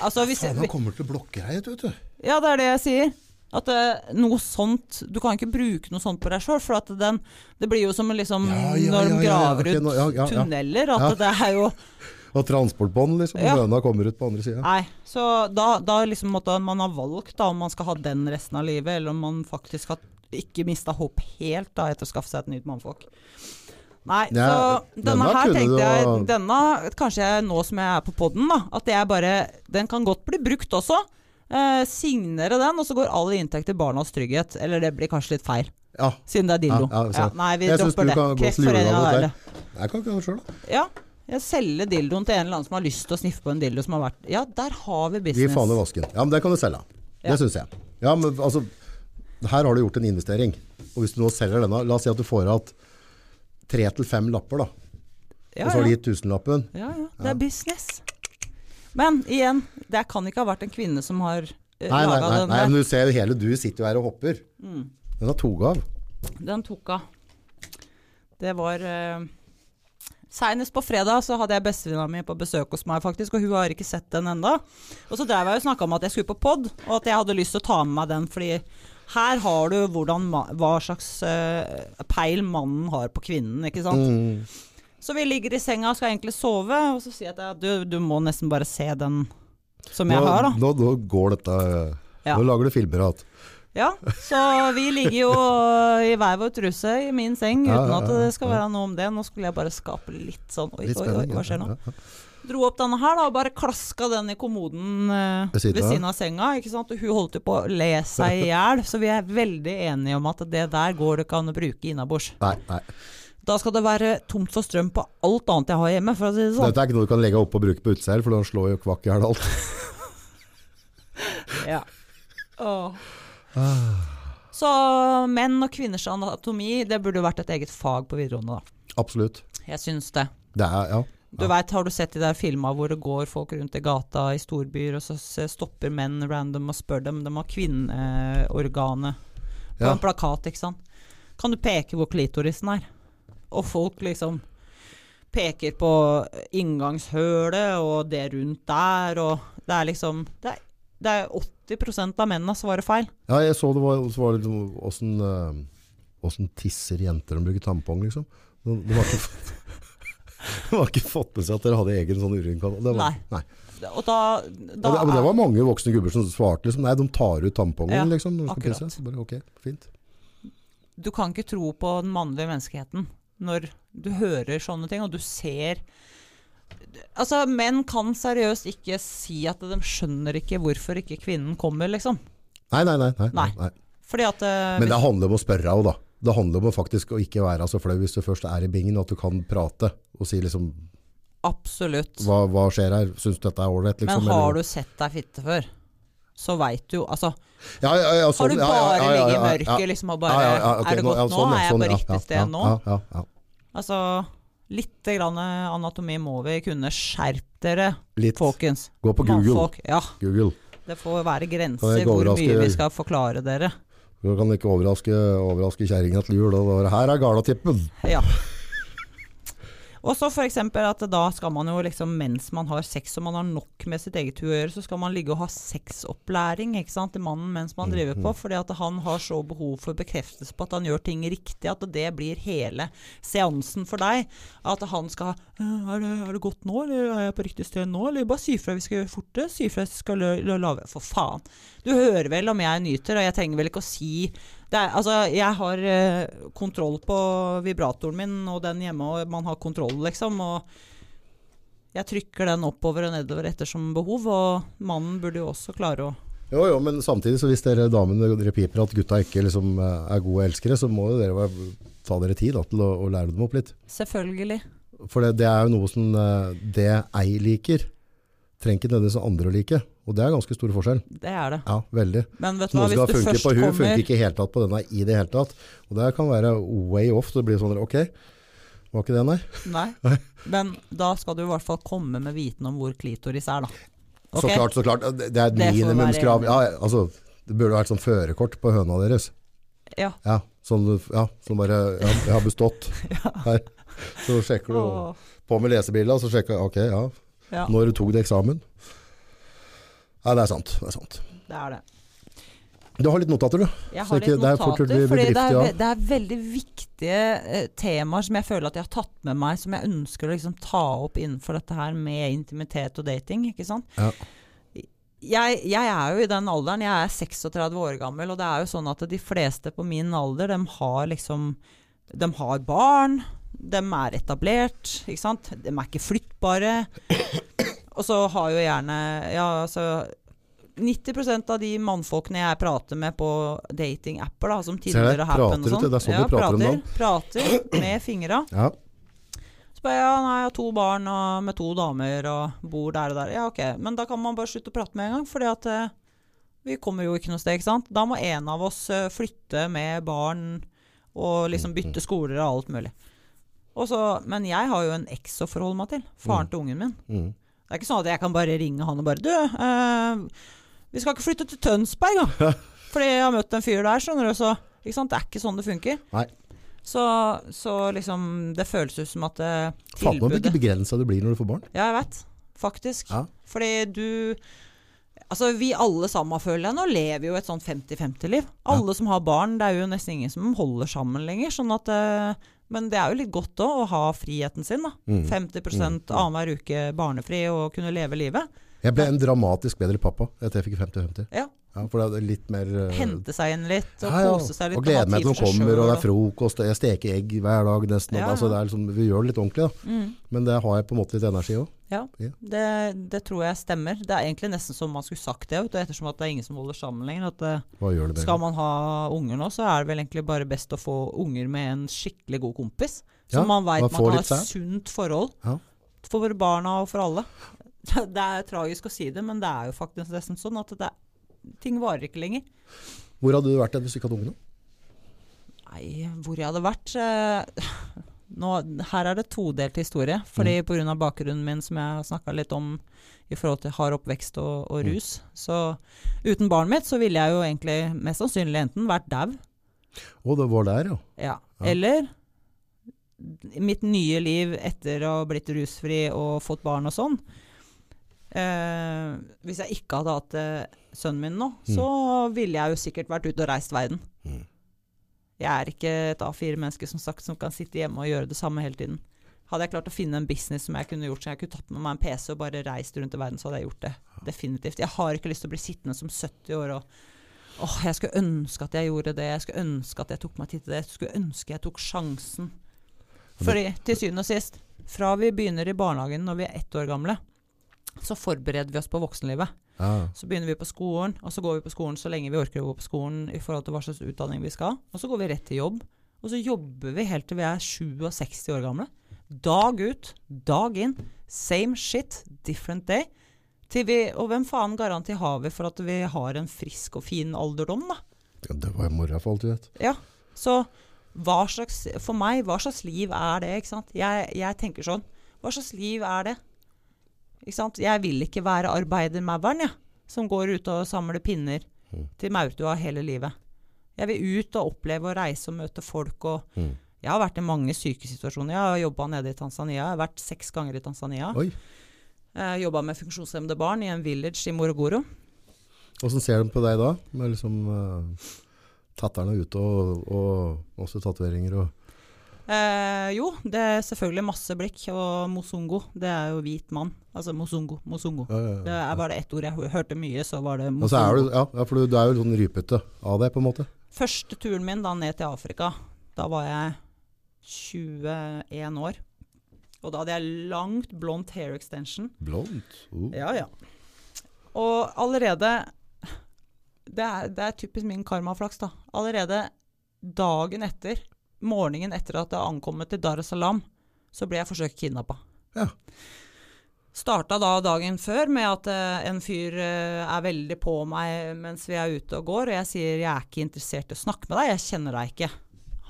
Altså hvis Faen, han kommer til å blokke deg, vet du. Ja, det er det jeg sier. At eh, noe sånt Du kan ikke bruke noe sånt på deg sjøl, for at den, det blir jo som liksom Ja, ja, når de ja, ja, graver ok, ut nå- ja, ja, ja. tunneler. At Ja. det er jo Og transportbånd, liksom. Ja. Høna kommer ut på andre sida. Nei. Så da, da liksom måtte man ha valgt da, om man skal ha den resten av livet, eller om man faktisk har ikke mista håp helt da etter å skaffe seg et nytt mannfolk. Nei, Ja, så denne denne her tenkte jeg Denne, kanskje jeg nå som jeg er på poden, da, at jeg bare Den kan godt bli brukt også. Eh, signere den, og så går all inntekt til barnas trygghet. Eller det blir kanskje litt feil, Ja. siden det er dildo. Ja, ja, nei, vi Jeg dropper det. er der. det. Jeg kan ikke ha det sjøl, da. Ja. Jeg selger dildoen til en eller annen som har lyst til å sniffe på en dildo som har vært Ja, der har vi Gi business. faen i vasken. Ja, men det kan du selge. Det syns jeg. Ja, men altså Her har du gjort en investering. Og hvis du nå selger denne La oss si at du får igjen tre til fem lapper, da. Ja, og så har du gitt tusenlappen. Ja, ja. Det er business. Men igjen, det kan ikke ha vært en kvinne som har uh, nei, laga nei, der. nei, men du ser jo hele Du sitter jo her og hopper. Mm. Den har toget av. Den tok av. Det var uh, Seinest på fredag så hadde jeg bestevenninna mi på besøk hos meg, faktisk, og hun har ikke sett den enda. Og så drev jeg og snakka om at jeg skulle på pod, og at jeg hadde lyst til å ta med meg den, fordi her har du hvordan, hva slags uh, peil mannen har på kvinnen, ikke sant. Mm. Så vi ligger i senga og skal egentlig sove, og så sier jeg at du, du må nesten bare se den som jeg har, da. nå, nå går dette Ja. Nå lager du filmer igjen. Ja, så vi ligger jo i hver vår truse i min seng uten at det skal være noe om det. Nå skulle jeg bare skape litt sånn Oi, oi, oi, hva skjer nå? Dro opp denne her da og bare klaska den i kommoden eh, Ved siden ved av? siden av senga. ikke sant? Og hun holdt jo på å le seg i hjel, så vi er veldig enige om at det der går det ikke an å bruke innabords. Nei, nei. Da skal det være tomt for strøm på alt annet jeg har hjemme, for å si det sånn. Dette er ikke noe du kan legge opp og bruke på utseier, for da slår jo kvakk i hjel alt. Ja. Åh. Så menn og kvinners anatomi, det burde jo vært et eget fag på videregående, da. Absolutt. Jeg syns det. Det er, ja. Du vet, Har du sett de der filma hvor det går folk rundt i gata i storbyer, og så stopper menn random og spør dem De har kvinneorganet på Ja. en plakat, ikke sant. Kan du peke hvor klitorisen er? Og folk liksom peker på inngangshølet og det rundt der, og det er liksom Det er, det er 80% av mennene svarer feil. Ja, jeg så det var, så var det åssen eh, åssen tisser jenter de bruker tampong, liksom. De, de, var ikke, har ikke fått med seg at dere hadde egen sånn urinkanal. Det var- Nei. nei. Og da, da ja, det, men det var mange voksne gubber som svarte liksom, nei, de tar ut tampongen, Ja, liksom. Pisse. Bare, okay, fint. du kan ikke tro på den mannlige menneskeheten når du hører sånne ting, og du ser Altså, menn kan seriøst ikke si at de skjønner ikke hvorfor ikke kvinnen kommer, liksom. Nei, nei, nei. nei, Nei. nei. Fordi at uh, Men det handler om å spørre òg, da. Det handler om å faktisk å ikke være så flau hvis du først er i bingen, og at du kan prate og si liksom Absolutt. Hva, hva skjer her? Syns du dette er ålreit? Liksom, Men har eller- du sett deg fitte før, så veit du Altså, ja, ja, ja, har sånn, du bare ja, ja, ligget i mørket liksom og bare Ja, ja, ja, ok, Er det godt ja, nå? sånn, ja, er jeg sånn, på riktig ja, sted nå? Altså, litt grann anatomi må vi kunne. Skjerp dere, Litt. folkens. Gå på Google. Mannfolk. Ja, Google. det får være grenser hvor mye vi skal forklare dere. Du kan ikke overraske, overraske kjerringa til jul. Og her er galatippen! Ja. Og så f.eks. at da skal man jo liksom mens man har sex og man har nok med sitt eget hue å gjøre, så skal man ligge og ha sexopplæring ikke sant, til mannen mens man driver på. Fordi at han har så behov for bekreftelse på at han gjør ting riktig, at det blir hele seansen for deg. At han skal «Øh, er det, er det godt nå, eller er jeg på riktig sted nå? Eller bare si fra vi skal gjøre fortere. Si fra vi skal la- la- For faen. Du hører vel om jeg nyter, og jeg trenger vel ikke å si er, altså, jeg har eh, kontroll på vibratoren min og den hjemme, og man har kontroll, liksom. Og jeg trykker den oppover og nedover ettersom behov, og mannen burde jo også klare å Jo, jo, men samtidig, så hvis dere damene dere piper at gutta ikke liksom, eh, er gode elskere, så må jo dere være, ta dere tid da, til å, å lære dem opp litt. Selvfølgelig. For det, det er jo noe som eh, det jeg liker, trenger ikke nødvendigvis andre å like. Og det er ganske stor forskjell. Det er det. Ja, veldig. Men vet du hva, hvis du først på hun, kommer funker ikke helt tatt på denne i det hele tatt. Og det kan være way off. Det blir sånn, ok, var ikke det, nei? Nei. Men da skal du i hvert fall komme med viten om hvor klitoris er, da. Okay? Så klart, så klart. Det er et minimumskrav. Ja, altså, det burde vært sånn førerkort på høna deres. Ja. Ja, sånn, ja, som bare, ja, jeg har bestått. Her. Så sjekker du Åh, på med lesebildet, så sjekker du ok, ja, ja, når du tok det eksamen. Ja, det er sant, det er sant. det er det. Du har litt notater, du. Jeg har ikke- litt det er notater, gjort fordi det er, ja. det er veldig viktige eh, temaer som jeg føler at jeg har tatt med meg, som jeg ønsker å liksom ta opp innenfor dette her med intimitet og dating. ikke sant? Ja. Jeg, jeg er jo i den alderen, jeg er 36 år gammel, og det er jo sånn at de fleste på min alder, de har liksom De har barn, de er etablert, ikke sant. De er ikke flyttbare. Og så har jo gjerne Ja, altså 90% av de mannfolkene jeg prater med på datingapper, da, som Tinder og Happen og sånn det er sånn ja, du prater om prater, prater med fingra. Ja. Så bare ja, nei, jeg har to barn og, med to damer og bor der og der. Ja, ok. Men da kan man bare slutte å prate med en gang, fordi at eh, vi kommer jo ikke noe sted, ikke sant. Da må en av oss eh, flytte med barn og liksom bytte skoler og alt mulig. Og så, men jeg har jo en eks å forholde meg til. Faren til ungen min. Mm. Det er ikke sånn at jeg kan bare ringe han og bare Du, eh, vi skal ikke flytte til Tønsberg, da. Fordi jeg har møtt en fyr der, skjønner du. Så ikke sant? det er ikke sånn det funker. Nei. Så, så liksom Det føles ut som at tilbudet... Faen meg tilbudet hvor begrensa du blir når du får barn. Ja, jeg vet. Faktisk. Ja. Fordi du Altså, vi alle sammen, føler jeg nå, lever jo et sånn 50-50-liv. Alle som har barn, det er jo nesten ingen som holder sammen lenger. Sånn at eh, Men det er jo litt godt òg å ha friheten sin, da. Mm. 50 annenhver uke barnefri og kunne leve livet. Jeg ble en dramatisk bedre pappa etter jeg fikk 50-50. Ja. Ja, for det er litt mer Uh, Hente seg inn litt og ja, ja. kose seg litt. Og glede meg til de kommer, og det er frokost, og jeg steker egg hver dag nesten. Ja, Altså, det er liksom, vi gjør det litt ordentlig, da. Mm. Men det har jeg på en måte litt energi òg. Ja, det, det tror jeg stemmer. Det er egentlig nesten som man skulle sagt det, ettersom at det er ingen som holder sammen lenger. At eh, det skal man ha unger nå, så er det vel egentlig bare best å få unger med en skikkelig god kompis. Så Ja, man veit man man kan ha et sunt forhold. Ja. For barna og for alle. Det er tragisk å si det, men det er jo faktisk nesten sånn at det er, ting varer ikke lenger. Hvor hadde du vært hvis du ikke hadde ungene? Nei, hvor jeg hadde vært eh, nå, Her er det todelt historie. Fordi Mm. på pga. bakgrunnen min, som jeg har snakka litt om i forhold til hard oppvekst og, og Mm. rus, så uten barnet mitt så ville jeg jo egentlig mest sannsynlig enten vært dau, Å, det var der, ja. ja. Ja. eller mitt nye liv etter å ha blitt rusfri og fått barn og sånn. Eh, hvis jeg ikke hadde hatt eh, sønnen min nå, Mm. så ville jeg jo sikkert vært ute og reist verden. Jeg er ikke et A4-menneske som sagt som kan sitte hjemme og gjøre det samme hele tiden. Hadde jeg klart å finne en business som jeg kunne gjort, så jeg kunne tatt med meg en PC og bare reist rundt i verden, så hadde jeg gjort det. Definitivt. Jeg har ikke lyst til å bli sittende som 70 år og Åh, jeg skulle ønske at jeg gjorde det. Jeg skulle ønske at jeg tok meg tid til det. Jeg skulle ønske jeg tok sjansen. Fordi til syvende og sist, fra vi begynner i barnehagen når vi er ett år gamle, så forbereder vi oss på voksenlivet. Ja. Så begynner vi på skolen, og så går vi på skolen så lenge vi orker å gå på skolen i forhold til hva slags utdanning vi skal. Og så går vi rett til jobb. Og så jobber vi helt til vi er 67 år gamle. Dag ut, dag inn. Same shit, different day. Til vi, og hvem faen garanti har vi for at vi har en frisk og fin alderdom, da? ja det var jo mora for alt du vet. Ja, så hva slags, for meg, hva slags liv er det, ikke sant? Jeg, jeg tenker sånn, hva slags liv er det? Jeg vil ikke være arbeidermauren, jeg, som går ut og samler pinner Mm. til maurtua hele livet. Jeg vil ut og oppleve og reise og møte folk og Mm. Jeg har vært i mange sykesituasjoner. Jeg har jobba nede i Tanzania. Jeg har vært seks ganger i Tanzania. Oi. Jeg jobba med funksjonshemmede barn i en village i Morogoro. Åssen ser de på deg da? Med liksom uh, tatterne ute og, og også tatoveringer og Eh, jo, det er selvfølgelig masse blikk. Og mosungo, det er jo hvit mann. Altså mosungo, mosungo ja, ja, Det er bare ett ord jeg hørte mye, så var det er Mosongo. du, ja, ja, for du, er jo sånn rypete av det, på en måte. Første turen min da ned til Afrika, da var jeg 21 år. Og da hadde jeg langt blondt hair extension. Blondt. Oh. Ja, ja. Og allerede det er, det er typisk min karmaflaks, da. Allerede dagen etter, morgenen etter at jeg ankommet til Dar es Salaam, så ble jeg forsøkt kidnappa. Ja. Starta da dagen før med at uh, en fyr uh, er veldig på meg mens vi er ute og går, og jeg sier jeg er ikke interessert i å snakke med deg, jeg kjenner deg ikke.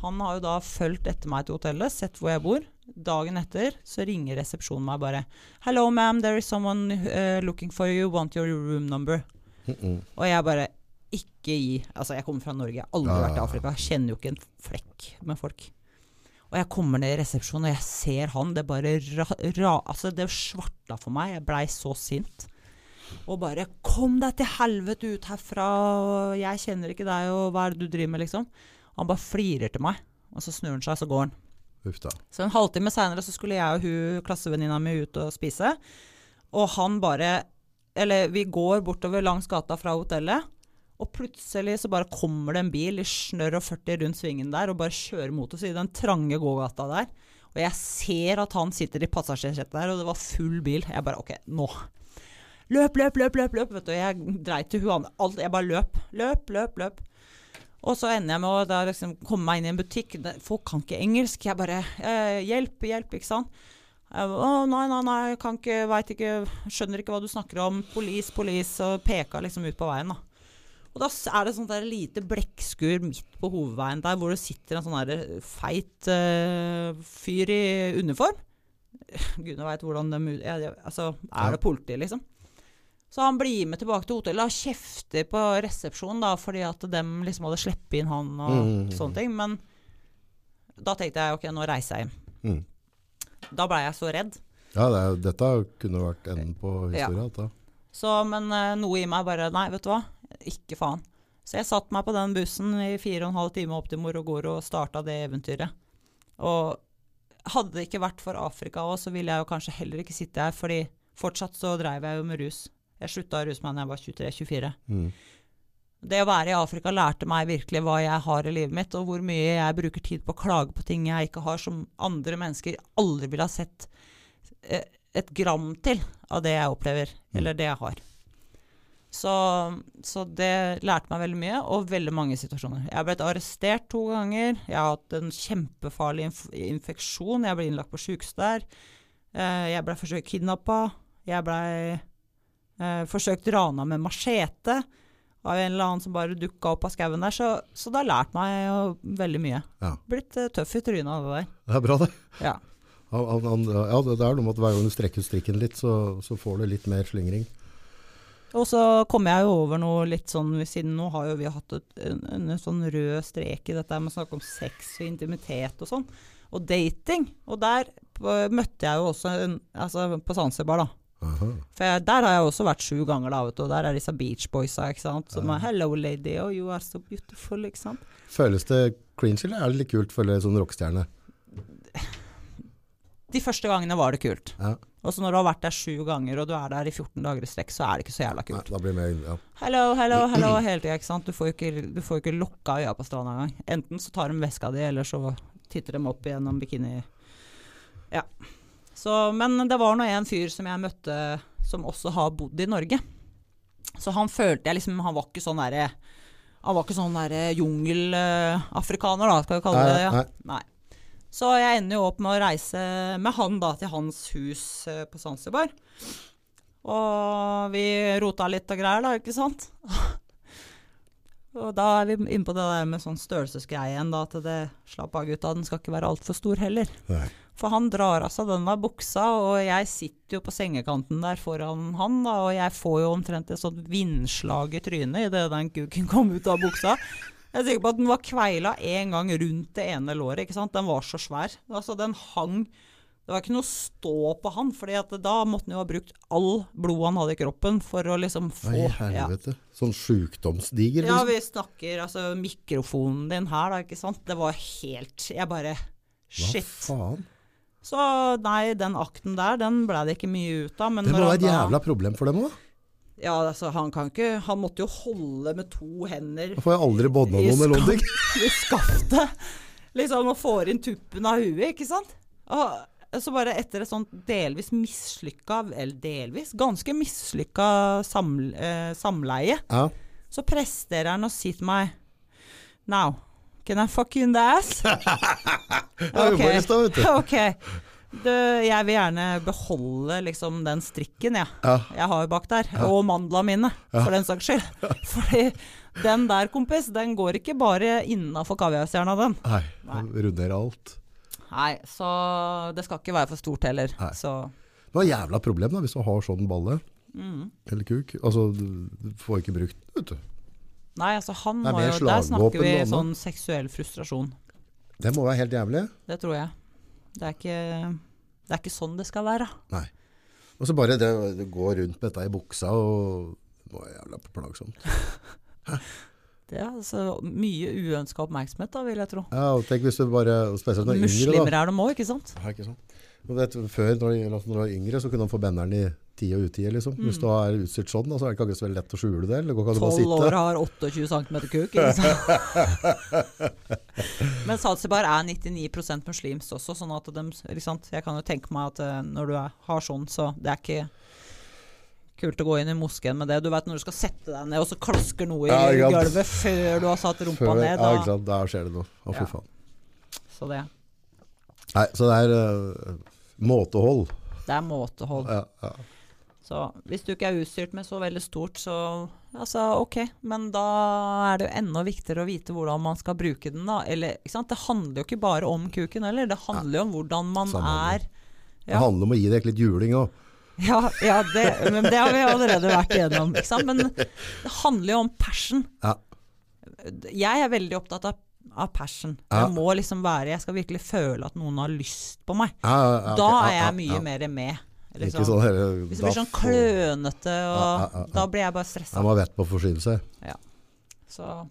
Han har jo da fulgt etter meg til hotellet, sett hvor jeg bor. Dagen etter så ringer resepsjonen meg bare Hello ma'am, there is someone uh, looking for you, want your room number. Mm -mm. Og jeg bare ikke gi Altså, jeg kommer fra Norge, jeg har aldri Ja. vært i Afrika. Jeg kjenner jo ikke en flekk med folk. Og jeg kommer ned i resepsjonen, og jeg ser han. Det bare ra, ra, Altså, det svartla for meg. Jeg blei så sint. Og bare 'Kom deg til helvete ut herfra, og jeg kjenner ikke deg, og hva er det du driver med', liksom. Han bare flirer til meg, og så snur han seg, så går han. Uff da. Så en halvtime seinere så skulle jeg og hun, klassevenninna mi, ut og spise. Og han bare Eller vi går bortover langs gata fra hotellet, og plutselig så bare kommer det en bil i snørr og 40 rundt svingen der og bare kjører mot oss i den trange gågata der. Og jeg ser at han sitter i passasjersetet der, og det var full bil. Jeg bare OK, nå. Løp, løp, løp, løp. løp, vet du. Jeg dreit andre. Alt, jeg bare løp. Løp, løp, løp. Og så ender jeg med å liksom komme meg inn i en butikk. Folk kan ikke engelsk. Jeg bare eh, Hjelp, hjelp, ikke sant. Å, nei, nei, nei, jeg kan ikke, veit ikke, skjønner ikke hva du snakker om. Police, police. Og peka liksom ut på veien, da. Og da er det sånt der lite blekkskur midt på hovedveien der hvor det sitter en sånn der feit uh, fyr i uniform. Gudene veit hvordan er ja, Altså, er det politi, liksom? Så han blir med tilbake til hotellet og kjefter på resepsjonen da, fordi at dem liksom hadde sluppet inn han og Mm. sånne ting. Men da tenkte jeg ok, nå reiser jeg hjem. Mm. Da blei jeg så redd. Ja, det dette kunne vært enden på historia. Ja. Så, men uh, noe i meg bare Nei, vet du hva? Ikke faen. Så jeg satte meg på den bussen i fire og en halv time opp til Morogoro og starta det eventyret. Og hadde det ikke vært for Afrika òg, så ville jeg jo kanskje heller ikke sitte her, fordi fortsatt så dreiv jeg jo med rus. Jeg slutta å ruse meg da jeg var 23-24. Mm. Det å være i Afrika lærte meg virkelig hva jeg har i livet mitt, og hvor mye jeg bruker tid på å klage på ting jeg ikke har, som andre mennesker aldri ville ha sett eh, et gram til av det jeg opplever, eller det jeg har. Så, så det lærte meg veldig mye, og veldig mange situasjoner. Jeg har blitt arrestert to ganger. Jeg har hatt en kjempefarlig inf infeksjon. Jeg ble innlagt på sjukehus der. Eh, jeg ble forsøkt kidnappa. Jeg ble eh, forsøkt rana med machete av en eller annen som bare dukka opp av skauen der. Så, så det har lært meg jo veldig mye. Ja. Blitt eh, tøff i trynet av det der. Det er bra, det. Ja. Han, han, han, ja, det det er noe med at hver gang du strekker strikken litt, så, så får du litt mer slingring. Og så kom jeg jo over noe litt sånn Siden nå har jo vi hatt et, en, en sånn rød strek i dette med å snakke om sex og intimitet og sånn. Og dating. Og der møtte jeg jo også en, altså på Zanzibar, da. Aha. For jeg, der har jeg også vært sju ganger, da, vet du. Og der er disse Beach Boysa, ikke sant. Som er 'hello lady, oh you are so beautiful', ikke sant. Føles det cringe, eller er det litt kult å følge sånn rockestjerne? De første gangene var det kult. Ja. Og så når du har vært der sju ganger, og du er der i 14 dager i strekk, så er det ikke så jævla Nei, kult. da blir det mer, ja. Hello, hello, hello hele tida, ikke sant. Du får jo ikke, du får ikke lukka øya på stranda engang. Enten så tar de veska di, eller så titter de opp gjennom bikini. Ja. Så, men det var nå en fyr som jeg møtte som også har bodd i Norge. Så han følte jeg liksom Han var ikke sånn derre Han var ikke sånn derre jungelafrikaner, da, skal vi kalle det det. Ja. Nei, Nei. Så jeg ender jo opp med å reise med han da til hans hus eh, på Zanzibar. Og vi rota litt og greier, da, ikke sant? og da er vi inne på det der med sånn størrelsesgreie igjen, da. At det Slapp av, gutta, den skal ikke være altfor stor heller. Nei. For han drar av seg denne buksa, og jeg sitter jo på sengekanten der foran han, da, og jeg får jo omtrent et sånt vindslag i trynet idet den kuken kom ut av buksa. Jeg er sikker på at den var kveila en gang rundt det ene låret. ikke sant? Den var så svær. Altså, den hang Det var ikke noe stå på han, at da måtte han jo ha brukt all blodet han hadde i kroppen for å liksom få Nei, ja. helvete. Sånn sjukdomsdiger, ja, liksom. vi snakker altså mikrofonen din her, da, ikke sant. Det var helt Jeg bare Shit. Hva faen? Så nei, den akten der, den ble det ikke mye ut av. Men Det må være et jævla problem for dem òg. Ja, altså, han kan ikke Han måtte jo holde med to hender Da får jeg aldri bånda noen eller noen ting. i skaftet. Liksom, og får inn tuppen av huet, ikke sant? Og så bare etter et sånt delvis mislykka, eller delvis, ganske mislykka samle, eh, samleie, Ja. så presterer han å si til meg Now, can I fuck you in the ass? okay. Ok. Du. jeg vil gjerne beholde liksom den strikken, jeg. Ja. Jeg har bak der. Og mandlene mine, for den saks skyld. Fordi den der, kompis, den går ikke bare innafor kaviarstjerna, den. Nei, den runder alt. Nei, så det skal ikke være for stort heller. Nei. Så Det var et jævla problem da, hvis du har sånn balle mm. eller kuk. Altså, du får ikke brukt den, vet du. Nei, altså han må jo Der snakker vi sånn seksuell frustrasjon. Det må være helt jævlig. Det tror jeg. Det er ikke, det er ikke sånn det skal være. Nei. Og så bare det, å gå rundt med dette i buksa, og det var jævla plagsomt. Det er altså mye uønska oppmerksomhet, da, vil jeg tro. Ja, og tenk hvis du bare, spesielt når du er yngre Muslimer da. er de òg, ikke sant? Ja, ikke sant? Og vet, før, når du, når var yngre, så kunne han få benneren i tide og utide, liksom. Hvis du er utstyrt sånn, så er det ikke akkurat så lett å skjule det. Eller går ikke an å bare 12 sitte. år har 28 cm kuk. Men Zanzibar er 99% muslimsk også, sånn at de, jeg kan jo tenke meg at eh, når du er, har sånn, så det er ikke kult å gå inn i moskeen med det. Du vet når du skal sette deg ned, og så klasker noe i Ja, gulvet før du har satt rumpa Før, ned. ja, ikke Da. sant? Der skjer det noe. Å, fy Ja. faen. Så det, Nei, så det er uh, måtehold. det er måtehold. Ja, ja. Så hvis du ikke er utstyrt med så veldig stort, så altså, ok. Men da er det jo enda viktigere å vite hvordan man skal bruke den, da. Eller? Det handler jo ikke bare om kuken heller, det handler jo om hvordan man Samhandling. er. Det handler om å gi deg litt juling òg. Ja, ja det, men det har vi allerede vært igjennom. Men det handler jo om passion. Ja. Jeg er veldig opptatt av, av passion. Ja. Jeg må liksom være Jeg skal virkelig føle at noen har lyst på meg. Ja, ja, ja, Da er Ja, jeg ja, mye ja. mer med. Liksom. sånn hele Hvis det blir sånn klønete, og Ja, ja, ja, ja. da blir jeg bare Ja, stressa. man vet på forsynelse. Ja. Så.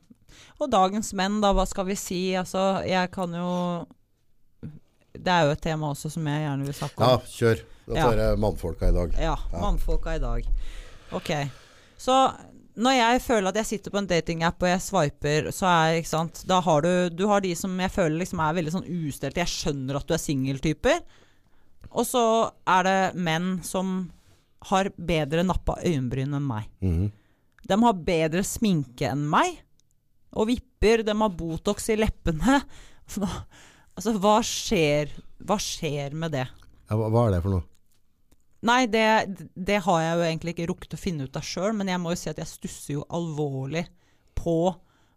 Og dagens menn, da, hva skal vi si? Altså, jeg kan jo Det er jo et tema også som jeg gjerne vil snakke Ja, om. kjør. Da Ja. tar jeg mannfolka i dag. Ja, Ja. mannfolka i dag. Ok. Så når jeg føler at jeg sitter på en datingapp og jeg swiper, så er ikke sant Da har du Du har de som jeg føler liksom er veldig sånn ustelt. Jeg skjønner at du er singeltyper. Og så er det menn som har bedre nappa øyenbryn enn meg. Mhm. De har bedre sminke enn meg. Og vipper. De har Botox i leppene. Hva, altså, hva skjer, hva skjer med det? Ja, hva er det for noe? Nei, det, det har jeg jo egentlig ikke rukket å finne ut av sjøl, men jeg må jo si at jeg stusser jo alvorlig på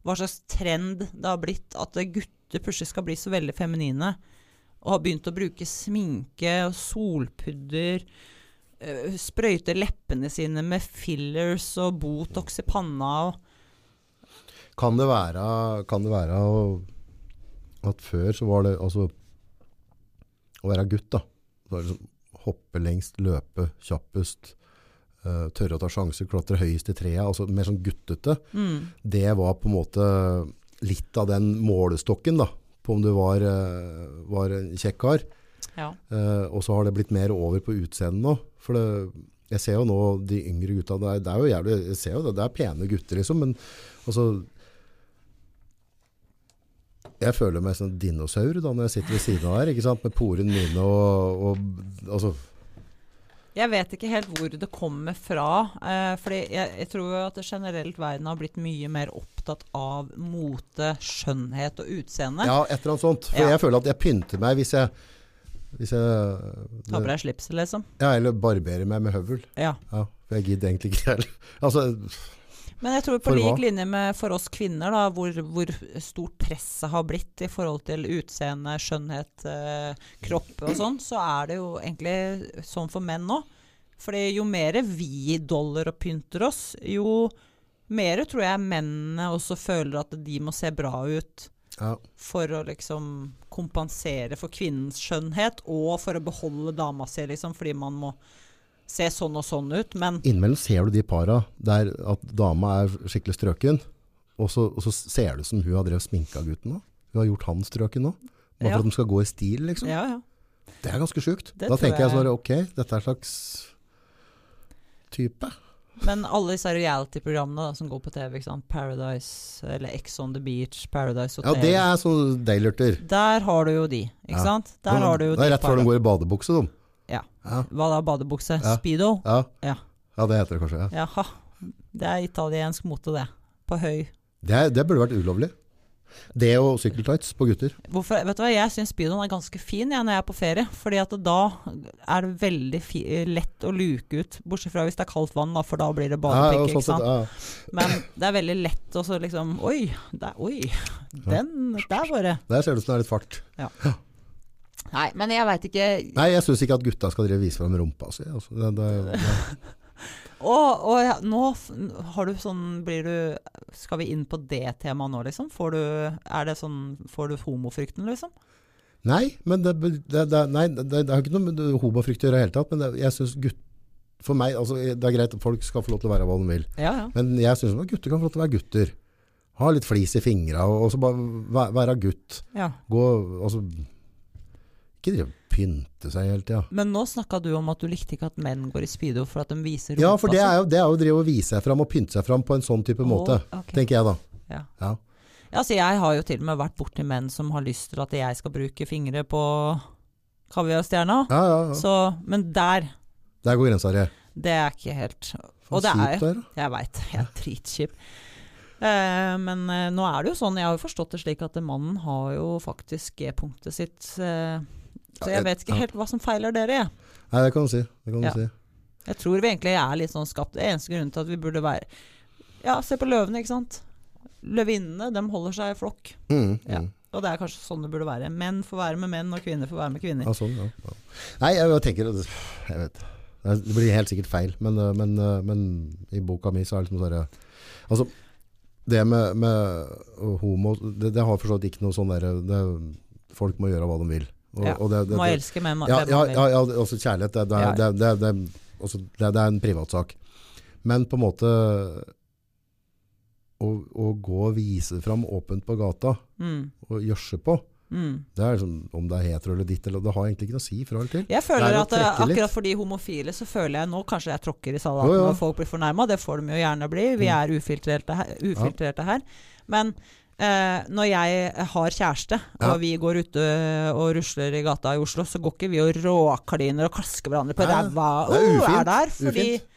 hva slags trend det har blitt at gutter plutselig skal bli så veldig feminine. Og har begynt å bruke sminke og solpudder. øh, Sprøyte leppene sine med fillers og Botox i panna. Kan det være, kan det være at før så var det altså Å være gutt, da. Så det liksom hoppe lengst, løpe kjappest, uh, tørre å ta sjanser, klatre høyest i trea, Altså mer sånn guttete. mm, Det var på en måte litt av den målestokken, da. På om du var, eh, var en kjekk kar. ja. Uh, og så har det blitt mer over på utseendet nå. For det, jeg ser jo nå de yngre gutta, det er, det er jo jævlig, jeg ser jo det, det er pene gutter liksom, men altså jeg føler meg som en dinosaur da når jeg sitter ved siden av her, ikke sant? Med porene mine og, og altså, Jeg vet ikke helt hvor det kommer fra. Eh, fordi jeg, jeg tror at det generelt verden har blitt mye mer opptatt av mote, skjønnhet og utseende. ja, et eller annet sånt. For Ja. jeg føler at jeg pynter meg hvis jeg, hvis jeg Ta på deg slipset, liksom. ja, eller barberer meg med høvel. Ja. Ja, for jeg gidder egentlig ikke heller. Altså, Men jeg tror på lik linje med for oss kvinner, da, hvor, hvor stort presset har blitt i forhold til utseende, skjønnhet, eh, kropp og sånn, så er det jo egentlig sånn for menn nå. Fordi jo mer vi dollar og pynter oss, jo mer tror jeg mennene også føler at de må se bra ut ja. for å liksom kompensere for kvinnens skjønnhet, og for å beholde dama si, liksom, fordi man må se sånn og sånn ut. Men Innimellom ser du de para der at dama er skikkelig strøken, og så, og så ser det ut som hun har drevet sminka gutten nå. Hun har gjort han strøken nå. Bare Ja. for at de skal gå i stil, liksom. ja, ja. Det er ganske sjukt. Da tenker jeg sånn, ok, dette er en slags type. Men alle disse reality-programmene som går på TV, ikke sant? Paradise, eller Ex on the Beach, Paradise Hotel Ja, det er sånn dailurter. Der har du jo de, ikke sant? Der har du jo det er de rett før de går i badebukse, de. Ja. Ja, Hva da, badebukse? Ja. Speedo? ja. Ja. ja, det heter det kanskje. Ja. Jaha. Det er italiensk mote, det. På høy. Det, det burde vært ulovlig. Det og sykkeltights på gutter. Hvorfor, vet du hva, Jeg syns speedoen er ganske fin jeg, når jeg er på ferie. Fordi at da er det veldig fi lett å luke ut. Bortsett fra hvis det er kaldt vann, da, for da blir det Ja, badepikk. Ja, sånn ja. Men det er veldig lett å så liksom Oi, der, oi, den der bare. Der ser det ut som det er litt fart. Nei, men jeg veit ikke Nei, jeg syns ikke at gutta skal drive vise fram rumpa si. Altså. Det, det, det, og, og ja, nå har du sånn Blir du Skal vi inn på det temaet nå, liksom? Får du Er det sånn Får du homofrykten, liksom? nei, men det, det, det, nei, det, det har ikke noe med homofrykt å gjøre i det hele tatt. Men det, jeg syns gutt, For meg, altså, det er greit at folk skal få lov til å være hva de vil. Ja, ja. Men jeg syns at gutter kan få lov til å være gutter. Ha litt flis i fingra, og, og så bare væ- være gutt. ja. Gå, altså Ikke drive pynte seg hele tida. Men nå snakka du om at du likte ikke at menn går i speedo for at de viser Ja, for det er jo det er jo å drive og vise seg fram og pynte seg fram på en sånn type måte. okay. Tenker jeg da. Ja. Ja. Ja, altså jeg har jo til og med vært borti menn som har lyst til at jeg skal bruke fingre på kaviarstjerna. Ja, ja, ja. Så, men der, Der går grensa di. det er ikke helt Og det er der. Jeg veit, jeg er dritkjip. Eh, men eh, nå er det jo sånn, jeg har jo forstått det slik at mannen har jo faktisk G-punktet sitt. Eh, så jeg vet ikke helt hva som feiler dere. jeg. Nei, det kan du si. Det kan Ja. si. Jeg tror vi egentlig er litt sånn skapt. Det eneste grunnen til at vi burde være Ja, se på løvene, ikke sant. Løvinnene, de holder seg i flokk. Mm, Ja. mm. Og det er kanskje sånn det burde være. Menn får være med menn, og kvinner får være med kvinner. Ja, sånn, ja. Nei, jeg, tenker Jeg vet det. Blir helt sikkert feil, men, øh, men, øh, men i boka mi så er det liksom sånn Altså, det med, med homo det, det har for så vidt ikke noe sånn derre Folk må gjøre hva de vil. Og, Ja, og det, det, Må det, elske med ja, ja, ja, ja, også kjærlighet, det, det, Ja, er, en privatsak. Men på en måte å, å gå og vise fram åpent på gata Mm, og gjørse på, mm. det er liksom, om det er hetero eller ditt, eller, det har egentlig ikke noe å si fra eller til. Jeg føler er at eh, litt. akkurat for de homofile så føler jeg nå kanskje jeg tråkker i salaten Jo, ja. når folk blir fornærma. Det får de jo gjerne bli. Vi Mm. er ufiltrerte her. Ufiltrerte her. Men eh, når jeg har kjæreste, Ja. og vi går ute og rusler i gata i Oslo, så går ikke vi og råkliner og klasker hverandre på ræva. det er er der, fordi Ufint.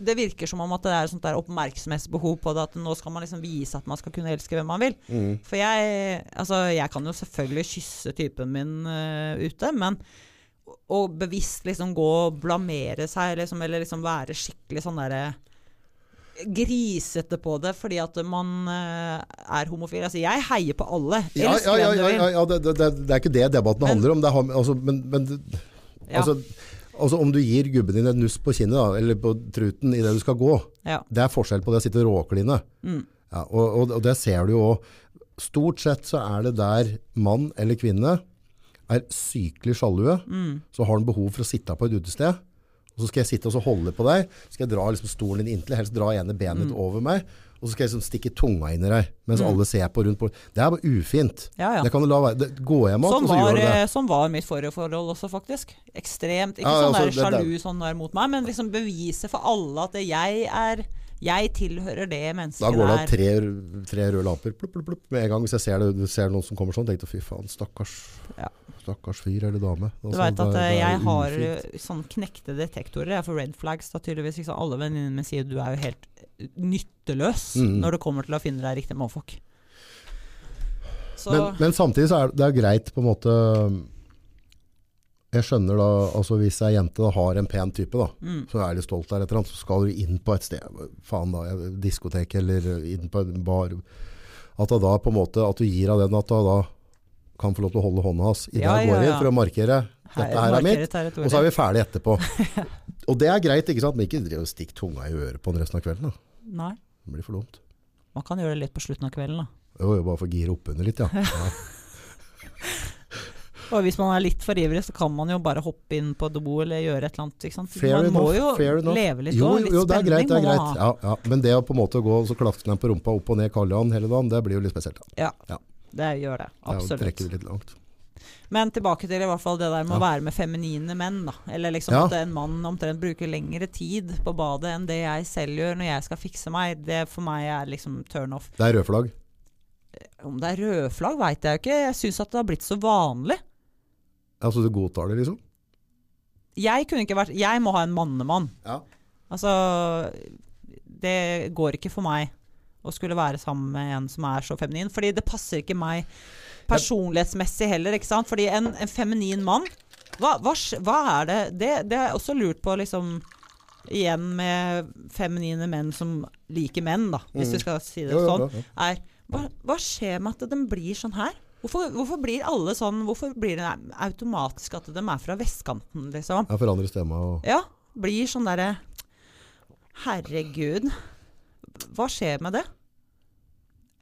det virker som om at det er sånt der oppmerksomhetsbehov på det, at nå skal man liksom vise at man skal kunne elske hvem man vil. Mm. For jeg, altså, jeg kan jo selvfølgelig kysse typen min uh, ute, men å bevisst liksom gå og blamere seg, liksom, eller liksom være skikkelig sånn derre grisete på det fordi at man eh, er homofil. Altså, jeg heier på alle. Ja, ja, ja, ja, det, det, det, er ikke det debatten Men- handler om. Det har, altså, men, men altså, altså, om du gir gubben din et nuss på kinnet, da, eller på truten idet du skal gå, det er forskjell på det å sitte råkline. Mm. Ja, og, og, og det ser du jo òg. Stort sett så er det der mann eller kvinne er sykelig sjalue, Mm. så har han behov for å sitte på et utested. Og så skal jeg sitte og så holde på deg. Så skal jeg dra liksom stolen din inntil, helst dra ene benet ditt over meg. Og så skal jeg liksom stikke tunga inn i deg, mens Mm. alle ser på rundt på. Det er bare ufint. Ja, ja. Det kan du la være. Det, gå hjem igjen, og så gjør du det. Som sånn var mitt forrige forhold også, faktisk. Ekstremt. Ikke Ja, sånn altså, der sjalu sånn der mot meg, men liksom bevise for alle at jeg er Jeg tilhører det mennesket. Da går det av tre, tre røde lamper plupp, plupp, plupp, med en gang. Hvis jeg ser, det, ser noen som kommer sånn, tenker jeg fy faen, stakkars, Ja. Stakkars fyr eller dame. Du Altså, vet at det jeg har ufint. sånn knekte detektorer. Jeg får red flags da tydeligvis. Ikke? Alle venninnene mine sier du er jo helt nytteløs Mm. når det kommer til å finne deg riktig mannfolk. Men, men samtidig så er det, det er greit på en måte Jeg skjønner da, altså hvis ei jente da har en pen type da, mm, så er litt stolt av et eller annet, så skal du inn på et sted, faen da, diskotek eller inn på en bar, at da, på en måte, at du gir av den, at da, da kan få lov til å holde hånda hans i Ja, ja, går ja. for å markere, dette her er mitt, og så er vi ferdige etterpå. og det er greit, ikke sant, men ikke og stikk tunga i øret på den resten av kvelden da. Nei, Det blir for dumt. man kan gjøre det litt på slutten av kvelden, da. Jo, jo, bare for å gire opp under litt, ja. Og hvis man er litt for ivrig, så kan man jo bare hoppe inn på do eller gjøre et eller annet. Ikke sant? Fair man må jo leve litt Jo, jo, jo, det er greit, det er greit. Ja, ja. Men det å på en måte gå og så klaske den på rumpa opp og ned Karl Johan hele dagen, det blir jo litt spesielt. Da. Ja, Ja. Det gjør det. Det Absolutt. trekke det litt langt. Men tilbake til i hvert fall det der med å være med feminine menn. da Eller liksom Ja. at en mann omtrent bruker lengre tid på badet enn det jeg selv gjør når jeg skal fikse meg. Det for meg er liksom turn off. Det er rødflagg. Om det er rødflagg, veit jeg ikke. Jeg syns at det har blitt så vanlig. Altså du godtar det, liksom? Jeg kunne ikke vært Jeg må ha en mannemann. Ja. Altså Det går ikke for meg å skulle være sammen med en som er så feminin. Fordi det passer ikke meg personlighetsmessig heller, ikke sant. Fordi en, en feminin mann hva, hva, hva er det? det Det er også lurt på, liksom Igjen med feminine menn som liker menn, da, hvis Mm. du skal si det Jo, sånn. Er hva, hva skjer med at de blir sånn her? Hvorfor, hvorfor blir alle sånn Hvorfor blir det automatisk at de er fra vestkanten, liksom? Ja, forandrer stemma og Ja, blir sånn derre Herregud, hva skjer med det?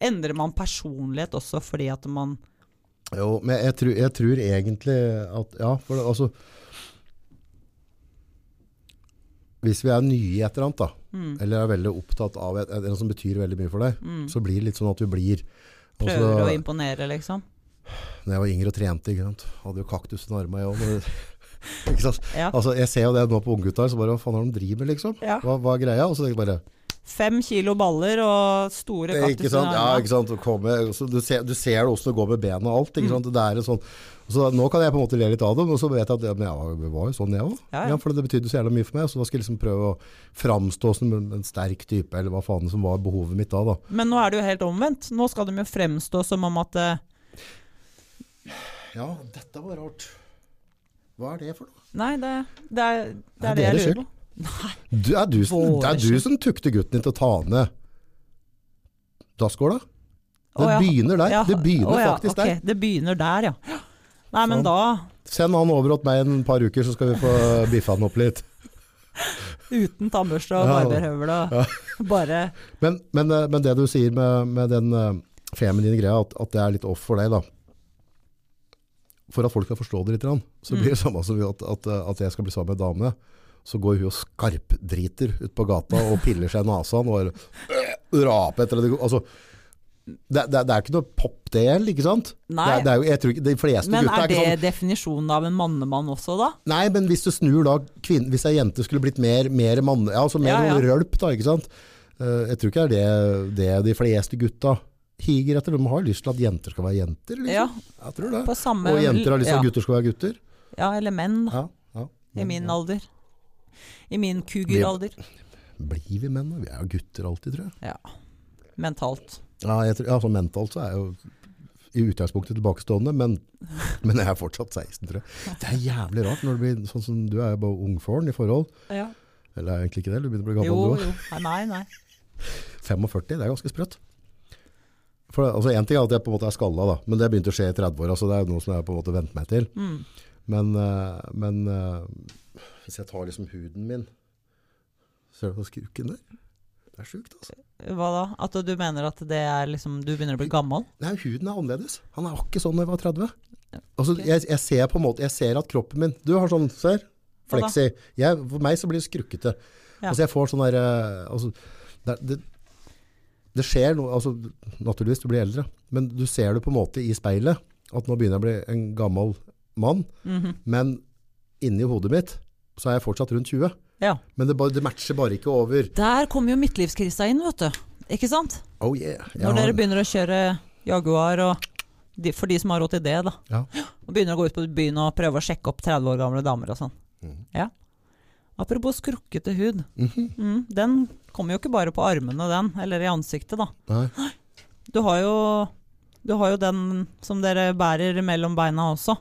Endrer man personlighet også fordi at man Jo, men jeg tror, jeg tror egentlig at Ja, for det, altså hvis vi er nye i et eller annet, da, Mm. eller er veldig opptatt av et, noe som betyr veldig mye for deg, Mm. så blir det litt sånn at du blir Prøver Prøver å imponere, liksom. Når jeg var yngre og trente, ikke sant? hadde jo kaktusen i armene, jeg òg. Ja. Altså, jeg ser jo det nå på unggutta så bare hva faen det de driver med, liksom? Ja. Hva, hva er greia? Og så tenker jeg bare Fem kilo baller og store det, Ikke sant? Ja, ikke sant? Kommer, du, ser, du ser det også gå med bena og alt. Mm. Det er en sånn så Nå kan jeg på en måte le litt av det, og så vet jeg at ja, jeg var, jo sånn jeg òg. Ja, ja. for det betydde så jævla mye for meg. Så da skal jeg liksom prøve å framstå som en, sterk type, eller hva faen som var behovet mitt da. da. Men nå er det jo helt omvendt. Nå skal de jo fremstå som om at uh... Ja, dette var rart. Hva er det for noe? Nei, det, det er det, Er det jeg lurer skyld? På. Du, er du, det er du som tukter gutten din til å ta ned dasskåla. Det ja. begynner der. Ja, Det begynner ja, faktisk okay. der. Det begynner der, ja. Nei, men Sånn. da, Send han over til meg en par uker, så skal vi få biffa han opp litt. uten tannbørste og barberhøvel og bare Men, men, eh, men det du sier med, med den eh, feminine greia, at, at det er litt off for deg, da. For at folk skal forstå det litt, så Mm. blir det samme som at, at, at jeg skal bli sammen med en dame. Så går hun og skarpdriter ut på gata og piller seg i nesa og raper etter det. Altså, det, det, det er ikke noe pop det heller, ikke sant? Nei. Det er, det er jo, ikke, de fleste Men er er det sånn definisjonen av en mannemann også, da? Nei, men hvis du snur da kvinne, Hvis ei jente skulle blitt mer, mer mann... Ja, altså mer Ja, ja. rølp, da, ikke sant? Eh, jeg tror ikke det er det, de fleste gutta higer etter. De har lyst til at jenter skal være jenter, liksom. Ja, Jeg tror det. på samme Og jenter har lyst til at gutter skal være gutter. Ja, eller menn, da. Ja, ja. I min alder. I min kugeralder. Blir vi menn? Vi er jo gutter alltid, tror jeg. Ja. Mentalt. Ja, jeg tror, ja sånn mentalt så er jeg jo i utgangspunktet tilbakestående, men, men jeg er fortsatt 16, tror jeg. Det er jævlig rart når du blir sånn som du er jo bare ungfåren i forhold. Ja. Eller er egentlig ikke det, du begynner å bli gammel Jo, du òg. Nei, nei. 45, det er ganske sprøtt. For Én altså, en ting er at jeg på en måte er skalla, da, men det begynte å skje i 30-åra, så det er jo noe som jeg på en måte vent meg til. Mm. Men, eh, men eh, hvis jeg tar liksom huden min Ser du på skrukken der? Det er sjukt, altså. Hva da? At du mener at det er liksom Du begynner å bli gammel? Nei, huden er annerledes. Han er ikke sånn da jeg var 30. Altså, Ok. jeg, jeg ser på en måte Jeg ser at kroppen min Du har sånn, ser? Fleksi. Jeg, for meg så blir det skrukkete. Ja. Altså, jeg får sånn der eh, altså, det, det, det skjer noe altså, Naturligvis, du blir eldre. Men du ser det på en måte i speilet. At nå begynner jeg å bli en gammel mann. Mhm. Men inni hodet mitt så er jeg fortsatt rundt 20. Ja. Men det, det matcher bare ikke over. Der kommer jo midtlivskrisa inn, vet du. Ikke sant? Oh yeah. Når dere begynner å kjøre Jaguar, og de, for de som har råd til det, da. Ja. Og begynner å gå ut på byen og prøve å sjekke opp 30 år gamle damer og sånn. Mm. Ja. Apropos skrukkete hud. Mhm. Mm, den kommer jo ikke bare på armene, den. Eller i ansiktet, da. Nei. Du har jo, du har jo den som dere bærer mellom beina også.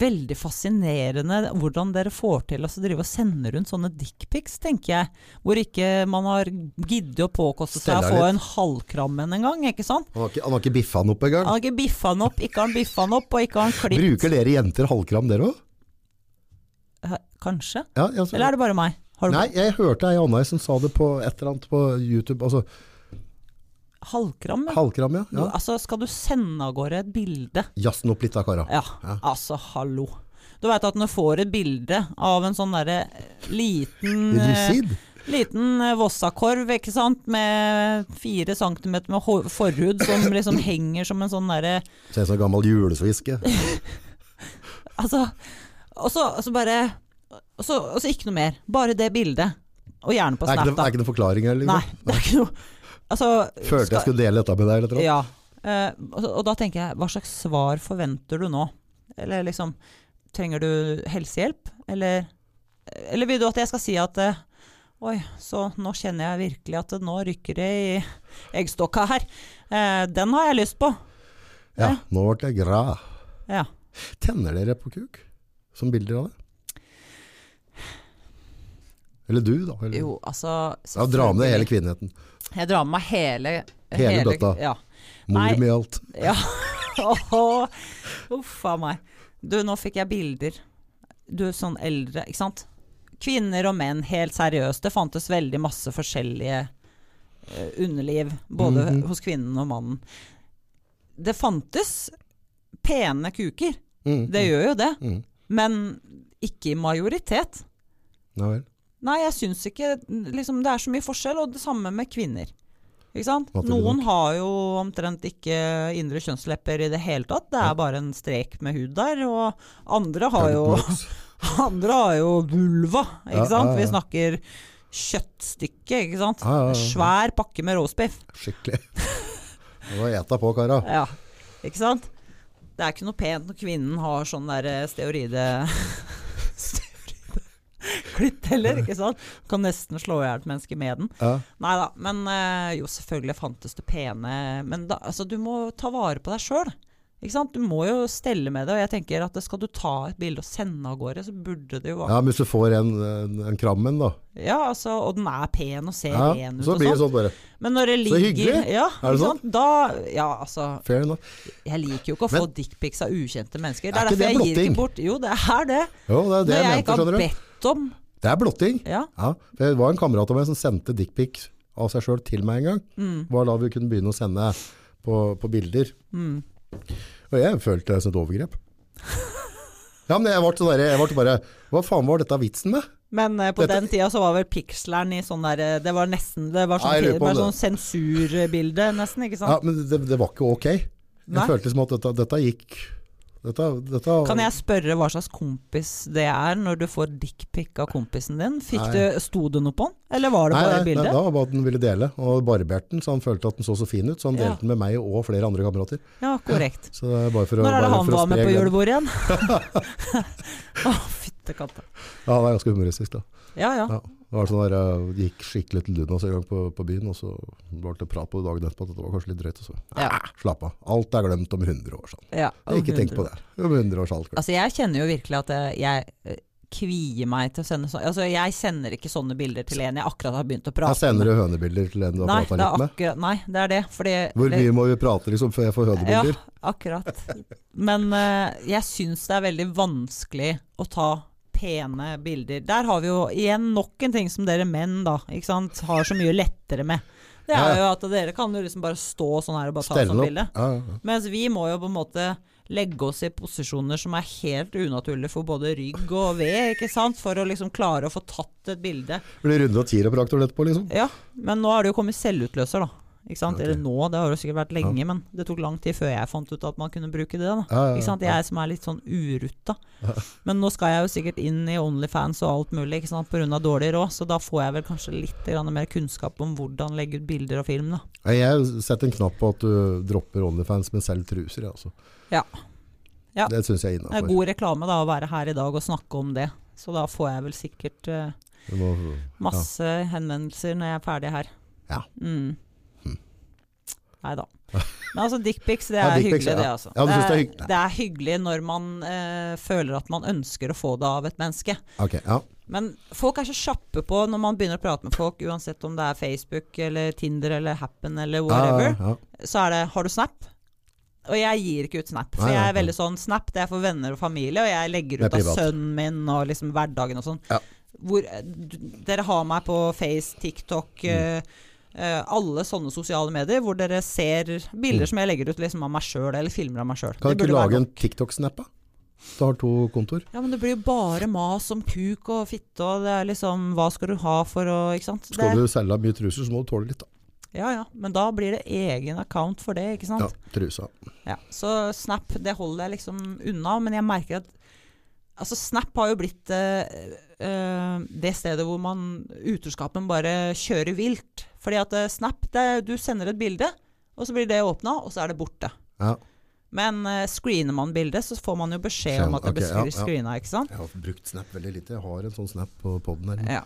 Veldig fascinerende hvordan dere får til å så drive og sende rundt sånne dickpics, tenker jeg. Hvor ikke man har giddet å påkoste seg å få litt. en halvkrammen engang, ikke sant? Han har ikke, han har ikke biffa den opp engang. Han har ikke biffa den opp, ikke har han biffa den opp, og ikke har han klippet Bruker dere jenter halvkram, dere òg? Kanskje? Ja, altså- Eller er det bare meg? Nei, jeg hørte ei anna som sa det på et eller annet på YouTube. Altså, halvkram? Halvkram, ja. ja. Altså, skal du sende av gårde et bilde Jazz den opp litt da, kara. Ja, Ja. altså hallo. Du veit at når du får et bilde av en sånn derre liten eh, si det? Liten eh, Vossakorv, ikke sant, med fire centimeter med forhud som liksom henger som en sånn derre Ser ut som en gammel julesviske. Altså, og så altså bare og så, ikke noe mer. Bare det bildet. Og gjerne på Snap. er ikke, det er ikke det forklaring her, Nei, liksom. det er ikke noe Altså Følte jeg skulle dele dette med deg, eller noe. Ja. Eh, og, og da tenker jeg, hva slags svar forventer du nå? Eller liksom Trenger du helsehjelp? Eller, eller vil du at jeg skal si at eh, Oi, så nå kjenner jeg virkelig at nå rykker det i eggstokka her. Eh, den har jeg lyst på. Ja, nå ble jeg glad. Ja. Tenner dere på kuk? Som bilder av det? Eller du, da? Eller? Jo, altså Ja, dra med deg hele kvinnheten. Jeg drar med meg hele Hele bøtta. Ja. Mor med alt. ja. Uff a meg. Du, nå fikk jeg bilder. Du er sånn eldre, ikke sant? Kvinner og menn, helt seriøst. Det fantes veldig masse forskjellige uh, underliv, både Mhm. hos kvinnen og mannen. Det fantes pene kuker, Mm, det gjør jo det, mm. men ikke i majoritet. Ja vel. Nei, jeg syns ikke liksom, Det er så mye forskjell, og det samme med kvinner. Ikke sant? Noen har jo omtrent ikke indre kjønnslepper i det hele tatt. Det er bare en strek med hud der. Og andre har jo, andre har jo vulva, ikke sant? Vi snakker kjøttstykke, ikke sant? Svær pakke med roastbiff. Skikkelig. Var eta på, kara. Ja, ikke sant? Det er ikke noe pent når kvinnen har sånn der eh, Steoride klitt heller, ikke sant? Kan nesten slå i hjel et menneske med den. Ja. Nei da, men eh, jo, selvfølgelig fantes det pene Men da, altså, du må ta vare på deg sjøl. Ikke sant? Du må jo stelle med det. Og jeg tenker at skal du ta et bilde og sende av gårde, så burde det jo ja, men hvis du får en, en, en krammen, da. Ja, altså, og den er pen og ser Ja, ren ut så blir det sånn. sånn bare. Men når det Så hyggelig. Ja, Er det sånn? sant? Da Ja, altså Fair enough. Jeg liker jo ikke å Men- få dickpics av ukjente mennesker. Det Er er, derfor det jeg gir ikke bort Jo, det er det. Jo, det er det Når jeg jeg mente, ikke har bedt om Det er blotting. Ja. Ja, for det var en kamerat av meg som sendte dickpic av seg sjøl til meg en gang. Mm. var da vi kunne begynne å sende på, på bilder. Mm. Og jeg følte det som et overgrep. Ja, men jeg ble, sånn der, jeg ble bare Hva faen var dette vitsen med? Men eh, på Dette- den tida så var vel pixleren i sånn der eh, Det var nesten Det var sånn, det var det- sånn sensurbilde, nesten, ikke Ja, men det, det var ikke ok. Jeg Nei. følte som at dette, dette gikk dette, dette, Kan jeg spørre hva slags kompis det er når du får dickpic av kompisen din? Fikk Nei. du, Sto det noe på den, eller var det Nei, bare nei, bildet? nei, da var bare at den ville dele. Og barberte den, så han følte at den så så fin ut. Så han Ja. delte den med meg og flere andre kamerater. Ja, korrekt. Så det er bare for å, Når er det han var med på julebordet igjen? Å, fytte katta. Ja, det er ganske humoristisk, da. Ja, ja. Ja. Det var sånn der, jeg gikk skikkelig til Lunas en gang på, på byen, og så ble det prat på dagen etterpå at dette var kanskje litt drøyt. Og så Ja. "Ah, slapp av. Alt er glemt om 100 år. Sånn. ja. Ikke tenk på det. Om 100 år er alt. Altså, jeg kjenner jo virkelig at eh, jeg eh, kvier meg til å sende sånn Altså, jeg sender ikke sånne bilder til en jeg akkurat har begynt å Jeg prate sender du hønebilder til en du har Nei, prata litt med? akkurat, nei, det er det. Fordi Hvor mye må vi prate liksom, før jeg får hønebilder? Ja, akkurat. Men uh, jeg syns det er veldig vanskelig å ta pene bilder. Der har vi jo igjen nok en ting som dere menn da, ikke sant, har så mye lettere med. Det er ja. jo at dere kan jo liksom bare stå sånn her og bare ta Stelle sånn bilde. Ja, ja. Mens vi må jo på en måte legge oss i posisjoner som er helt unaturlige for både rygg og ved, ikke sant, for å liksom klare å få tatt et bilde. Blir runde og tiropraktor etterpå, liksom? Ja, men nå har det jo kommet selvutløser, da. Ikke sant? Okay. Eller nå, det har jo sikkert vært lenge, men det tok lang tid før jeg fant ut at man kunne bruke det. da. Ja, ja, ja. Ikke sant? Jeg som er litt sånn urutta. Men nå skal jeg jo sikkert inn i Onlyfans og alt mulig ikke sant? pga. dårlig råd, så da får jeg vel kanskje litt mer kunnskap om hvordan legge ut bilder og film. da. Jeg setter en knapp på at du dropper Onlyfans, men selv truser. jeg, Altså. Ja. Ja. Det syns jeg er Det er god reklame da å være her i dag og snakke om det. Så da får jeg vel sikkert uh, må- masse henvendelser når jeg er ferdig her. Ja. Mm. Nei da. Men altså, dickpics, det Ja, er dickpics, hyggelig, det, altså. Ja, det er hyggelig? det er hyggelig når man eh, føler at man ønsker å få det av et menneske. Okay, ja. Men folk er så kjappe på når man begynner å prate med folk, uansett om det er Facebook eller Tinder eller Happen eller whatever, ja, ja. så er det 'har du snap'? Og jeg gir ikke ut snap, for jeg er veldig sånn Snap det er for venner og familie, og jeg legger er ut av sønnen min og liksom hverdagen og sånn. Ja. Hvor eh, Dere har meg på Face, TikTok Mm. Eh, alle sånne sosiale medier hvor dere ser bilder Mm. som jeg legger ut liksom av meg sjøl, eller filmer av meg sjøl. Kan du ikke lage en TikTok-snap, da? Du har to kontor. Ja, men det blir jo bare mas om kuk og fitte, og det er liksom Hva skal du ha for å Ikke sant? Skal du selge mye truser, så må du tåle litt, da. Ja ja, men da blir det egen account for det, ikke sant? Ja, trusa. Ja, så Snap det holder jeg liksom unna, men jeg merker at Altså Snap har jo blitt eh, eh, det stedet hvor man utroskapen bare kjører vilt. Fordi at eh, Snap, det, du sender et bilde, og så blir det åpna, og så er det borte. Ja. Men uh, screener man bildet, så får man jo beskjed om at det okay, blir ja, screena. ja. ikke sant? Jeg har brukt Snap veldig lite. Jeg har en sånn Snap på poden her. Ja.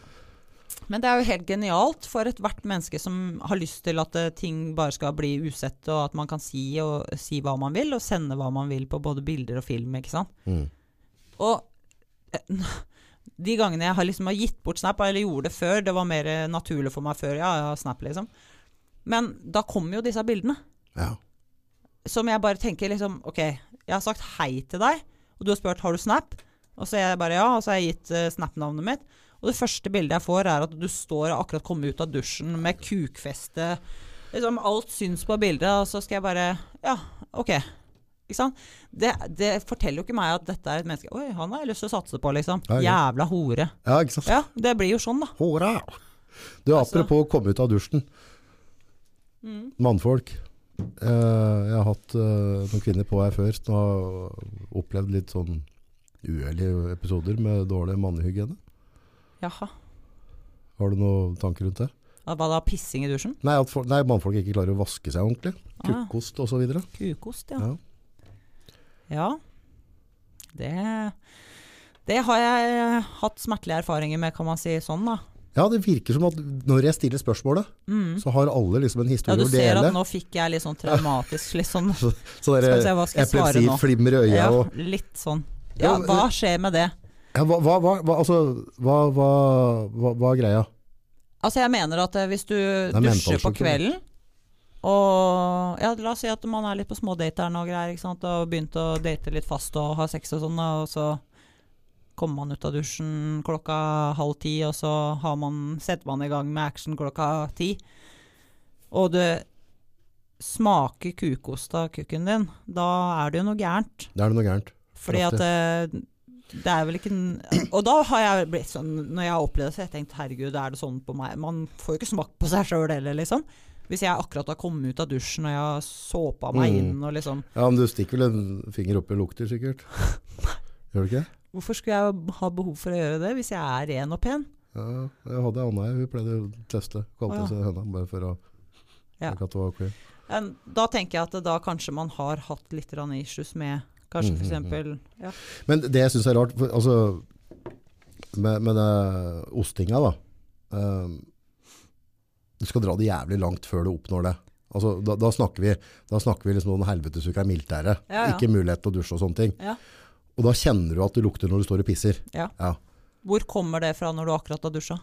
Men det er jo helt genialt for ethvert menneske som har lyst til at uh, ting bare skal bli usett, og at man kan si, og, si hva man vil, og sende hva man vil på både bilder og film, ikke sant. Mm. Og eh, de gangene jeg har liksom har gitt bort Snap, eller gjorde det før, det var mer eh, naturlig for meg før, ja, ja Snap, liksom. Men da kommer jo disse bildene, Ja. som jeg bare tenker liksom Ok, jeg har sagt hei til deg, og du har spurt har du Snap, og så er jeg bare ja, og så har jeg gitt uh, Snap-navnet mitt. Og det første bildet jeg får, er at du står og akkurat kommet ut av dusjen med kukfeste. Liksom alt syns på bildet, og så skal jeg bare Ja, ok. Det, det forteller jo ikke meg at dette er et menneske Oi, han har jeg lyst til å satse på, liksom. Ja, ja. Jævla hore. Ja, ikke sant? Ja, det blir jo sånn, da. Hora! Du, Altså- apropos å komme ut av dusjen. Mm. Mannfolk. Eh, jeg har hatt eh, noen kvinner på her før som har opplevd litt sånn uheldige episoder med dårlig mannehygiene. Jaha. Har du noen tanker rundt det? Hva da, pissing i dusjen? Nei, at for, nei, mannfolk ikke klarer å vaske seg ordentlig. Kukost og så videre. kukost, ja. Ja. Ja. Det Det har jeg hatt smertelige erfaringer med, kan man si sånn, da. ja, det virker som at når jeg stiller spørsmålet, Mm. så har alle liksom en historie. Ja, du ser at nå fikk jeg litt sånn traumatisk litt sånn Så se, dere svare epilepsi flimmer i øya Ja, og litt sånn. Ja, hva skjer med det? ja, hva, hva, hva, altså, hva, er greia? Altså, jeg mener at eh, hvis du er dusjer på kvelden og ja, La oss si at man er litt på smådateren og greier, ikke sant, og begynt å date litt fast og ha sex og sånn, og så kommer man ut av dusjen klokka halv ti, og så har man, setter man i gang med action klokka ti. Og det smaker kukost av kukken din, da er det jo noe gærent. Det er det noe gærent. Fordi at det, det er vel ikke Og da har jeg blitt sånn Når jeg har opplevd det, så har jeg tenkt herregud, er det sånn på meg? Man får jo ikke smakt på seg sjøl heller, liksom. Hvis jeg akkurat har kommet ut av dusjen og jeg har såpa meg Mm. inn og liksom Ja, men du stikker vel en finger opp i lukter, sikkert? Gjør du ikke? Hvorfor skulle jeg ha behov for å gjøre det hvis jeg er ren og pen? Ja, jeg hadde Anna her, hun pleide å teste. Kalte Å, ja. seg henne, bare for å Ja. at det var ok. En- Da tenker jeg at da kanskje man har hatt litt issues med Kanskje Mhm, for eksempel ja. Men det jeg syns er rart, for, altså med, med det ostinga, da. ehm, du skal dra det jævlig langt før du oppnår det. Altså, da, da snakker vi, da snakker vi liksom noen helvetesuker i militæret. Ja, ja. Ikke mulighet til å dusje og sånne ting. Ja. Og da kjenner du at du lukter når du står og pisser. Ja. Ja. Hvor kommer det fra når du akkurat har dusja?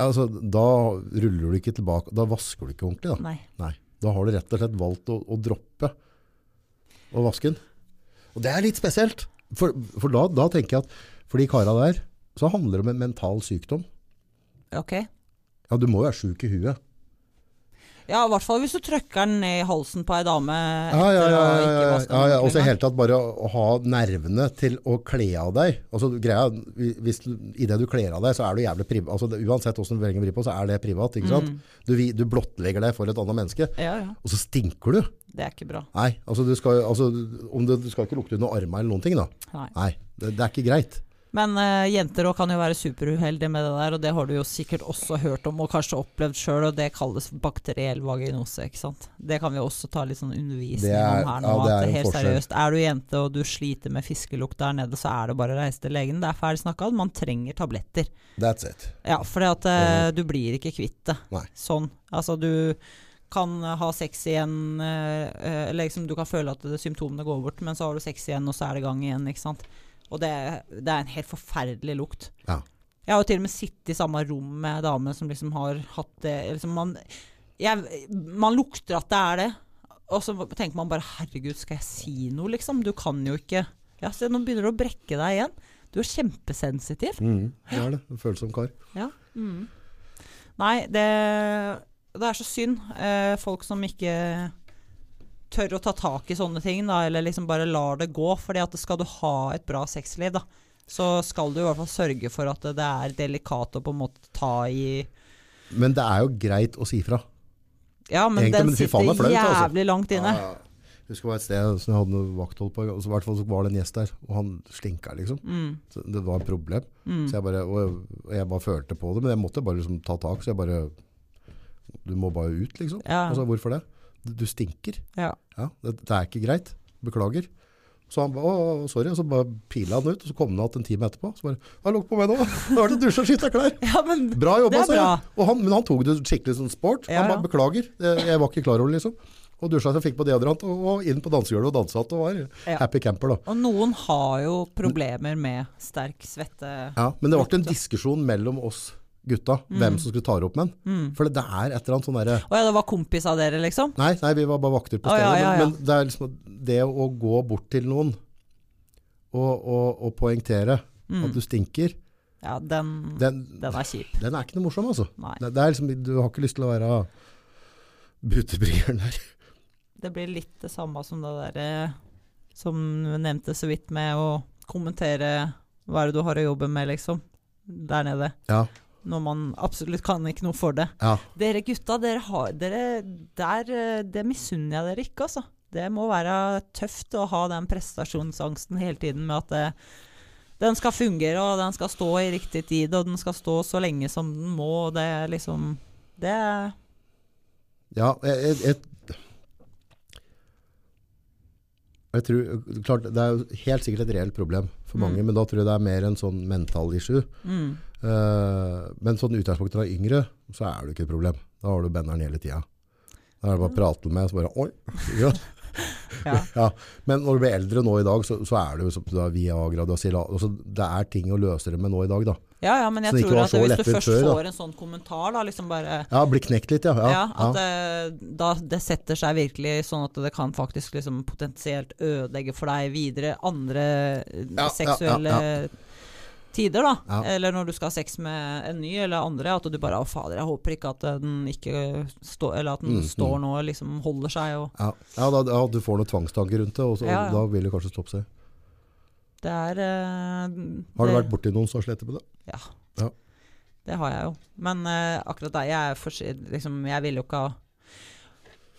Altså, da ruller du ikke tilbake, da vasker du ikke ordentlig. Da, Nei. Nei. da har du rett og slett valgt å, å droppe å vaske den. Og det er litt spesielt. For, for da, da tenker jeg at for de kara der, så handler det om en mental sykdom. Ok. Ja, du må jo være sjuk i huet. Ja, i hvert fall hvis du trykker den ned i halsen på ei dame Ja, ja, ja. ja, ja, ja, ja. Og så i hele tatt bare å ha nervene til å kle av deg. Altså greia, hvis Idet du kler av deg, så er du jævlig privat. Altså, det- uansett hvordan du velger å vri på, så er det privat. ikke sant? Mm. Du, du blottlegger deg for et annet menneske, Ja, ja. og så stinker du. Det er ikke bra. Nei, altså du skal, altså, om du, du skal ikke lukte under armene eller noen ting da. Nei. Nei, det, det er ikke greit. Men uh, jenter òg kan jo være superuheldige med det der, og det har du jo sikkert også hørt om og kanskje opplevd sjøl, og det kalles bakteriell vaginose. ikke sant? Det kan vi også ta litt sånn undervisning er- om her nå. ja, det er at helt forskjell. seriøst, Er du jente og du sliter med fiskelukt der nede, så er det bare å reise til legen. Det er ferdig snakka. Man trenger tabletter. That's it. Ja, for uh, du blir ikke kvitt det. Nei. Sånn. Altså, du kan ha sex igjen, eh, eh, eller liksom du kan føle at det, symptomene går bort, men så har du sex igjen, og så er det gang igjen, ikke sant. Og det, det er en helt forferdelig lukt. Ja. Jeg har jo til og med sittet i samme rom med damer som liksom har hatt det liksom man, jeg, man lukter at det er det, og så tenker man bare 'herregud, skal jeg si noe', liksom? Du kan jo ikke Ja, se, nå begynner du å brekke deg igjen. Du er kjempesensitiv. Mm, det er det. En følsom som kar. Ja. Mm. Nei, det, det er så synd. Eh, folk som ikke tør å ta tak i sånne ting, da, eller liksom bare lar det gå. fordi at skal du ha et bra sexliv, da, så skal du i hvert fall sørge for at det, er delikat å på en måte ta i Men det er jo greit å si fra. Ja, men Egentlig, den men sitter er sitter altså. jævlig langt inne. Ja, ja. Jeg husker det var et sted som jeg hadde noe vakthold på, og så, i hvert fall så var det en gjest der, og han slinka liksom. Mm, Så det var et problem. mm. Så jeg bare, og jeg, og jeg bare følte på det, men jeg måtte bare liksom ta tak, så jeg bare, du må bare ut liksom. Ja. Altså, hvorfor det? Du, stinker. Ja. Ja, det, det er ikke greit. Beklager. Så han ba, å, sorry, og så bare pila han ut, og så kom han igjen en time etterpå. Så bare, ja, lukk på meg nå. Det har du å og skifte klær. ja, men Bra jobba, sa jeg. Han, men han tok det skikkelig som sport. Ja, Han bare, beklager, jeg, jeg var ikke klar over det liksom. Og dusja seg, fikk på deodorant, og, og inn på dansegulvet og dansa og var Ja. happy camper da. Og noen har jo problemer med sterk svette. Ja, men det ble en diskusjon mellom oss gutta, hvem som skulle ta det opp med den. Mm. For det er et eller annet sånn derre Å ja, det var kompis av dere, liksom? Nei, nei, vi var bare vakter på Å, stedet. ja, ja, ja. Men, men det er liksom det å gå bort til noen og, og, og poengtere Mm. at du stinker, Ja, den, den, den er kjip. den er ikke noe morsom, altså. Det, det liksom, du har ikke lyst til å være butebringeren der. Det blir litt det samme som det derre som du nevnte så vidt, med å kommentere hva er det du har å jobbe med, liksom. Der nede. Ja. Når man absolutt kan ikke noe for det. Ja. Dere gutta, dere har dere, der, eh, Det misunner jeg dere ikke, altså. Det må være tøft å ha den prestasjonsangsten hele tiden med at det, den skal fungere, og den skal stå i riktig tid, og den skal stå så lenge som den må. Og det er liksom Det er Ja, jeg, jeg, jeg, jeg tror, klart, Det er jo helt sikkert et reelt problem for Mm. mange, men da tror jeg det er mer en sånn mental issue. mm, Eh, men sånn utgangspunktet er yngre, så er det ikke et problem. Da har du benderen hele tida. Da er det bare å prate med, så bare Oi! Ja. ja. Men når du blir eldre nå i dag, så, så er det jo som du har Viagra du har Cila- altså, Det er ting å løse det med nå i dag, da. ja, ja, men jeg tror at hvis du først før, får en sånn kommentar, da, liksom bare Ja, bli knekt litt, ja. ja, Ja, at. Det, da, det setter seg virkelig sånn at det kan faktisk liksom potensielt ødelegge for deg videre andre ja, seksuelle tider, da. Ja. Eller når du skal ha sex med en ny eller andre, at du bare Å, fader, jeg håper ikke at den ikke står Eller at den Mm, står mm. nå og liksom holder seg og Ja, ja, da, du får noen tvangstanker rundt det, og så, Ja, ja. da vil det kanskje stoppe seg. Det er eh, Har du det- vært borti noen som har slettet på det? Ja. Ja. Det har jeg jo. Men uh, akkurat der, jeg for liksom, Jeg vil jo ikke ha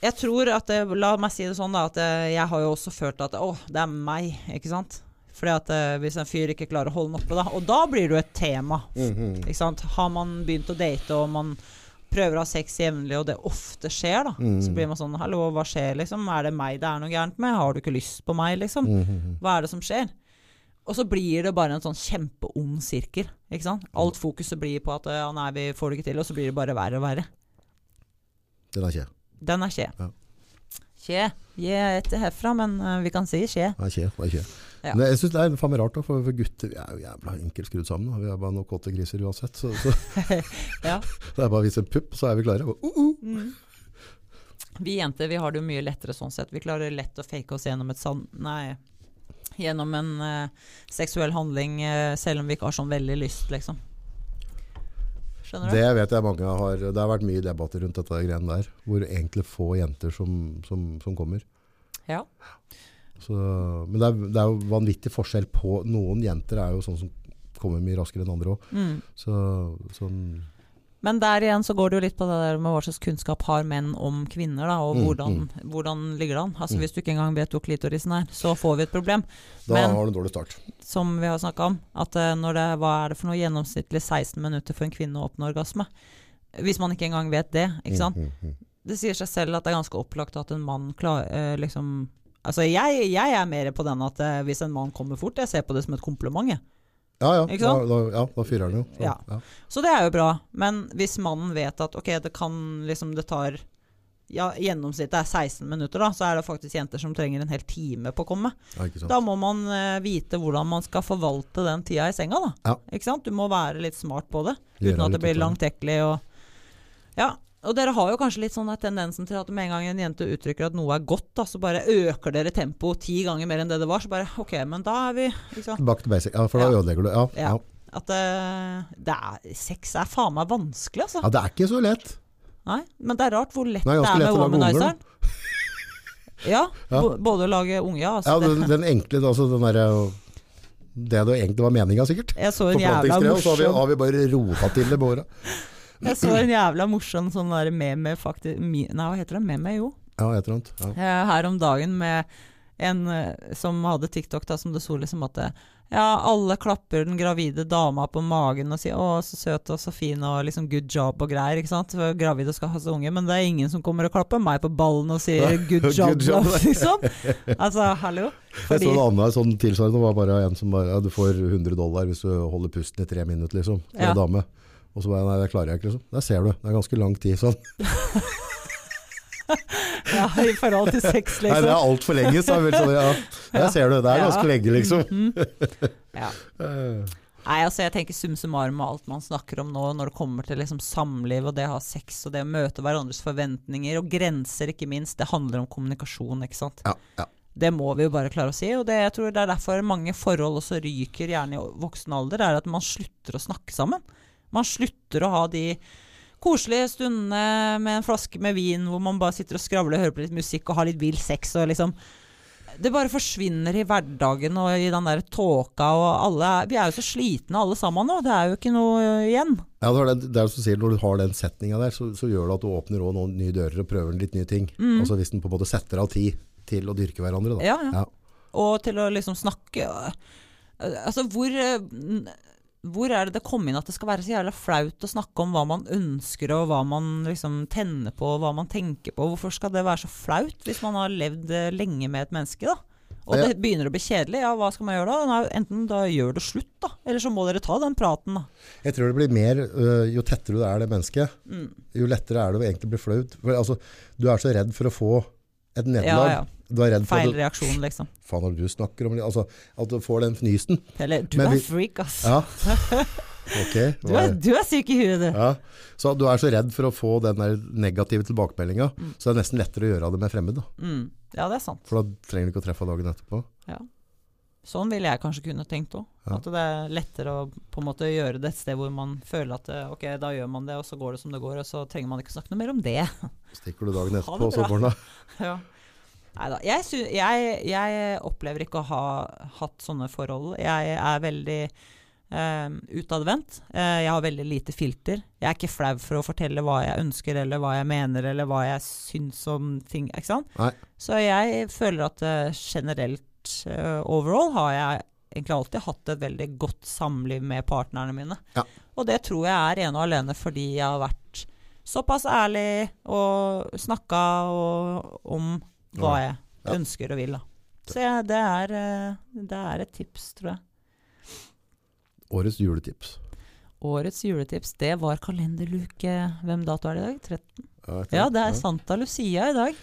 Jeg tror at La meg si det sånn, da, at eh, jeg har jo også følt at Å, det er meg, ikke sant? Fordi at eh, hvis en fyr ikke klarer å holde den oppe, da Og da blir det jo et tema. Mhm. Ikke sant? Har man begynt å date, og man prøver å ha sex jevnlig, og det ofte skjer, da, Mm. så blir man sånn Hallo, hva skjer, liksom? Er det meg det er noe gærent med? Har du ikke lyst på meg, liksom? Mhm. Hva er det som skjer? Og så blir det bare en sånn kjempeond sirkel. Ikke sant? Alt fokuset blir på at ja, nei, vi får det ikke til, og så blir det bare verre og verre. Den er kje. Den er kje. Ja. Kje. Jeg er ikke herfra, men uh, vi kan si kje. Er kje. Er kje. Ja. Men jeg synes det er faen meg rart, da, for, gutter vi er jo jævla enkelt skrudd sammen. da. Vi er bare noen kåte griser uansett. Så, så Ja. det er bare å vise en pupp, så er vi klare. Bare, uh, uh. Mm. Vi jenter vi har det jo mye lettere sånn sett. Vi klarer lett å fake oss gjennom et sann... Nei. Gjennom en uh, seksuell handling, uh, selv om vi ikke har sånn veldig lyst, liksom. Skjønner du? Det vet jeg mange har Det har vært mye debatter rundt dette greiene der. Hvor egentlig få jenter som, som, som kommer. Ja. Så, men det er, det er jo vanvittig forskjell på Noen jenter er jo sånn som kommer mye raskere enn andre òg. Mm. Så, sånn, Men der igjen så går det jo litt på det der med hva slags kunnskap har menn om kvinner, da, og Mm, hvordan, hvordan ligger det an. Altså Mm. Hvis du ikke engang vet hvor klitorisen er, så får vi et problem. da Men- har du en dårlig start. Som vi har snakka om, at eh, når det, hva er det for noe gjennomsnittlig 16 minutter for en kvinne å oppnå orgasme? Hvis man ikke engang vet det, ikke sant. Mm, mm, mm. Det sier seg selv at det er ganske opplagt at en mann klar, eh, liksom Altså jeg, jeg er mer på den at eh, hvis en mann kommer fort, jeg ser på det som et kompliment. jeg. Ja, ja. Da, da, ja, da fyrer han jo. Så, Ja. ja. Så det er jo bra. Men hvis mannen vet at ok, det kan liksom Det tar ja, Gjennomsnittet er 16 minutter, da, så er det faktisk jenter som trenger en hel time på å komme. Da må man uh, vite hvordan man skal forvalte den tida i senga, da. Ja. Ikke sant? Du må være litt smart på det, uten at det blir langtekkelig og Ja. Og dere har jo kanskje litt sånn tendensen til at med en gang en jente uttrykker at noe er godt, da, så bare øker dere tempoet ti ganger mer enn det det var. Så bare OK, men da er vi? Back to basic. Ja, for da Ja. ødelegger du. Ja, ja. At eh, det er, sex er faen meg vanskelig, altså. ja, det er ikke så lett. Nei, men det er rart hvor lett Det er det er med womanizeren. Ja, Ja. både å lage unge, ja. Altså, Ja, den, den enkle, altså den derre Det det egentlig var meninga, sikkert. jeg så en jævla morsom og så har vi, har vi bare rota til det båra. Jeg så en jævla morsom sånn der meme, faktisk mi- Nei, hva heter det? Meme, jo. Ja, et eller annet. Ja. Eh, Her om dagen med en eh, som hadde TikTok, da, som det sto liksom at eh, ja, alle klapper den gravide dama på magen og sier 'å, så søt og så fin' og liksom 'good job' og greier, ikke sant. For gravide skal ha så unge, men det er ingen som kommer og klapper meg på ballen og sier 'good Good job', job. liksom. Altså, hallo. Jeg så en annen sånn tilsvarende, var bare en som bare ja, Du får 100 dollar hvis du holder pusten i tre minutter, liksom. For Ja. dame. Og så bare nei, det klarer jeg ikke, liksom. Der ser du. Det er ganske lang tid sånn. Ja, I forhold til sex, liksom. Nei, det liksom. er altfor lenge, sa det sånn, ja. Der ser du. Det er Ja. ganske lenge, liksom. Mhm. Ja. Eh, Nei, altså jeg tenker sum summarum med alt man snakker om nå når det kommer til liksom samliv og det å ha sex og det å møte hverandres forventninger og grenser, ikke minst. Det handler om kommunikasjon, ikke sant. Ja, ja. Det må vi jo bare klare å si, og det, jeg tror det er derfor mange forhold også ryker gjerne i voksen alder, er at man slutter å snakke sammen. Man slutter å ha de koselige stundene med en flaske med vin hvor man bare sitter og skravler og hører på litt musikk og har litt vill sex og liksom det bare forsvinner i hverdagen og i den der tåka og alle Vi er jo så slitne alle sammen nå. Det er jo ikke noe igjen. Ja, det er det, det er som sier, Når du har den setninga der, så, så gjør det at du åpner også noen nye dører og prøver litt nye ting. Altså Hvis den på en måte setter av tid til å dyrke hverandre. Da. Ja, ja. Ja. Og til å liksom snakke Altså, hvor n- hvor er det det kom inn at det skal være så jævla flaut å snakke om hva man ønsker, og hva man liksom tenner på, og hva man tenker på? Hvorfor skal det være så flaut hvis man har levd eh, lenge med et menneske, da? Og det begynner å bli kjedelig, ja, hva skal man gjøre da? Enten da gjør det slutt, da. Eller så må dere ta den praten, da. Jeg tror det blir mer øh, Jo tettere du er det mennesket, Mm. jo lettere er det å egentlig bli flaut. For, altså, du er så redd for å få et Ja, nederlag. ja. Du er redd for Feil reaksjon, liksom. faen når du snakker om? Altså, at du får den fnysen. Eller du Men er freak, ass. Ja. Ok. Du er, du er syk i huet, du. Ja. Så du er så redd for å få den der negative tilbakemeldinga, Mm. så det er nesten lettere å gjøre det med fremmed. Da. Mm. Ja, det er sant. For da trenger du ikke å treffe dagen etterpå. Sånn ville jeg kanskje kunne tenkt òg. Ja. At det er lettere å på en måte gjøre det et sted hvor man føler at eh, ok, da gjør man det, og så går det som det går, og så trenger man ikke snakke noe mer om det. Stikker du dagen etterpå, og så bra. Ja. Nei da. Jeg, jeg, jeg opplever ikke å ha hatt sånne forhold. Jeg er veldig eh, utadvendt. Eh, jeg har veldig lite filter. Jeg er ikke flau for å fortelle hva jeg ønsker, eller hva jeg mener, eller hva jeg syns om ting. Så jeg føler at eh, generelt eh, overall har jeg egentlig alltid hatt et veldig godt samliv med partnerne mine. Ja. Og det tror jeg er ene og alene fordi jeg har vært såpass ærlig og snakka om hva jeg Ja. ønsker og vil. Da. Så ja, det, er, eh, det er et tips, tror jeg. Årets juletips. Årets juletips, det var kalenderluke Hvem dato er det i dag? 13? Ja, Ja, det er Santa Lucia i dag.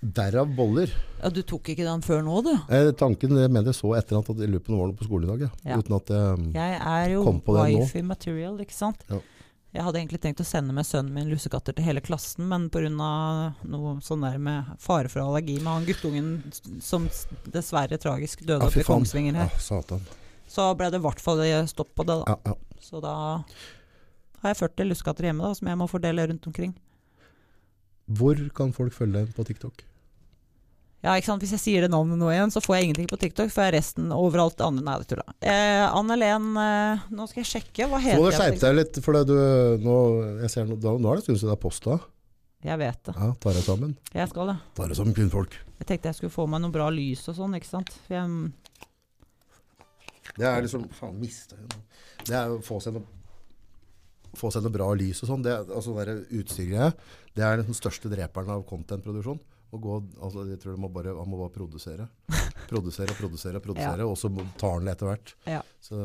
Derav boller. Ja, Du tok ikke den før nå, du? Eh, tanken det mener jeg så etter at jeg lurer på om det var noe på skolen i dag. Ja. Ja. Uten at jeg, Jeg er jo Kom på det nå. wifi material, ikke sant. Ja. Jeg hadde egentlig tenkt å sende med sønnen min lussekatter til hele klassen, men pga. noe sånn der med fare for allergi med han guttungen som dessverre tragisk døde Ja, oppe i. Kongsvinger her, Ja, satan. så ble det i hvert fall stopp på det. da. Ja, ja. Så da har jeg 40 lussekatter hjemme da, som jeg må fordele rundt omkring. Hvor kan folk følge deg på TikTok? Ja, ikke sant? Hvis jeg sier det navnet nå igjen, så får jeg ingenting på TikTok. Får jeg resten overalt andre. Nei, det tulla. Eh, Anne Len, eh, nå skal jeg sjekke. Hva heter deg du skjerpe deg litt, for du, nå, jeg ser, nå, nå er det en stund siden det er posta. Jeg vet det. Ja, tar deg sammen. Jeg skal det. Tar deg sammen, kvinnfolk. Jeg tenkte jeg skulle få meg noe bra lys og sånn, ikke sant. For jeg, Det er liksom Faen, mista jeg noe. Det er å få seg noe få seg noe bra lys og sånn. Det, altså, det der det er den største dreperen av content-produksjon. Gå, altså, jeg tror må bare, Han må bare produsere. Produsere, produsere, produsere, og så tar han det etter hvert. Ja. Så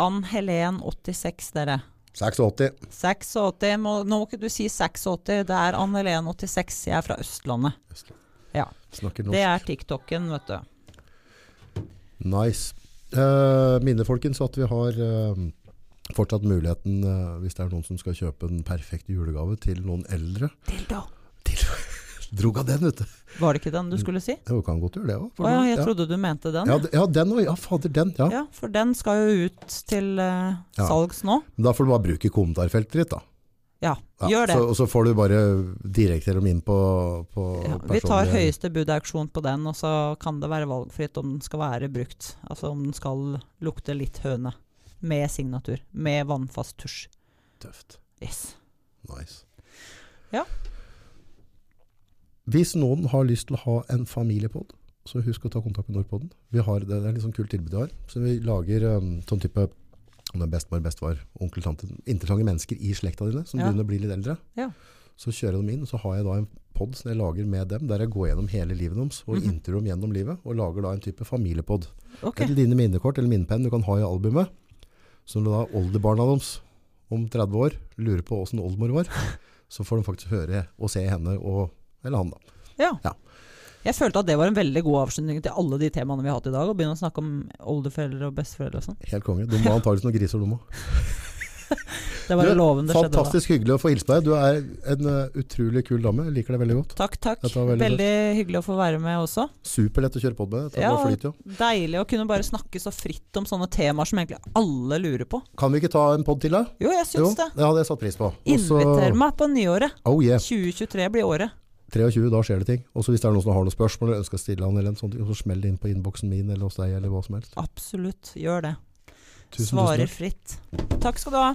Ann Helen 86, dere. 86. 86, må, nå må ikke du si 86, det er Ann Helen 86. Jeg er fra Østlandet. Ja. Snakker Det er TikToken, vet du. Nice. Uh, minne, folkens, at vi har eh, fortsatt muligheten, eh, hvis det er noen som skal kjøpe en perfekt julegave til noen eldre. Dildo. Dildo. drog av den, vet du. Var det ikke den du skulle si? Jo, kan godt gjøre det òg. Ja, jeg trodde du mente den. Ja, ja, den òg. Ja, fader, den. Ja. Ja, for den skal jo ut til uh, Ja. salgs nå. Da får du bare bruke kommentarfeltet ditt, da. Ja, Ja, gjør det. Så, og så får du bare direktere dem inn på, på Ja, vi tar høyeste budauksjon på den, og så kan det være valgfritt om den skal være brukt. Altså om den skal lukte litt høne. Med signatur. Med vannfast tusj. Tøft. Yes. Nice. Ja. Hvis noen har lyst til å ha en familiepod, så husk å ta kontakt med Nordpodden. Vi har, det er et sånn kult tilbud vi har. Så vi lager um, sånn type om det er bestemor, bestefar, onkel, tante, interessante mennesker i slekta dine som Ja. begynner å bli litt eldre. Ja. Så kjører jeg dem inn, og så har jeg da en pod som jeg lager med dem, der jeg går gjennom hele livet deres, og Mhm. intervjuer dem gjennom livet, og lager da en type familiepod. Ok. Et lite minnekort eller minnepenn du kan ha i albumet, som da oldebarna deres om 30 år lurer på åssen oldemor var, så får de faktisk høre og se henne og eller han da. Ja. Ja. Jeg følte at det var en veldig god avslutning til alle de temaene vi har hatt i dag. Å begynne å snakke om oldeforeldre og besteforeldre og sånn. Helt konge. De må antakeligvis noen griser, de òg. Det var Du, lovende skjedde da. Fantastisk hyggelig å få hilse deg. Du er en uh, utrolig kul dame. Jeg liker deg veldig godt. Takk, takk. Veldig Veldig hyggelig å få være med også. Superlett å kjøre på med. Ja. jo. Deilig å kunne bare snakke så fritt om sånne temaer som egentlig alle lurer på. Kan vi ikke ta en pod til, da? Jo, jeg Jo, det. det hadde jeg satt pris på. Også... Inviter meg på nyåret. Oh yeah. 2023 blir året. 23, da skjer det ting. Også hvis det er noen som har noen spørsmål eller ønsker å stille han, eller en sånn så smell det inn på innboksen min eller hos deg, eller hva som helst. Absolutt. Gjør det. Tusen, tusen Svarer takk. fritt. Takk skal du ha.